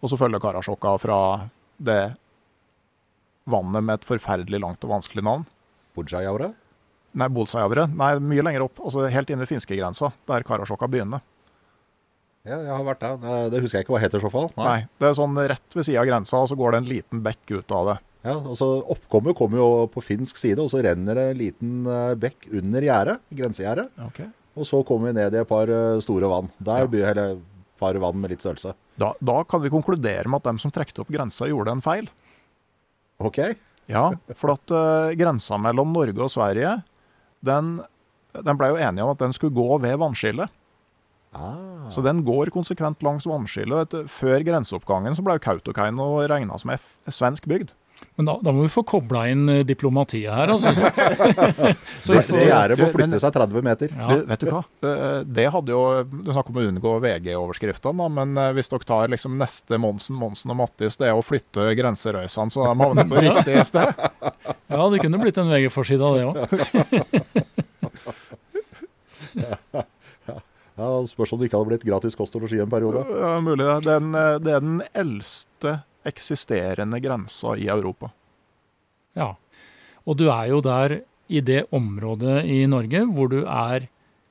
Og så følger Karasjokka fra det vannet med et forferdelig langt og vanskelig navn. Bujajavre? Nei, Bolsajavre. Nei, mye lenger opp. Altså helt inn ved finskegrensa, der Karasjokka begynner. Ja, jeg har vært der. Det- Det husker jeg ikke hva heter i så fall. Nei. Det er sånn rett ved sida av grensa, og så går det en liten bekk ut av det. Ja, altså Oppkommet kommer jo på finsk side, og så renner det en liten eh, bekk under gjerdet, grensegjerdet. Ok. Og så kommer vi ned i et par eh, store vann. Der blir det et par vann med litt størrelse. Da, da kan vi konkludere med at dem som trekte opp grensa, gjorde en feil. Ok? Ja, for at uh, grensa mellom Norge og Sverige, den, den ble jo enige om at den skulle gå ved vannskillet. Ah, Så den går konsekvent langs vannskillet. Før grenseoppgangen så ble Kautokeino regna som F svensk bygd. Men da, da må vi få kobla inn eh, diplomatiet her, altså. *laughs* Så det, det gjerdet må flytte seg 30 meter. Ja. Du, vet du hva? Eh, Det hadde jo Du snakker om å unngå VG-overskriftene, men eh, hvis dere tar liksom neste Monsen, Monsen og Mattis, det er å flytte grenserøysene så de havner på riktig *laughs* sted. Ja, det kunne blitt en VG-forside av det òg. *laughs* Ja, Spørs om det ikke hadde blitt gratis kost og losji en periode. Ja, mulig det. Den, eh, det er den eldste eksisterende grensa i Europa. Ja. Og du er jo der i det området i Norge hvor du er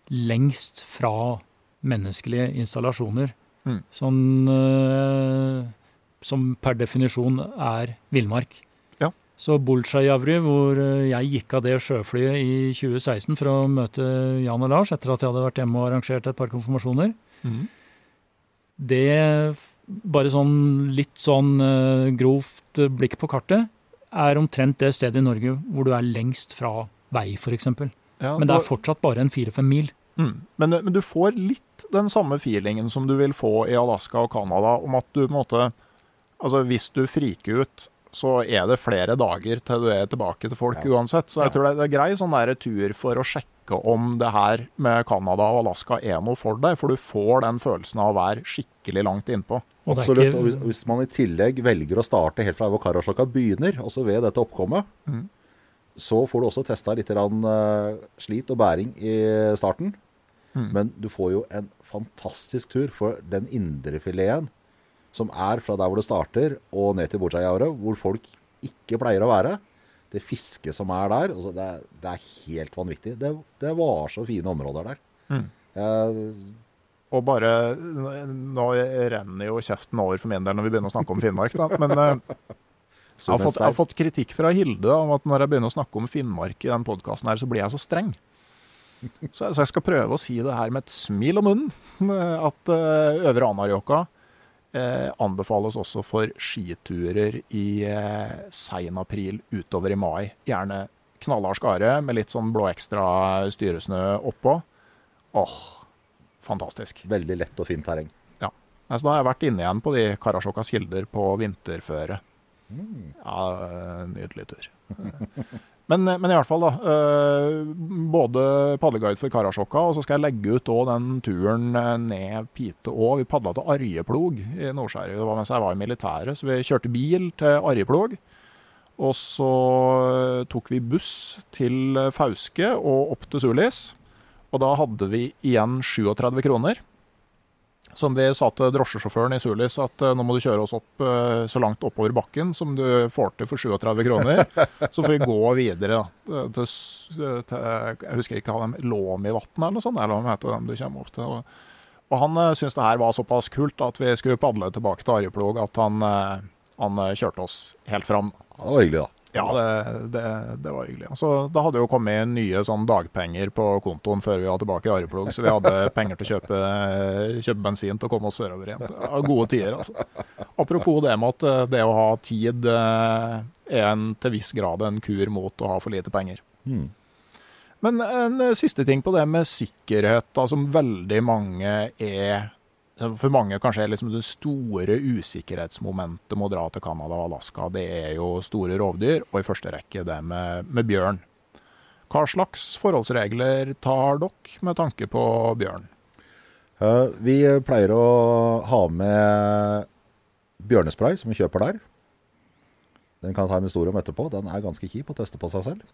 lengst fra menneskelige installasjoner. Mm. Sånn eh, som per definisjon er villmark. Så Bolsjajavri, hvor eh, jeg gikk av det sjøflyet i 2016 for å møte Jan og Lars etter at jeg hadde vært hjemme og arrangert et par konfirmasjoner, det bare sånn litt sånn eh, grovt blikk på kartet er omtrent det stedet i Norge hvor du er lengst fra vei, f.eks. Ja, Men det er fortsatt bare en fire-fem mil. Mm. Men, men du får litt den samme feelingen som du vil få i Alaska og Canada, om at du på en måte Altså hvis du friker ut, så er det flere dager til du er tilbake til folk Ja. uansett. Så jeg Ja. tror det det er grei sånn der tur for å sjekke om det her med Canada og Alaska er noe for deg, for du får den følelsen av å være skikkelig langt innpå. Og Absolutt. ikke- Og hvis, hvis man i tillegg velger å starte helt fra Karasjokka begynner, altså ved dette oppkommet, mm. så får du også testa litt eh, slit og bæring i starten. Mm. Men du får jo en fantastisk tur for den indrefileten som er fra der hvor det starter og ned til Bojayauret, hvor folk ikke pleier å være. Det fisket som er der, altså det, er, det er helt vanvittig. Det, det var så fine områder der. Mm. Jeg- Og bare Nå renner jo kjeften over for min del når vi begynner å snakke om Finnmark, da. Men eh, *laughs* jeg, har fått, jeg har fått kritikk fra Hilde om at når jeg begynner å snakke om Finnmark i den podkasten her, så blir jeg så streng. Så, så jeg skal prøve å si det her med et smil om munnen. *laughs* At eh, Øvre Anarjohka eh, anbefales også for skiturer i eh, sein april utover i mai. Gjerne knallhard skare med litt sånn blå ekstra styresnø oppå. Åh, fantastisk. Veldig lett og fint terreng. Ja. Så da har jeg vært inne igjen på de Karasjokas kilder på vinterføre. Ja, eh, nydelig tur. *laughs* Men, men i hvert fall, da. eh, Både padleguide for Karasjokka, og så skal jeg legge ut den turen eh, ned Pite Å. Vi padla til Arjeplog i Nord-Sverige. Det var mens jeg var i militæret. Så vi kjørte bil til Arjeplog. Og så eh, tok vi buss til eh, Fauske og opp til Sulis. Og da hadde vi igjen 37 kroner. Som de sa til drosjesjåføren i Sulis, at eh, nå må du kjøre oss opp eh, så langt oppover bakken som du får til for 37 kroner. *laughs* Så får vi gå videre da, til, til Jeg husker ikke hva de Låmivatn eller noe sånt, eller hva de heter dem du kommer opp til. Og, og han syntes det her var såpass kult at vi skulle padle tilbake til Arjeplog, at han, eh, han eh, kjørte oss helt fram. Ja, det var hyggelig, da. Ja, det, det, det var hyggelig. Så da hadde jo kommet nye sånn dagpenger på kontoen før vi var tilbake i Areplog, så vi hadde *laughs* penger til å kjøpe, kjøpe bensin til å komme oss sørover igjen. Ja, gode tider, altså. Apropos det med at eh, det å ha tid eh, er en, til viss grad en kur mot å ha for lite penger. Hmm. Men en siste ting på det med sikkerhet, da, som veldig mange er For mange kanskje liksom det store usikkerhetsmomentet med å dra til Canada og Alaska. Det er jo store rovdyr, og i første rekke det med, med bjørn. Hva slags forholdsregler tar dere med tanke på bjørn? Vi pleier å ha med bjørnespray, som vi kjøper der. Den kan ta en historie om etterpå. Den er ganske kjip å teste på seg selv.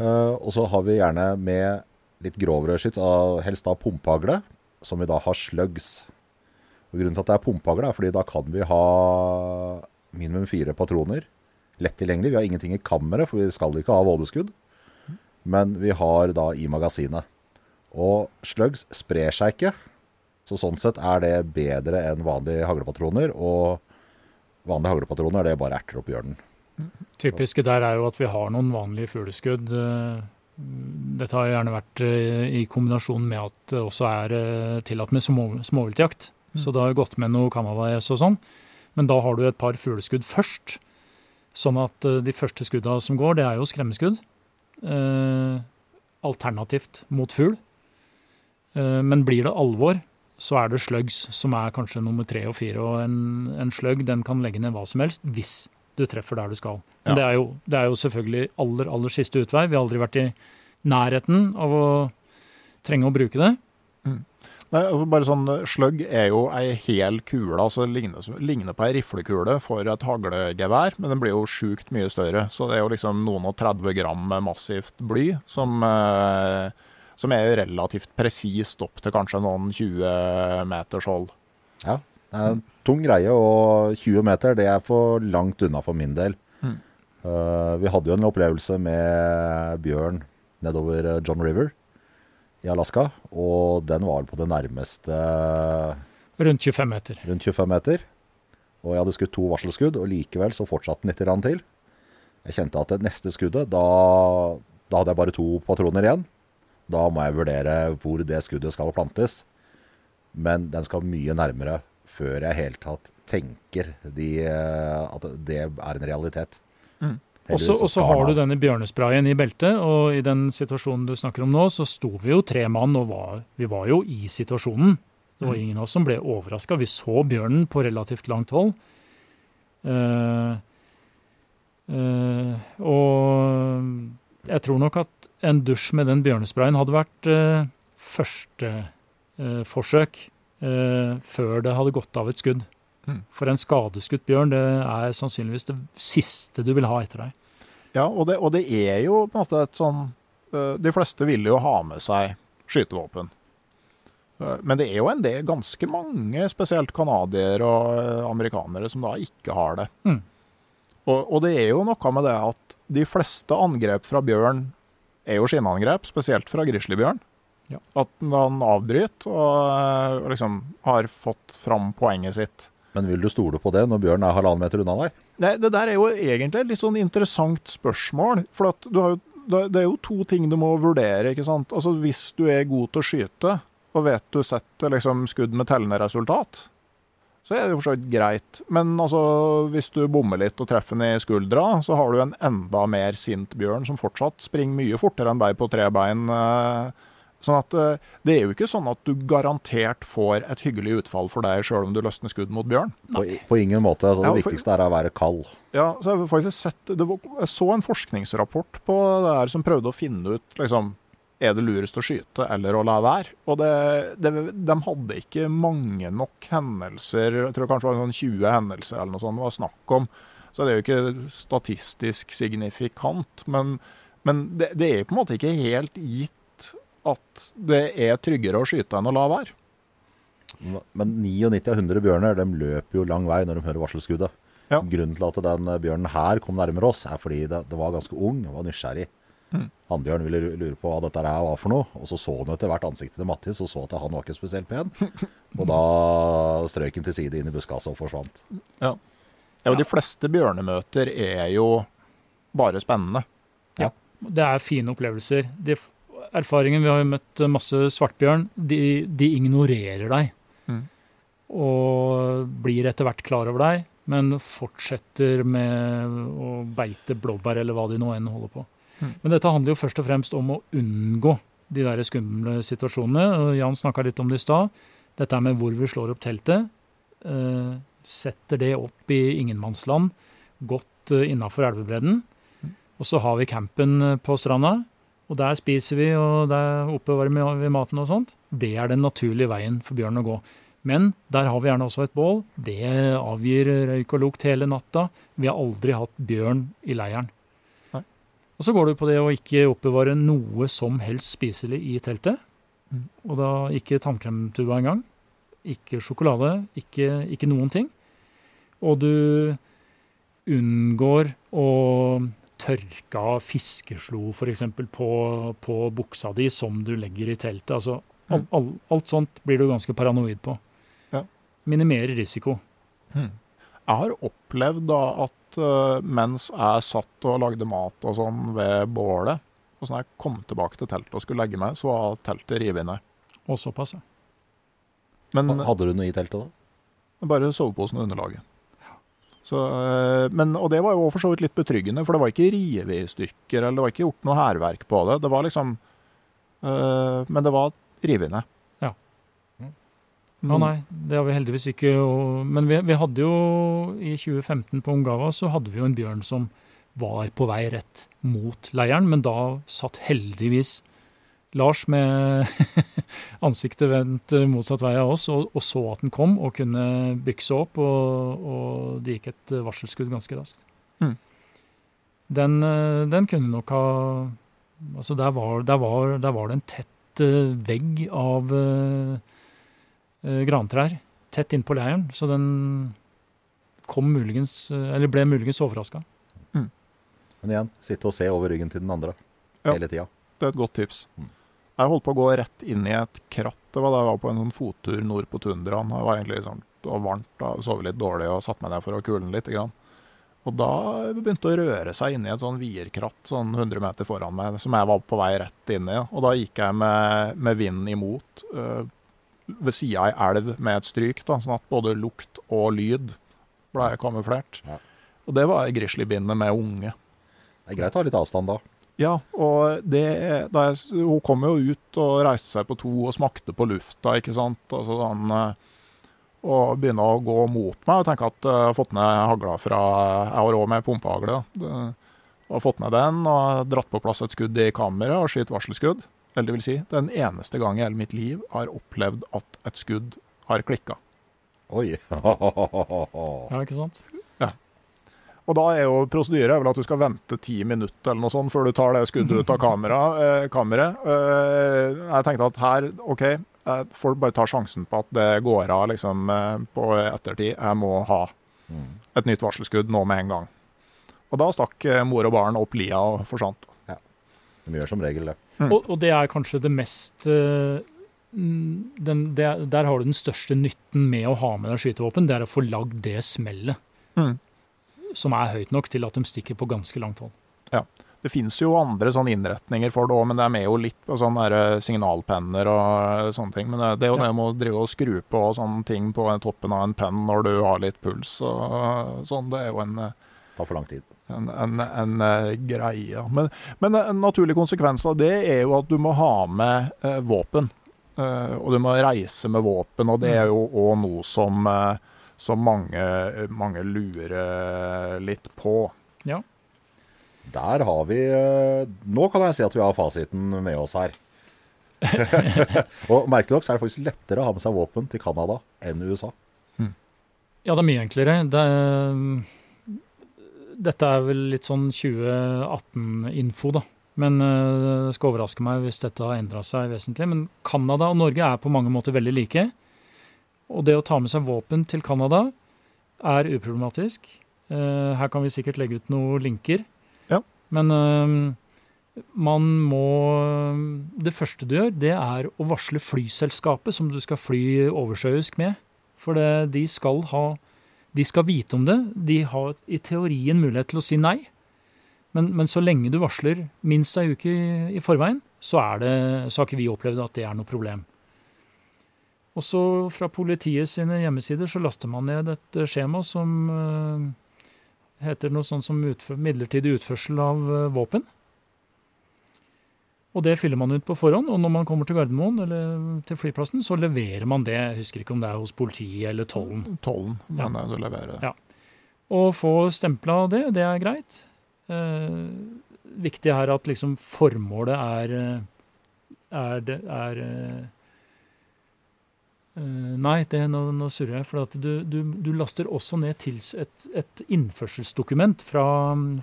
Og så har vi gjerne med litt grovere skyts, helst da pumpehagle, som vi da har slugs. Og grunnen til at det er pumpehagle, er fordi da kan vi ha minimum fire patroner. Lett tilgjengelig. Vi har ingenting i kammeret, for vi skal ikke ha vådeskudd. Men vi har da i magasinet. Og slugs sprer seg ikke. Så sånn sett er det bedre enn vanlige haglepatroner. Og vanlige haglepatroner er det bare erter opp bjørnen. Typiske der er jo at vi har noen vanlige fugleskudd. eh, Dette har gjerne vært eh, i kombinasjon med at det også er eh, tillatt med småviltjakt. Så det har gått med noe canadagjes og sånn. Men da har du et par fugleskudd først. Sånn at eh, de første skudda som går, det er jo skremmeskudd. Eh, alternativt mot fugl. Eh, men blir det alvor, så er det slugs som er kanskje nummer tre og fire. Og en, en slugg den kan legge ned hva som helst hvis du treffer der du skal. Men Ja. det, er jo, det er jo selvfølgelig aller, aller siste utvei. Vi har aldri vært i nærheten av å trenge å bruke det. Nei, altså bare sånn, Sløgg er jo ei hel kule, altså ligner, ligner på ei riflekule for et haglegevær, men den blir jo sjukt mye større. Så det er jo liksom noen og 30 gram med massivt bly, som, eh, som er relativt presist opp til kanskje noen 20 meters hold. Ja, det er en tung greie, og 20 meter det er for langt unna for min del. Mm. Eh, vi hadde jo en opplevelse med bjørn nedover eh, John River i Alaska, og den var på det nærmeste Rundt 25 meter. rundt 25 meter. Og jeg hadde skutt to varselskudd, og likevel så fortsatte den litt til. Jeg kjente at det neste skuddet, da, da hadde jeg bare to patroner igjen. Da må jeg vurdere hvor det skuddet skal plantes. Men den skal mye nærmere før jeg helt tatt tenker de, eh, at det er en realitet. Mm. Og så og så har du denne bjørnesprayen i beltet, og i den situasjonen du snakker om nå, så sto vi jo tre mann, og var, vi var jo i situasjonen. Det var ingen av oss som ble overraska. Vi så bjørnen på relativt langt hold. Uh, uh, og jeg tror nok at en dusj med den bjørnesprayen hadde vært uh, første forsøk før det hadde gått av et skudd. Mm. For en skadeskutt bjørn, det er sannsynligvis det siste du vil ha etter deg. Ja, og det, og det er jo på en måte et sånn eh, De fleste vil jo ha med seg skytevåpen. Eh, Men det er jo en del, ganske mange, spesielt canadiere og eh, amerikanere, som da ikke har det. Mm. Og, og det er jo noe med det at de fleste angrep fra bjørn er jo skinnangrep, spesielt fra grizzlybjørn. Ja. At han avbryter og liksom har fått fram poenget sitt. Men vil du stole på det når bjørnen er halvannen meter unna deg? Nei, det der er jo egentlig et litt sånn interessant spørsmål. For jo, det er jo to ting du må vurdere. ikke sant? Altså Hvis du er god til å skyte, og vet du setter liksom skudd med tellende resultat, så er det jo for så vidt greit. Men altså, hvis du bommer litt og treffer den i skuldra, så har du en enda mer sint bjørn som fortsatt springer mye fortere enn deg på tre bein. eh, Sånn at eh, Det er jo ikke sånn at du garantert får et hyggelig utfall for deg sjøl om du løsner skudd mot bjørn. På, på ingen måte. Altså, det Ja, for- viktigste er å være kald. Ja, så jeg faktisk sett det var, Jeg så en forskningsrapport på det her som prøvde å finne ut liksom, er det lurest å skyte eller å la være. Og det, det, de hadde ikke mange nok hendelser. Jeg tror kanskje det var sånn 20 hendelser eller noe sånt det var snakk om. Så det er jo ikke statistisk signifikant. Men, men det, det er på en måte ikke helt gitt at det er tryggere å skyte enn å la være. Men 99 av 100 bjørner de løper jo lang vei når de hører varselskuddet. Ja. Grunnen til at den bjørnen her kom nærmere oss, er fordi det, det var ganske ung og var nysgjerrig. Mm. Hannbjørn ville lure på hva dette her var for noe, og så så han etter hvert ansiktet til Mattis og så at han var ikke spesielt pen. *laughs* Og da strøyk han til side inn i buskaset og forsvant. Ja, og De fleste bjørnemøter er jo bare spennende. Ja, Det er fine opplevelser. De erfaringen, Vi har jo møtt masse svartbjørn. De, de ignorerer deg. Mm. Og blir etter hvert klar over deg, men fortsetter med å beite blåbær eller hva de nå enn holder på. Mm. Men dette handler jo først og fremst om å unngå de der skumle situasjonene. Jan snakka litt om det i stad. Dette med hvor vi slår opp teltet. Eh, setter det opp i ingenmannsland, godt uh, innafor elvebredden. Og så har vi campen eh, på stranda, og der spiser vi, og der oppbevarer vi maten og sånt. Det er den naturlige veien for bjørn å gå. Men der har vi gjerne også et bål. Det avgir røyk og lukt hele natta. Vi har aldri hatt bjørn i leiren. Nei. Og så går du på det å ikke oppbevare noe som helst spiselig i teltet. Mm. Og da ikke tannkremtuba engang. Ikke sjokolade, ikke, ikke noen ting. Og du unngår å tørke av fiskeslo f.eks. På, på buksa di som du legger i teltet. Altså, all, all, alt sånt blir du ganske paranoid på. Ja. Minimere risiko. Jeg Jeg har opplevd da at eh, mens jeg satt og lagde mat og sånn ved bålet, og sånn jeg kom tilbake til teltet og skulle legge meg, så var teltet revet ned. Og såpass, ja. Men Hadde du noe i teltet da? bare soveposen og underlaget. Så, eh, men, og det var jo for så vidt litt betryggende, for det var ikke revet i stykker, eller det var ikke gjort noe hærverk på det. Det var liksom øh, Men det var revet ned. Ja. Mm. Ja, nei, det har vi heldigvis ikke. Og, men vi, vi hadde jo i 2015 på Ungava så hadde vi jo en bjørn som var på vei rett mot leiren, men da satt heldigvis Lars med *laughs* ansiktet vendt motsatt vei av oss og, og så at den kom og kunne bykse opp, og, og det gikk et varselskudd ganske raskt. Mm. Den, eh, den kunne nok ha Altså, der var, der var, der var det en tett eh, vegg av eh, eh, grantrær tett innpå leiren, så den kom muligens, eh, eller ble muligens overraska. Men igjen, sitte og se over ryggen til den andre Ja. hele tida. Det er et godt tips. Mm. Jeg holdt på å gå rett inn i et kratt. Det var da jeg var på en sånn fottur nord på tundraen. Det var egentlig sånn, det var varmt, da, sov litt dårlig og satte meg ned for å kule den litt. Grann. Og da begynte det å røre seg inni et sånn vierkratt sånn 100 meter foran meg, som jeg var på vei rett inn i. Og da gikk jeg med, med vinden imot øh, ved sida ei elv med et stryk, da, sånn at både lukt og lyd ble kamuflert. Ja. Og det var ei grizzlybinne med unge. Det er greit å ha litt avstand da. Ja, og det, da jeg, hun kom jo ut og reiste seg på to og smakte på lufta, ikke sant. Altså sånn, eh, og begynne å gå mot meg og tenke at eh, jeg har fått ned hagla fra Jeg har òg med pumpehagle. Og fått ned den og dratt på plass et skudd i kammeret og skutt varselskudd. Eller det vil si, den eneste gang i hele mitt liv har opplevd at et skudd har klikka. Oi. *laughs* Ja, ikke sant? Og da er jo prosedyre er vel at du skal vente ti minutter eller noe sånt før du tar det skuddet ut av kamera, eh, kammeret. Eh, jeg tenkte at her, OK, jeg får bare ta sjansen på at det går av liksom, eh, på ettertid. Jeg må ha et nytt varselskudd nå med en gang. Og da stakk eh, mor og barn opp lia og forsvant. De gjør som regel det. Mm. Og, og det er kanskje det mest eh, mm, den, det, Der har du den største nytten med å ha med deg skytevåpen. Det er å få lagd det smellet Mm. Som er høyt nok til at de stikker på ganske langt hold. Det finnes jo andre sånne innretninger for det òg, men det er med jo litt på sånne signalpenner og eh, sånne ting. Men det, det er jo Ja. det med å drive og skru på sånne ting på toppen av en penn når du har litt puls og sånn. Det er jo en eh, Tar for lang tid. en, en, en eh, greie. Men, men en naturlig konsekvens av det er jo at du må ha med eh, våpen. Eh, og du må reise med våpen, og det er jo òg noe som, eh, som mange, mange lurer litt på. Ja. Der har vi eh, Nå kan jeg si at vi har fasiten med oss her. *laughs* og merkelig nok så er det faktisk lettere å ha med seg våpen til Canada enn USA. Ja, det er mye enklere. Det, dette er vel litt sånn 2018-info, da. Men eh, det skal overraske meg hvis dette har endra seg vesentlig. Men Canada og Norge er på mange måter veldig like. Og det å ta med seg våpen til Canada er uproblematisk. Eh, her kan vi sikkert legge ut noen linker. Ja. Men eh, man må Det første du gjør, det er å varsle flyselskapet som du skal fly oversjøisk med. For det, de skal ha De skal vite om det. De har i teorien mulighet til å si nei. Men, men så lenge du varsler minst ei uke i, i forveien, så, er det, så har ikke vi opplevd at det er noe problem. Og så fra politiet sine hjemmesider så laster man ned et eh, skjema som eh, heter noe sånt som utfør, midlertidig utførsel av eh, våpen. Og det fyller man ut på forhånd, og når man kommer til Gardermoen eller til flyplassen, så leverer man det. Jeg husker ikke om det er hos politiet eller tollen. Tollen, men ja. du leverer. Ja. Å få stempla det, det er greit. Eh, viktig her at liksom formålet er er, er Nei, det, nå, nå surrer jeg. For at du, du, du laster også ned til et, et innførselsdokument fra,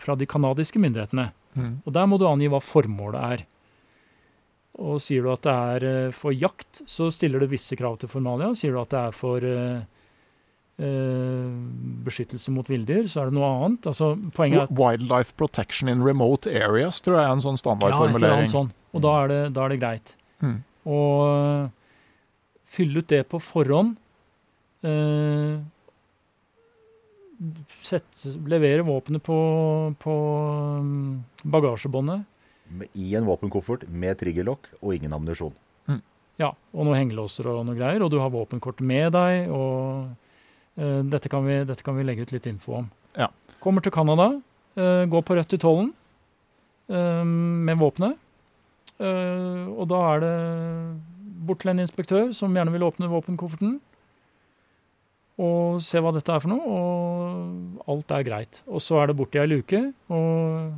fra de canadiske myndighetene. Mm. Og der må du angi hva formålet er. Og sier du at det er eh, for jakt, så stiller du visse krav til formalia. Sier du at det er for uh, eh, beskyttelse mot villdyr, så er det noe annet. Altså, poenget er at Wildlife protection in remote areas tror jeg er en sånn ja, et eller standardformulering. annet sånn. Og da er det, da er det greit. Mm. Og fylle ut det på forhånd. Eh, sett, levere våpenet på, på um, bagasjebåndet. I en våpenkoffert med triggerlokk og ingen ammunisjon. Ja, og noen hengelåser og noe greier, og du har våpenkortet med deg, og eh, dette, kan vi, dette kan vi legge ut litt info om. Ja. Kommer til Canada, eh, går på rødt i tollen eh, med våpenet, eh, og da er det bort til en inspektør som gjerne vil åpne våpenkofferten, og se hva dette er for noe, og alt er greit. Og så er det borti ei luke, og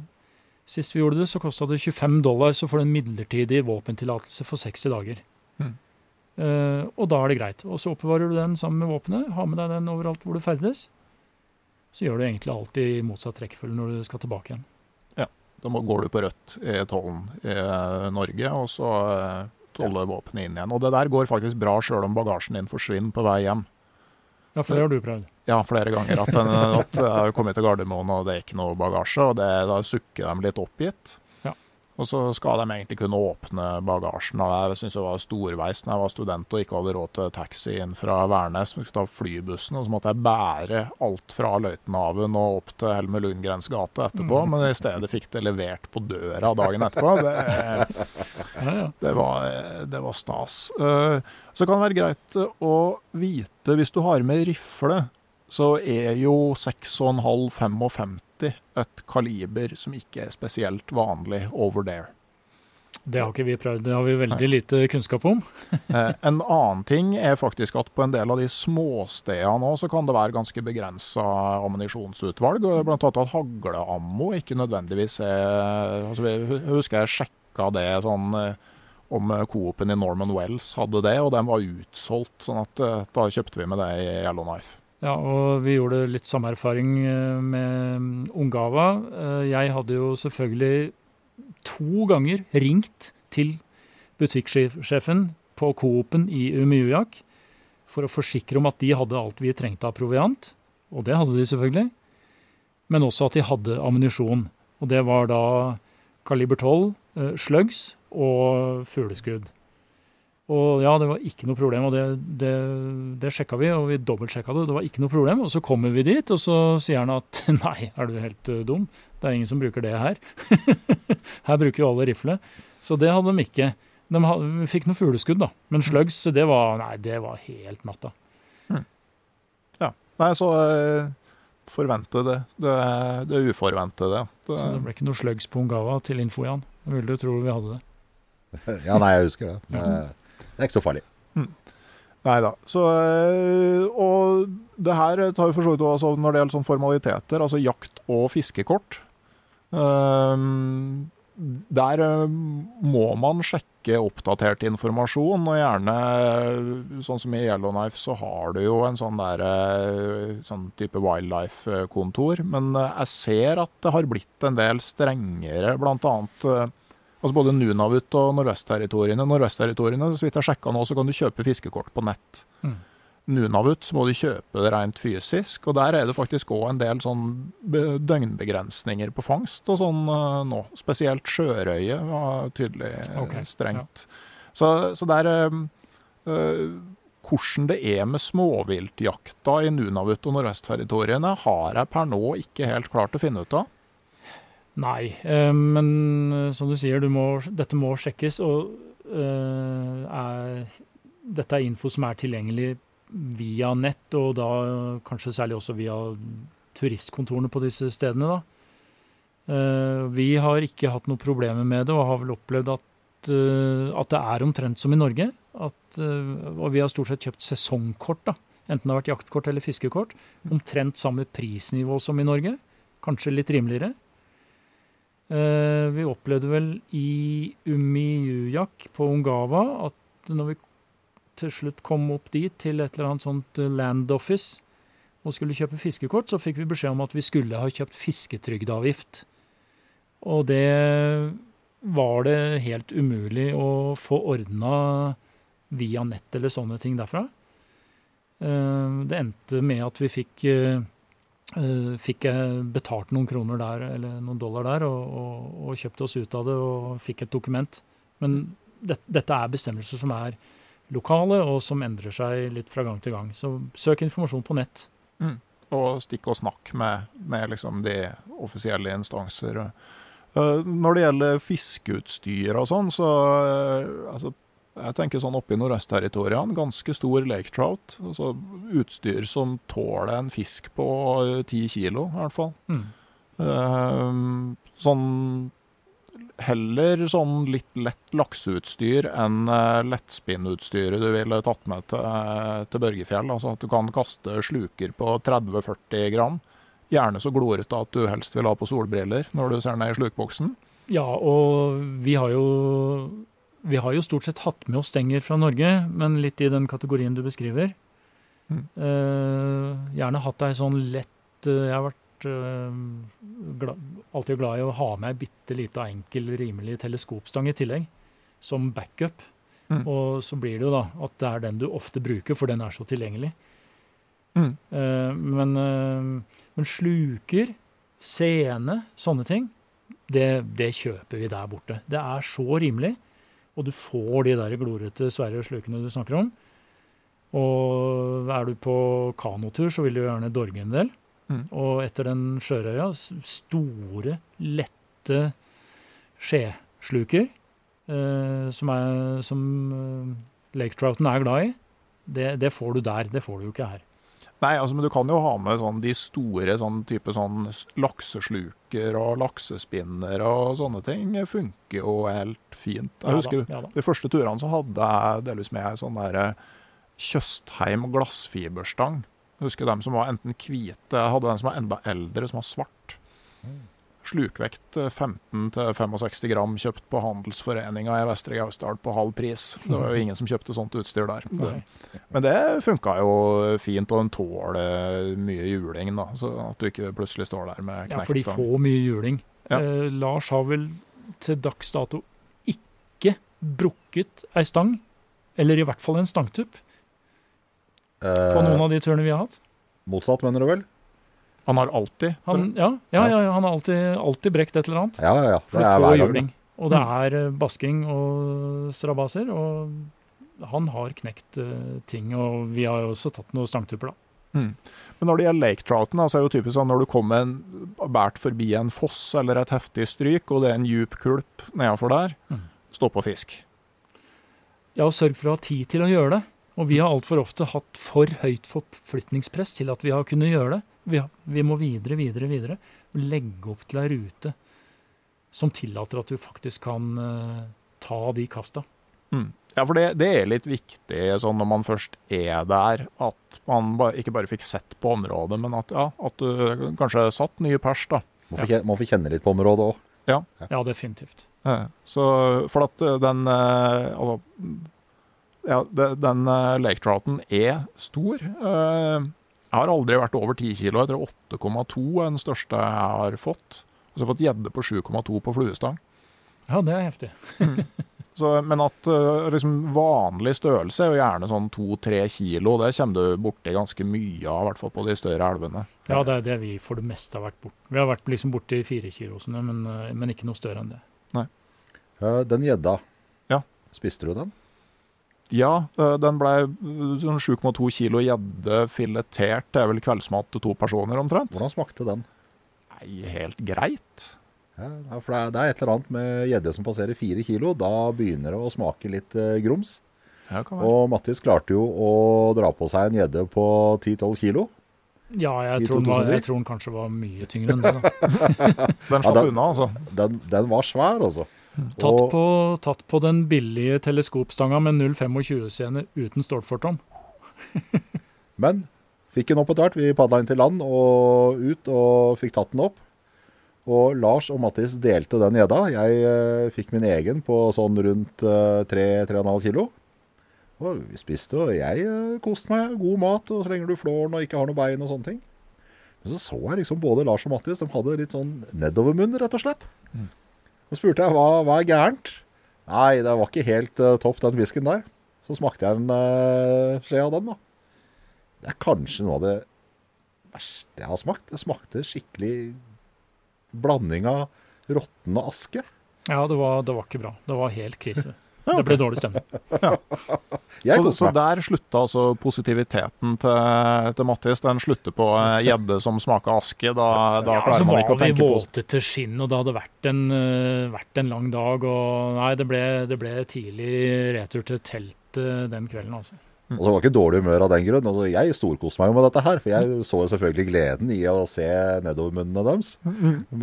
sist vi gjorde det, så kosta det 25 dollar, så får du en midlertidig våpentillatelse for 60 dager. Mm. Uh, og da er det greit. Og så oppbevarer du den sammen med våpenet, har med deg den overalt hvor du ferdes. Så gjør du egentlig alltid i motsatt rekkefølge når du skal tilbake igjen. Ja, Da går du på rødt i tollen i eh, Norge, og så eh, toller våpenet inn igjen. Og det der går faktisk bra sjøl om bagasjen din forsvinner på vei hjem. Ja, for det har du prøvd. Ja, flere ganger. At, den, at jeg har kommet til Gardermoen og det er ikke noe bagasje, og det, da sukker de litt oppgitt. Og så skal de egentlig kunne åpne bagasjen. og Jeg syns det var storveis når jeg var student og ikke hadde råd til taxi inn fra Værnes. Vi skulle ta flybussen, og så måtte jeg bære alt fra Løitenhaven og opp til Helmer Lundgrens gate etterpå. Men i stedet fikk det levert på døra dagen etterpå. *laughs* Det, det var, det var stas. Eh, Så kan det være greit å vite, hvis du har med rifle, så er jo 6,5-55 et kaliber som ikke er spesielt vanlig over there. Det har ikke vi prøvd. Det har vi veldig lite kunnskap om. *laughs* Eh, En annen ting er faktisk at på en del av de småstedene òg, så kan det være ganske begrensa ammunisjonsutvalg. Blant annet at hagleammo ikke nødvendigvis er altså Jeg husker jeg sjekka det sånn eh, om Coop-en i Norman Wells hadde det, og den var utsolgt. sånn at eh, da kjøpte vi med det i Yellowknife. Ja, og vi gjorde litt samme erfaring eh, med Ungava. Eh, Jeg hadde jo selvfølgelig to ganger ringt til butikksjefen på Coop-en i Umiujak for å forsikre om at de hadde alt vi trengte av proviant. Og det hadde de selvfølgelig. Men også at de hadde ammunisjon. Og det var da kaliber 12, eh, slugs og fugleskudd. Og ja, det var ikke noe problem, og det, det, det sjekka vi, og vi dobbeltsjekka det. Det var ikke noe problem. Og så kommer vi dit, og så sier han at *laughs* nei, er du helt eh, dum? Det er ingen som bruker det her. *laughs* her bruker jo alle rifle. Så det hadde de ikke. De fikk noen fugleskudd, da. Men slugs, det var, nei, det var helt natta. Ja. Nei, så eh, forvente det. Det, det uforventede. Det, Så det ble ikke noe slugs på Ungava til info, Jan. Ville du tro vi hadde det. *laughs* Ja, nei, jeg husker det. Eh, Det er ikke så farlig. Nei da. Øh, og det her tar vi for så vidt også når det gjelder sånn formaliteter, altså jakt og fiskekort. Ehm, der øh, må man sjekke oppdatert informasjon, og gjerne øh, sånn som i Yellowknife så har du jo en sånn der sånn type wildlife-kontor. Men jeg ser at det har blitt en del strengere, blant annet Altså både Nunavut og Nordvestterritoriene. Nordvestterritoriene, så vidt jeg sjekka nå, så kan du kjøpe fiskekort på nett. Mm. Nunavut så må du kjøpe det rent fysisk, og der er det faktisk òg en del sånn døgnbegrensninger på fangst og sånn eh, nå. Spesielt sjørøye var tydelig okay. strengt. strengt. Så, så der eh, Hvordan det er med småviltjakta i Nunavut og Nordvestterritoriene, har jeg per nå ikke helt klart å finne ut av. Nei, eh, men eh, som du sier, du må, dette må sjekkes. Og eh, er, dette er info som er tilgjengelig via nett, og da kanskje særlig også via turistkontorene på disse stedene. Da. Eh, vi har ikke hatt noen problemer med det, og har vel opplevd at, eh, at det er omtrent som i Norge. At, eh, og vi har stort sett kjøpt sesongkort, da. enten det har vært jaktkort eller fiskekort. Omtrent samme prisnivå som i Norge, kanskje litt rimeligere. Eh, vi opplevde vel i Umiyujak på Ungava at når vi til slutt kom opp dit til et eller annet sånt eh, land office og skulle kjøpe fiskekort, så fikk vi beskjed om at vi skulle ha kjøpt fisketrygdeavgift. Og det var det helt umulig å få ordna via nett eller sånne ting derfra. Eh, Det endte med at vi fikk fikk jeg betalt noen kroner der, eller noen dollar der, og, og, og kjøpte oss ut av det og fikk et dokument. Men det, dette er bestemmelser som er lokale, og som endrer seg litt fra gang til gang. Så søk informasjon på nett. og stikk og snakk med, med liksom de offisielle instanser. Eh, når det gjelder fiskeutstyr og sånn, så eh, altså, jeg tenker sånn oppe i nordøstterritoriene, ganske stor lake trout. Altså utstyr som tåler en fisk på ti kilo, i hvert fall. Mm. Eh, sånn Heller sånn litt lett lakseutstyr enn uh, lettspinnutstyret du ville tatt med til, uh, til Børgefjell. Altså at du kan kaste sluker på 30-40 gram. Gjerne så glorete at du helst vil ha på solbriller når du ser ned i slukboksen. Ja, og vi har jo vi har jo stort sett hatt med oss stenger fra Norge, men litt i den kategorien du beskriver. Mm. Eh, gjerne hatt ei sånn lett eh, Jeg har vært eh, glad, alltid glad i å ha med ei bitte lita, enkel, rimelig teleskopstang i tillegg, som backup. Mm. Og så blir det jo da at det er den du ofte bruker, for den er så tilgjengelig. Mm. Eh, men, men sluker, sene, sånne ting, det, det kjøper vi der borte. Det er så rimelig. Og du får de der glorete, svære slukene du snakker om. Og er du på kanotur, så vil du gjerne dorge en del. Mm. Og etter den sjørøya, store, lette skjesluker, eh, som, er, som eh, lake trouten er glad i, det, det får du der. Det får du jo ikke her. Nei, altså, men du kan jo ha med sånn de store sånn type sånn laksesluker og laksespinner og sånne ting. funker jo helt fint. Ja da, Jeg husker ja da. de første turene så hadde jeg delvis med sånn der Tjøstheim glassfiberstang. Jeg husker dem som var enten hvite, hadde den som var enda eldre, som var svart. Slukvekt eh, 15-65 gram, kjøpt på Handelsforeninga i Vestre Gausdal på halv pris. Det var jo ingen som kjøpte sånt utstyr der. Nei. Men det funka jo fint, og den tåler mye juling, da. Så at du ikke plutselig står der med Ja, for de får mye juling. Ja. Eh, Lars har vel til dags dato ikke brukket ei stang, eller i hvert fall en stangtupp, på Eh, noen av de turene vi har hatt. motsatt, mener du vel? Han har alltid Han, ja, ja, ja, han har alltid, alltid brekt et eller annet. Ja, ja, ja. Det er få hver gang. juling. Og det er eh, basking og strabaser. Og han har knekt eh, ting, og vi har jo også tatt noen stangtupper, da. Mm. Men når det gjelder lake trouten, da, så er det jo typisk sånn når du kommer en, bært forbi en foss eller et heftig stryk, og det er en djup kulp nedafor der, Mm. stopp og fisk. Ja, og sørg for å ha tid til å gjøre det. Og vi har altfor ofte hatt for høyt forflytningspress til at vi har kunnet gjøre det. Vi, har, vi må videre, videre, videre. Legge opp til ei rute som tillater at du faktisk kan uh, ta de kasta. Mm. Ja, for det, det er litt viktig sånn når man først er der, at man ba, ikke bare fikk sett på området, men at, ja, at du kanskje satt nye pers, da. Må få, kje- må få kjenne litt på området òg. Ja, definitivt. Eh, Så for at eh, den eh, altså, ja, den eh, lake trouten er stor. Jeg har aldri vært over 10 kilo. Jeg tror 8,2 er den største jeg har fått. Og så har jeg fått gjedde på 7,2 på fluestang. Ja, det er heftig. *laughs* Så, men at liksom, vanlig størrelse er jo gjerne sånn 2-3 kilo. Det kommer du borti ganske mye av, i hvert fall på de større elvene. Ja, det er det vi for det meste har vært borti. Vi har vært liksom borti firekilosene, men, eh, men ikke noe større enn det. Eh, Den gjedda, Ja. spiste du den? Ja, den ble sånn 7,2 kilo gjedde filetert. Det er vel kveldsmat til to personer omtrent. Hvordan smakte den? Nei, helt greit. Ja, ja, for det er, et eller annet med gjedde som passerer fire kilo. Da begynner det å smake litt grums. Ja. Og Mattis klarte jo å dra på seg en gjedde på 10-12 kilo. Ja, jeg tror, var, jeg tror den kanskje var mye tyngre enn det. da. *laughs* Den Ja, slapp den- unna, altså. Den, den var svær, altså. Tatt Og- på, tatt på den billige teleskopstanga med 0,25-scene uten stålfortom. *laughs* Men fikk den opp etter hvert. Vi padla inn til land og ut og fikk tatt den opp. Og Lars og Mattis delte den gjedda. Jeg uh, fikk min egen på sånn rundt uh, 3-3,5 kilo. Og vi spiste, og jeg uh, koste meg. God mat, og så lenge du flår den og ikke har noe bein og sånne ting. Men så så jeg liksom både Lars og Mattis, de hadde litt sånn nedovermunn, rett og slett. Så spurte jeg hva, hva er gærent. Nei, det var ikke helt uh, topp, den fisken der. Så smakte jeg en uh, skje av den, da. Det er kanskje noe av det verste jeg har smakt. Det smakte skikkelig blanding av råtne aske. Ja, det var, det var ikke bra. Det var helt krise. Ja, Det ble dårlig stemning. Ja. så, så der slutta altså positiviteten til, til Mattis. Den slutter på eh, gjedde som smaker aske. Da, da Ja, så klarer man ikke å tenke på Så var vi våte til skinn, og det hadde vært en, eh, vært en lang dag. Og nei, det ble, det ble tidlig retur til teltet den kvelden, altså. Og så var det ikke dårlig humør av den grunn. Altså, jeg storkoste meg jo med dette her, for jeg så jo selvfølgelig gleden i å se nedovermunnene deres.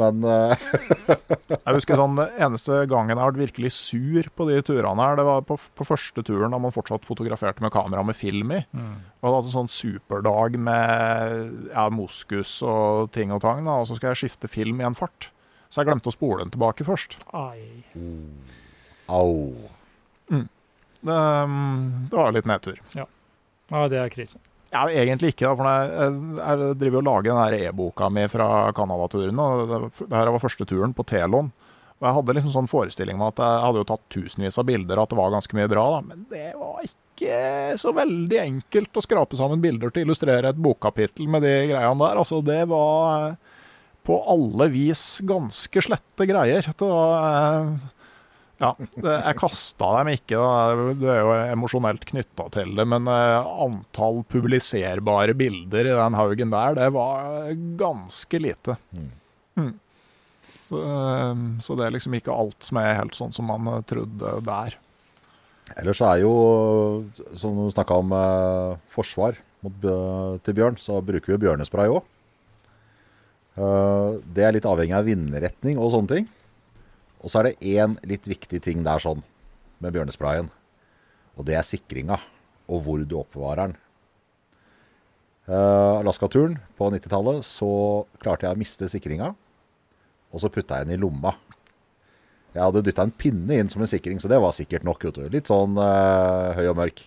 Men eh, *laughs* Jeg husker sånn, eneste gangen jeg har vært virkelig sur på de turene her, det var på, på første turen da man fortsatt fotograferte med kamera med film i. Og hadde en sånn superdag med ja, moskus og ting og tang, da, og så skal jeg skifte film i en fart. Så jeg glemte å spole den tilbake først. Ai. au. Det, um, det var litt nedtur. Ja, det er krise. Ja, egentlig ikke, da, for jeg, jeg, jeg driver og lager den e-boka mi fra Canada-turen. Dette Det, det her var første turen på Telon. Og Jeg hadde liksom sånn forestilling med at jeg hadde jo tatt tusenvis av bilder, at det var ganske mye bra, da. Men det var ikke så veldig enkelt å skrape sammen bilder til å illustrere et bokkapittel med de greiene der. Altså, det var på alle vis ganske slette greier. Det var eh, ja, jeg kasta dem ikke, du er jo emosjonelt knytta til det, men eh, antall publiserbare bilder i den haugen der, det var ganske lite. Mm. Så, eh, så det er liksom ikke alt som er helt sånn som man eh, trodde der. Ellers er jo, som du snakka om forsvar mot, til bjørn, så bruker vi bjørnespray òg. det er litt avhengig av vindretning og sånne ting. Og så er det én litt viktig ting der sånn med bjørnesprayen. Og det er sikringa, og hvor du oppbevarer den. Uh, Alaskaturen på 90-tallet så klarte jeg å miste sikringa, og så putta jeg den i lomma. Jeg hadde dytta en pinne inn som en sikring, så det var sikkert nok. Litt sånn uh, høy og mørk.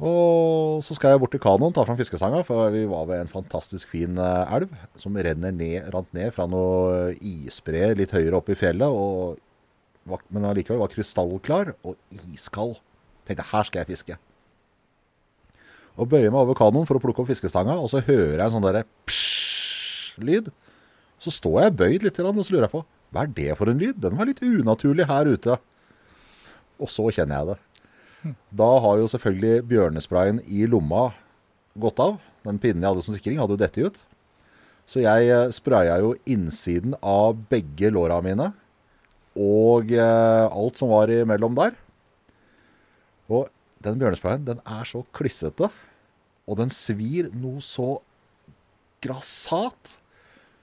Og så skal jeg bort til kanoen, ta fram fiskestanga, for vi var ved en fantastisk fin eh, elv som ned, rant ned fra noe isbre litt høyere oppe i fjellet, og, men allikevel var krystallklar og iskald. Tenkte her skal jeg fiske. Og bøyer meg over kanoen for å plukke opp fiskestanga, og så hører jeg en sånn derre psj-lyd. Så står jeg bøyd litt, og så lurer jeg på hva er det for en lyd? Den var litt unaturlig her ute. Og så kjenner jeg det. Da har jo selvfølgelig bjørnesprayen i lomma gått av. Den pinnen jeg hadde som sikring, hadde jo dette ut. Så jeg eh, spraya jo innsiden av begge låra mine. Og eh, alt som var imellom der. Og den bjørnesprayen, den er så klissete. Og den svir noe så grassat.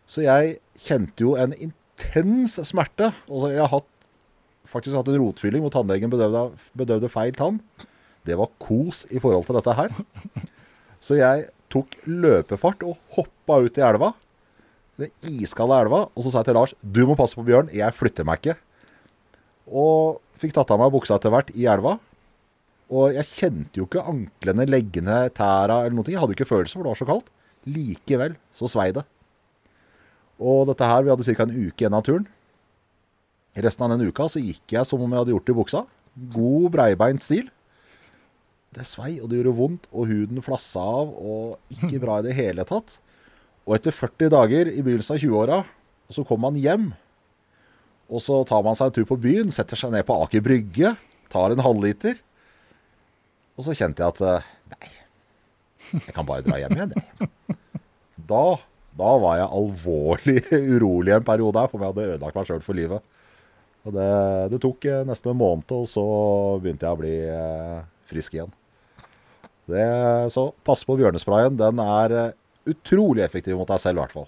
Så jeg kjente jo en intens smerte. Altså, jeg har hatt, faktisk hatt en rotfylling hvor tannlegen bedøvde, bedøvde feil tann. Det var kos i forhold til dette her. Så jeg tok løpefart og hoppa ut i elva. Den iskalde elva. Og så sa jeg til Lars du må passe på bjørn, jeg flytter meg ikke. Og fikk tatt av meg buksa etter hvert i elva. Og jeg kjente jo ikke anklene, leggene, tæra eller noe. Jeg hadde jo ikke følelse, for det var så kaldt. Likevel så svei det. Og dette her, vi hadde ca. en uke igjen av turen. Resten av den uka så gikk jeg som om jeg hadde gjort det i buksa. God breibeint stil. Det svei, og det gjorde vondt, og huden flassa av, og ikke bra i det hele tatt. Og etter 40 dager i begynnelsen av 20-åra, så kommer man hjem. Og så tar man seg en tur på byen, setter seg ned på Aker Brygge, tar en halvliter. Og så kjente jeg at eh, nei, jeg kan bare dra hjem igjen, jeg. Da, da var jeg alvorlig *laughs* urolig en periode her, for jeg hadde ødelagt meg sjøl for livet. Og det, det tok eh, nesten en måned, og så begynte jeg å bli eh, frisk igjen. Det, så pass på bjørnesprayen. Den er eh, utrolig effektiv mot deg selv, i hvert fall.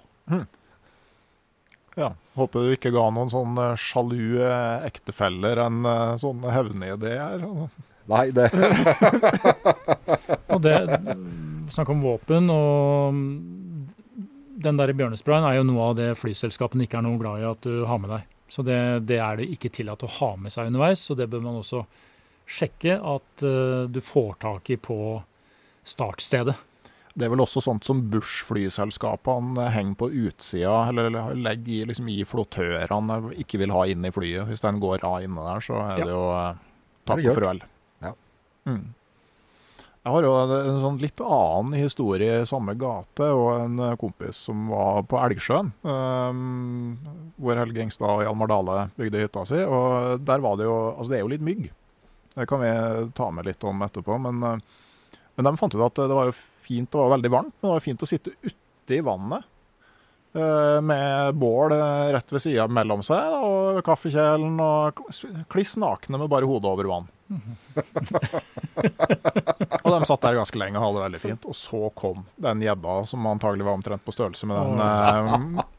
Ja, Håper du ikke ga noen sånne sjalu ektefeller en sånn hevnidé her. *laughs* Nei, det *laughs* Og det Snakk om våpen, og den der bjørnesprayen er jo noe av det flyselskapene ikke er noe glad i at du har med deg. Så det, det er det ikke tillatt å ha med seg underveis, så det bør man også sjekke at uh, du får tak i på startstedet. Det er vel også sånt som Bush-flyselskapene henger på utsida, eller legger i, liksom, i flottørene, ikke vil ha inn i flyet. Hvis den går av inne der, så er Ja. det jo eh, takk og farvel. Ja. Mm. Jeg har jo en, sånn litt annen historie i samme gate, og en eh, kompis som var på Elgsjøen. Um, hvor Helge Engstad og Hjalmar Dale bygde hytta si. Og der var det jo Altså, det er jo litt mygg. Det kan vi ta med litt om etterpå. Men, eh, men de fant ut at det var jo fint, det var veldig varmt, men det var fint å sitte ute i vannet. Eh, Med bål eh, rett ved sida mellom seg, og kaffekjelen, og kliss nakne med bare hodet over vann. *laughs* og de satt der ganske lenge og hadde det veldig fint. Og så kom den gjedda, som antagelig var omtrent på størrelse med den. eh,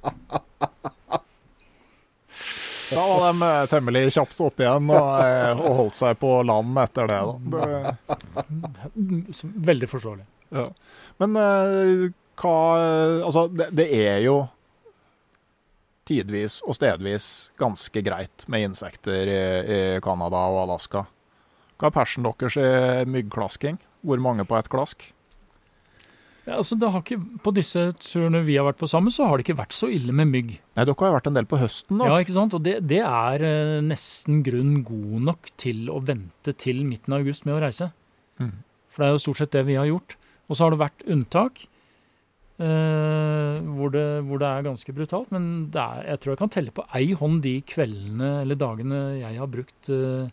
Da var de temmelig kjapt opp igjen og, og holdt seg på land etter det. det *laughs* Veldig forståelig. ja. Men hva Altså, det, det er jo tidvis og stedvis ganske greit med insekter i, i Canada og Alaska. Hva er persen deres i myggklasking? Hvor mange på ett klask? Ja, altså, det har ikke, på disse turene vi har vært på sammen, så har det ikke vært så ille med mygg. Nei, Dere har vært en del på høsten. da. Ja, ikke sant? Og det, det er eh, nesten grunn god nok til å vente til midten av august med å reise. Mm. For det er jo stort sett det vi har gjort. Og så har det vært unntak eh, hvor, det, hvor det er ganske brutalt. Men det er, jeg tror jeg kan telle på ei hånd de kveldene eller dagene jeg har brukt uh,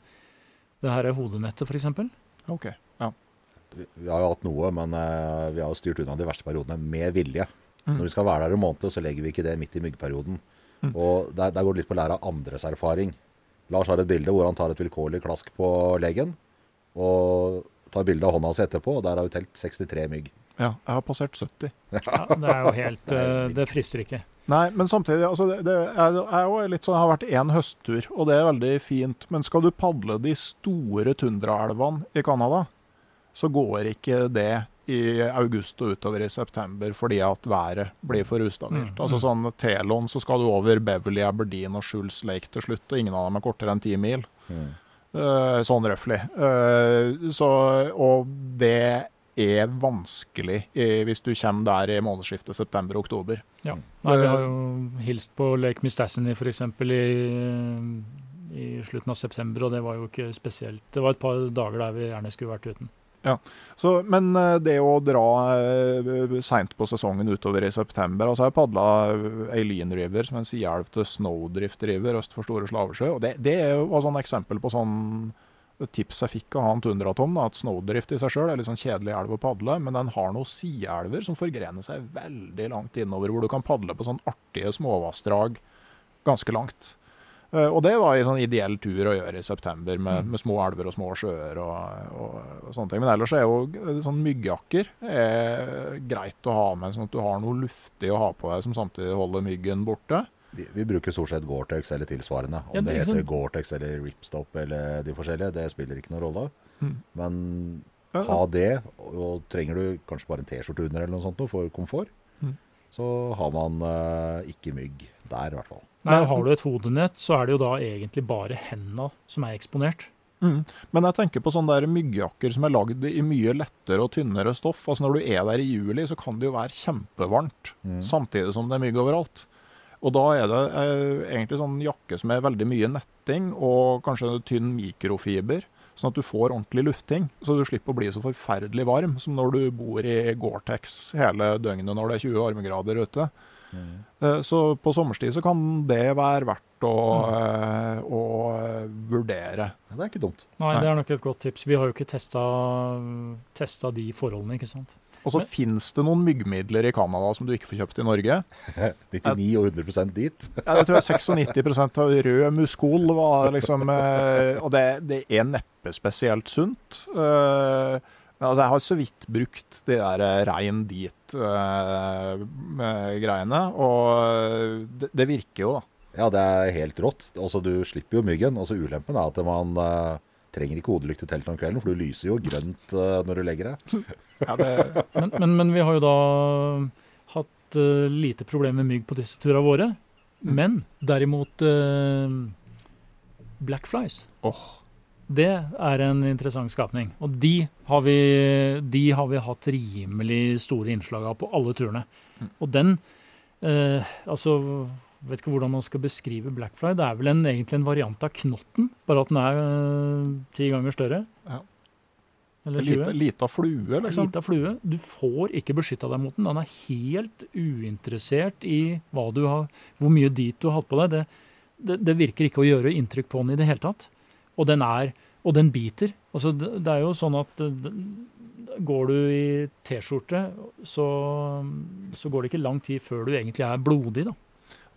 det her hodenettet, f.eks. Ok, ja. Vi, vi har jo hatt noe, men uh, vi har jo styrt unna de verste periodene med vilje. Mm. Når vi skal være der en måned, så legger vi ikke det midt i myggperioden. Og der, der går det litt på å lære av andres erfaring. Lars har et bilde hvor han tar et vilkårlig klask på leggen, og tar bilde av hånda si etterpå, og der har vi telt 63 mygg. Ja. Jeg har passert 70. Ja, det er jo helt *laughs* eh, Det frister ikke. Nei, men samtidig altså det, det er, er jo litt sånn, Jeg har vært én høsttur, og det er veldig fint. Men skal du padle de store tundraelvene i Canada, så går ikke det i august og utover i september fordi at været blir for ustabilt. Mm, Altså sånn Telon, så skal du over Beverly, Aberdeen og Schulz Lake til slutt, og ingen av dem er kortere enn ti mil. Mm. Uh, sånn røftlig. Uh, så, og det er vanskelig eh, hvis du kommer der i månedsskiftet september-oktober. Ja. Nei, vi har jo hilst på Lake Mistassini f.eks. I, i slutten av september, og det var jo ikke spesielt. Det var et par dager der vi gjerne skulle vært uten. Så, men eh, det å dra uh, seint på sesongen utover i september altså Jeg padla Eileen River, som er en sideelv til Snowdrift River øst for Store Slavesjø. og Det, det er jo et sånn eksempel på sånn et tips jeg fikk av han Tundratom, at Snowdrift i seg sjøl er litt sånn kjedelig elv å padle, men den har noen sideelver som forgrener seg veldig langt innover, hvor du kan padle på sånn artige småvassdrag ganske langt. Eh, og det var en sånn ideell tur å gjøre i september, med, med små elver og små sjøer og, og, og sånne ting. Men ellers er jo sånn myggjakker er greit å ha med, sånn at du har noe luftig å ha på deg som samtidig holder myggen borte. Vi, vi bruker stort sett Gore-Tex eller tilsvarende. Om Ja, det det er heter sånn- Gore-Tex eller Ripstop eller de forskjellige, det spiller ikke noen rolle. Mm. Men Ja, ha det, og trenger du kanskje bare en T-skjorte under eller noe sånt noe for komfort, Mm. så har man eh, ikke mygg der i hvert fall. Nei, Nei. Har du et hodenett, så er det jo da egentlig bare henda som er eksponert. Mm. Men jeg tenker på sånne der myggjakker som er lagd i mye lettere og tynnere stoff. Altså Når du er der i juli, så kan det jo være kjempevarmt, Mm. samtidig som det er mygg overalt. Og da er det eh, egentlig sånn jakke som er veldig mye netting, og kanskje tynn mikrofiber. Sånn at du får ordentlig lufting, så du slipper å bli så forferdelig varm som når du bor i Gore-Tex hele døgnet når det er 20 varmegrader ute. Mm. Så på sommerstid så kan det være verdt å, mm. å å vurdere. Det er ikke dumt. Nei, Nei. det er nok et godt tips. Vi har jo ikke testa, testa de forholdene, ikke sant. Og så fins det noen myggmidler i Canada som du ikke får kjøpt i Norge. *laughs* 99 og 100 dit. *laughs* Ja, jeg tror jeg 96 av rød muskol var liksom eh, Og det, det er neppe spesielt sunt. Uh, altså, jeg har så vidt brukt de der eh, rein dit-greiene, og det, det virker jo, da. Ja, det er helt rått. Også du slipper jo myggen. altså ulempen er at man eh, trenger ikke hodelykt i teltet om kvelden, for du lyser jo grønt eh, når du legger deg. *laughs* Ja, det, Men, men, men vi har jo da hatt uh, lite problem med mygg på disse turene våre. Men derimot uh, blackflies. Oh. Det er en interessant skapning. Og de har, vi, de har vi hatt rimelig store innslag av på alle turene. Og den uh, Altså, vet ikke hvordan man skal beskrive blackfly. Det er vel en, egentlig en variant av knotten, bare at den er ti ti ganger større. Ja. eller Lita, 20. lita flue, liksom. Lita flue. Du får ikke beskytta deg mot den. Den er helt uinteressert i har, hvor mye dit du har hatt på deg. Det, det, det virker ikke å gjøre inntrykk på den i det hele tatt. Og den, er, og den biter. Altså, det, det er jo sånn at det- går du i T-skjorte, så, så går det ikke lang tid før du egentlig er blodig, da.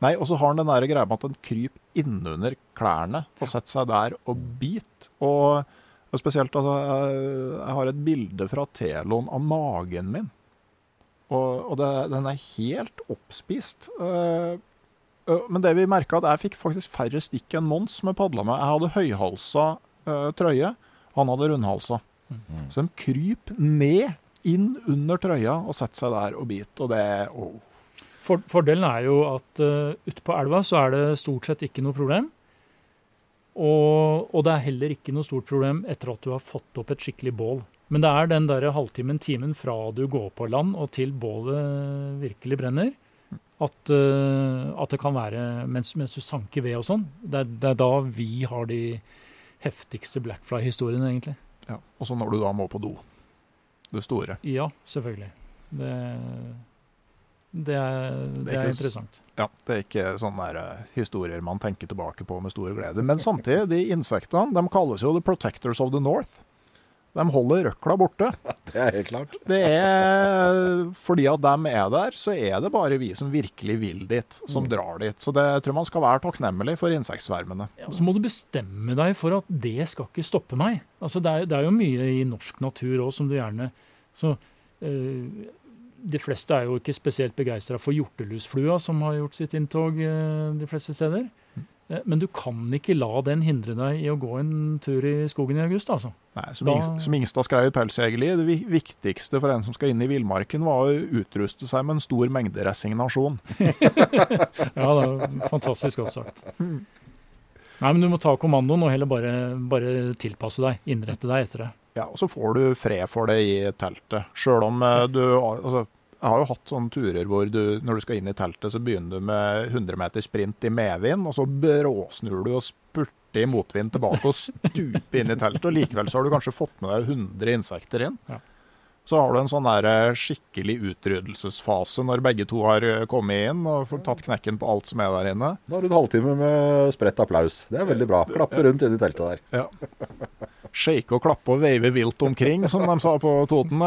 Nei, og så har han den der greia med at han kryper innunder klærne og setter seg der og biter. Og, og spesielt altså, jeg, jeg har et bilde fra Telon av magen min. Og, og det, den er helt oppspist. Eh, eh, men det vi merka, at jeg fikk faktisk færre stikk enn Mons som jeg padla med. Jeg hadde høyhalsa eh, trøye, han hadde rundhalsa. Så de kryper ned, inn under trøya og setter seg der og biter. Og det oh. For, fordelen er jo at uh, ute på elva så er det stort sett ikke noe problem. Og, og det er heller ikke noe stort problem etter at du har fått opp et skikkelig bål. Men det er den der halvtimen, timen fra du går på land og til bålet virkelig brenner, at, uh, at det kan være mens, mens du sanker ved og sånn. Det, det er da vi har de heftigste Blackfly-historiene, egentlig. Ja, og så når du da må på do. Det store. Ja, selvfølgelig. Det, det, er, det ikke er interessant. Ja, Det er ikke sånne der, eh, historier man tenker tilbake på med stor glede. Men samtidig, de insektene de kalles jo the protectors of the north. De holder røkla borte. *laughs* Det er helt klart. Det er Fordi at de er der, så er det bare vi som virkelig vil dit, som drar dit. Så det jeg tror man skal være takknemlig for insektsvermene. Ja, så må du bestemme deg for at det skal ikke stoppe meg. Altså det, er, det er jo mye i norsk natur òg som du gjerne så, eh, De fleste er jo ikke spesielt begeistra for hjortelusflua, som har gjort sitt inntog eh, de fleste steder. Eh, men du kan ikke la den hindre deg i å gå en tur i skogen i august, altså. Nei, som, Da- som Ingstad skrev i Pelsjegerli, det viktigste for en som skal inn i villmarken, var å utruste seg med en stor mengde resignasjon. *laughs* Ja, det er fantastisk godt sagt. Nei, men du må ta kommandoen og heller bare, bare tilpasse deg, innrette deg etter det. Ja, og så får du fred for det i teltet. Sjøl om eh, du altså, Jeg har jo hatt sånne turer hvor du, når du skal inn i teltet, så begynner du med 100 meter sprint i medvind, og så bråsnur du og spurter i motvind tilbake og stuper inn i teltet. Og likevel så har du kanskje fått med deg 100 insekter inn. Ja. Så har du en sånn der eh, skikkelig utryddelsesfase når begge to har eh, kommet inn og fått tatt knekken på alt som er der inne. Da har du en halvtime med spredt applaus. Det er veldig bra. Klappe rundt inni teltet der. Ja. Shake og klappe og veive vilt omkring, som de sa på Toten.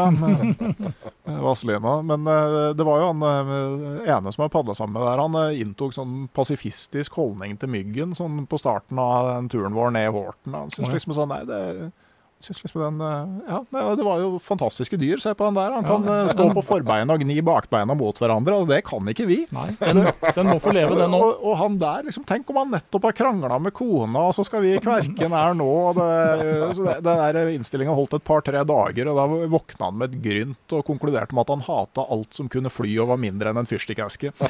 Vazelina. Men eh, det var jo han eh, ene som jeg padla sammen med der, han eh, inntok sånn pasifistisk holdning til myggen sånn på starten av turen vår ned i Horten. Han syntes liksom sånn Nei, det liksom den, eh, ja, det var jo fantastiske dyr. Se på den der. Han kan ja, stå på forbeina og gni bakbeina mot hverandre, og det kan ikke vi. Nei, den, den må få leve, den òg. Og, og han der, liksom, tenk om han nettopp har krangla med kona, og så skal vi kverke kverken her nå. Det, så det, det der innstillinga holdt et par-tre dager, og da våkna han med et grynt og konkluderte med at han hata alt som kunne fly og var mindre enn en fyrstikkeske. *laughs*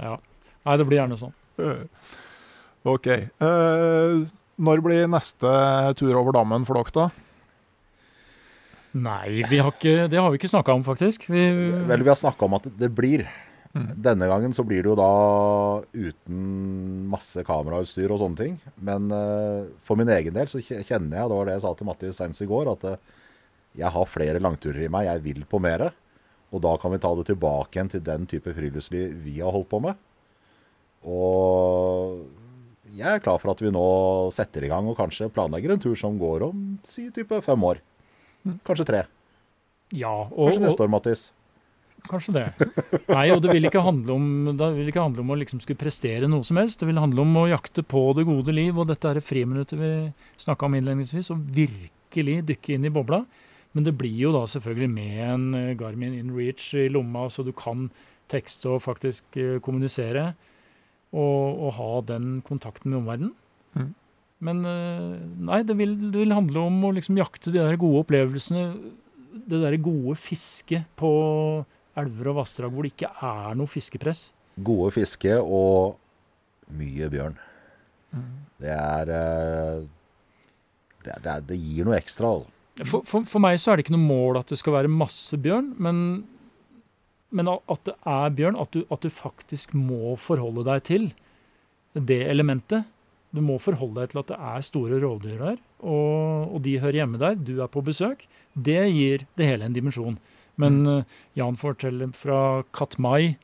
Ja. Nei, det blir gjerne sånn. OK. Eh, når blir neste tur over dammen for dere, da? Nei, vi har ikke, det har vi ikke snakka om, faktisk. Vi, Vel, vi har snakka om at det blir. Denne gangen så blir det jo da uten masse kamerautstyr og sånne ting. Men uh, for min egen del så kjenner jeg, det var det jeg sa til Mattis senest i går, at uh, jeg har flere langturer i meg. Jeg vil på mere. Og da kan vi ta det tilbake igjen til den type friluftsliv vi har holdt på med. Og jeg er klar for at vi nå setter i gang og kanskje planlegger en tur som går om si type fem år. Kanskje tre. ja, og, Kanskje neste år, Mattis. Kanskje det. Nei, og det vil ikke handle om, det vil ikke handle om å liksom skulle prestere noe som helst. Det vil handle om å jakte på det gode liv, og dette er friminuttet vi snakka om innledningsvis. Og virkelig dykke inn i bobla. Men det blir jo da selvfølgelig med en eh, Garmin InReach i lomma, så du kan tekste og faktisk eh, kommunisere. Og, og ha den kontakten med omverdenen. Mm. Men eh, nei, det vil, det vil handle om å liksom jakte de der gode opplevelsene. Det der gode fisket på elver og vassdrag hvor det ikke er noe fiskepress. Gode fiske og mye bjørn. Det er eh, det, det, det gir noe ekstra. Altså. For, for, for meg så er det ikke noe mål at det skal være masse bjørn, men, men at det er bjørn, at du, at du faktisk må forholde deg til det elementet. Du må forholde deg til at det er store rovdyr der, og, og de hører hjemme der. Du er på besøk. Det gir det hele en dimensjon. Men mm. Jan forteller fra Katmai,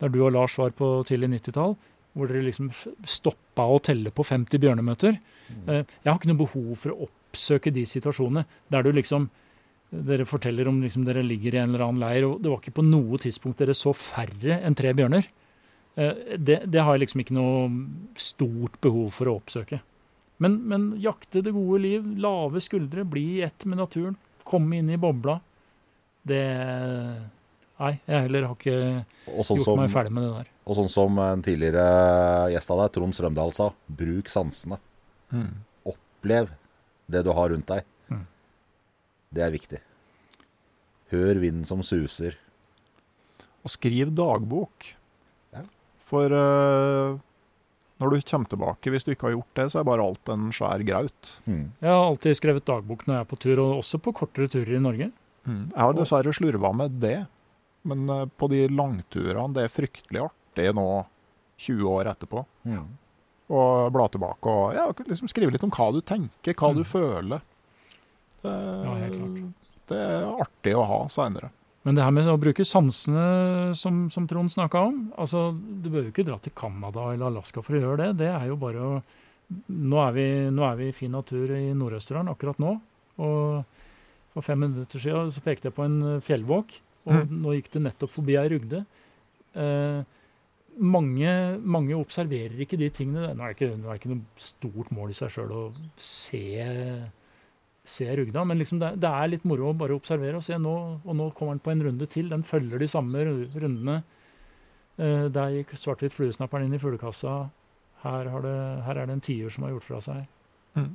der du og Lars var på tidlig 90-tall, hvor dere liksom stoppa å telle på 50 bjørnemøter. Mm. jeg har ikke noe behov for å oppsøke de situasjonene der du liksom dere forteller om liksom dere ligger i en eller annen leir, og det var ikke på noe tidspunkt dere så færre enn tre bjørner. Eh, det, det, har jeg liksom ikke noe stort behov for å oppsøke. Men, men jakte det gode liv, lave skuldre, bli i ett med naturen, komme inn i bobla. Det Nei, jeg heller har ikke sånn gjort som, meg ferdig med det der. Og sånn som en tidligere gjest av deg, Trond Strømdal, sa, bruk sansene. Mm. Opplev det du har rundt deg. Det er viktig. Hør vinden som suser. Og skriv dagbok. For uh, når du kommer tilbake, hvis du ikke har gjort det, så er bare alt en svær graut. Mm. Jeg har alltid skrevet dagbok når jeg er på tur, og også på kortere turer i Norge. Mm. Jeg har dessverre slurva med det, men uh, på de langturene det er fryktelig artig nå, 20 år etterpå. Mm. Og bla tilbake og ja, liksom skrive litt om hva du tenker, hva du mm. føler. Det, ja, helt klart. det er artig å ha seinere. Men det her med å bruke sansene, som, som Trond snakka om altså, Du bør jo ikke dra til Canada eller Alaska for å gjøre det. Det er jo bare å Nå er vi, nå er vi i fin natur i Nord-Østerdalen akkurat nå. Og for fem minutter siden så pekte jeg på en fjellvåk, og mm. nå gikk det nettopp forbi ei rugde. Eh, mange, mange, observerer ikke de tingene. Nå er det ikke, nå er det ikke noe stort mål i seg sjøl å se se rugda. Men liksom det, det, er litt moro å bare observere og se. Nå, og nå kommer den på en runde til. Den følger de samme rundene. Eh, der gikk svart-hvitt fluesnapperen inn i fuglekassa. Her, det, her, er det en tiur som har gjort fra seg. Mm.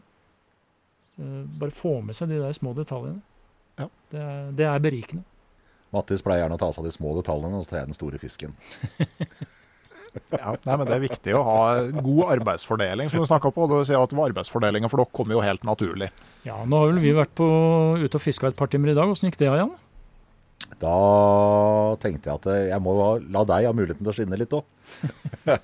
Eh, bare få med seg de der små detaljene. Ja. Det, er, det er berikende. Mattis pleier gjerne å ta seg av de små detaljene, og så tar jeg den store fisken. *laughs* Ja, nei, men Det er viktig å ha god arbeidsfordeling, som du snakka på. vil si at Arbeidsfordelinga for dere kommer jo helt naturlig. Ja, Nå har vel vi vært på, ute og fiska et par timer i dag. Åssen gikk det, Jan? Da tenkte jeg at jeg må la deg ha muligheten til å skinne litt òg. *laughs* ja,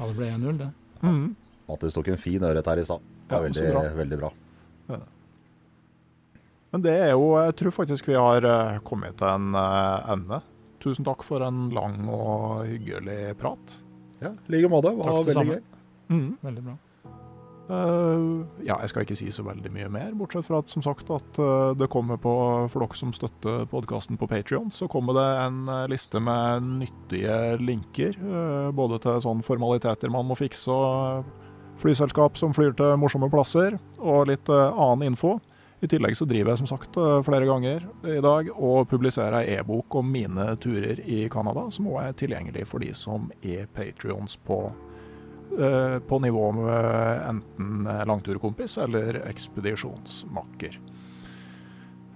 det ble 1-0, det. Mm. Mattis tok en fin ørret her i stad. Det ja, veldig, bra. veldig bra. Ja. Men det er jo Jeg tror faktisk vi har eh, kommet til en uh, ende tusen takk for en lang og hyggelig prat. Ja, i like måte. Det var veldig gøy. Mm. Veldig bra. Uh, ja, jeg skal ikke si så veldig mye mer, bortsett fra at som sagt at uh, det kommer på, for dere som støtter podkasten på Patrion, så kommer det en uh, liste med nyttige linker. både til sånne formaliteter man må fikse, og flyselskap som flyr til morsomme plasser, og litt annen info. I tillegg så driver jeg som sagt eh, flere ganger i dag og publiserer ei e-bok om mine turer i Canada, som også er tilgjengelig for de som er patrions på, eh, på nivå med enten langturkompis eller ekspedisjonsmakker.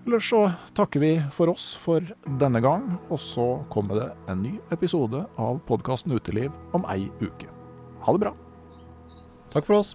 Ellers så takker vi for oss for denne gang, og så kommer det en ny episode av podkasten Uteliv om ei uke. Ha det bra. Takk for oss.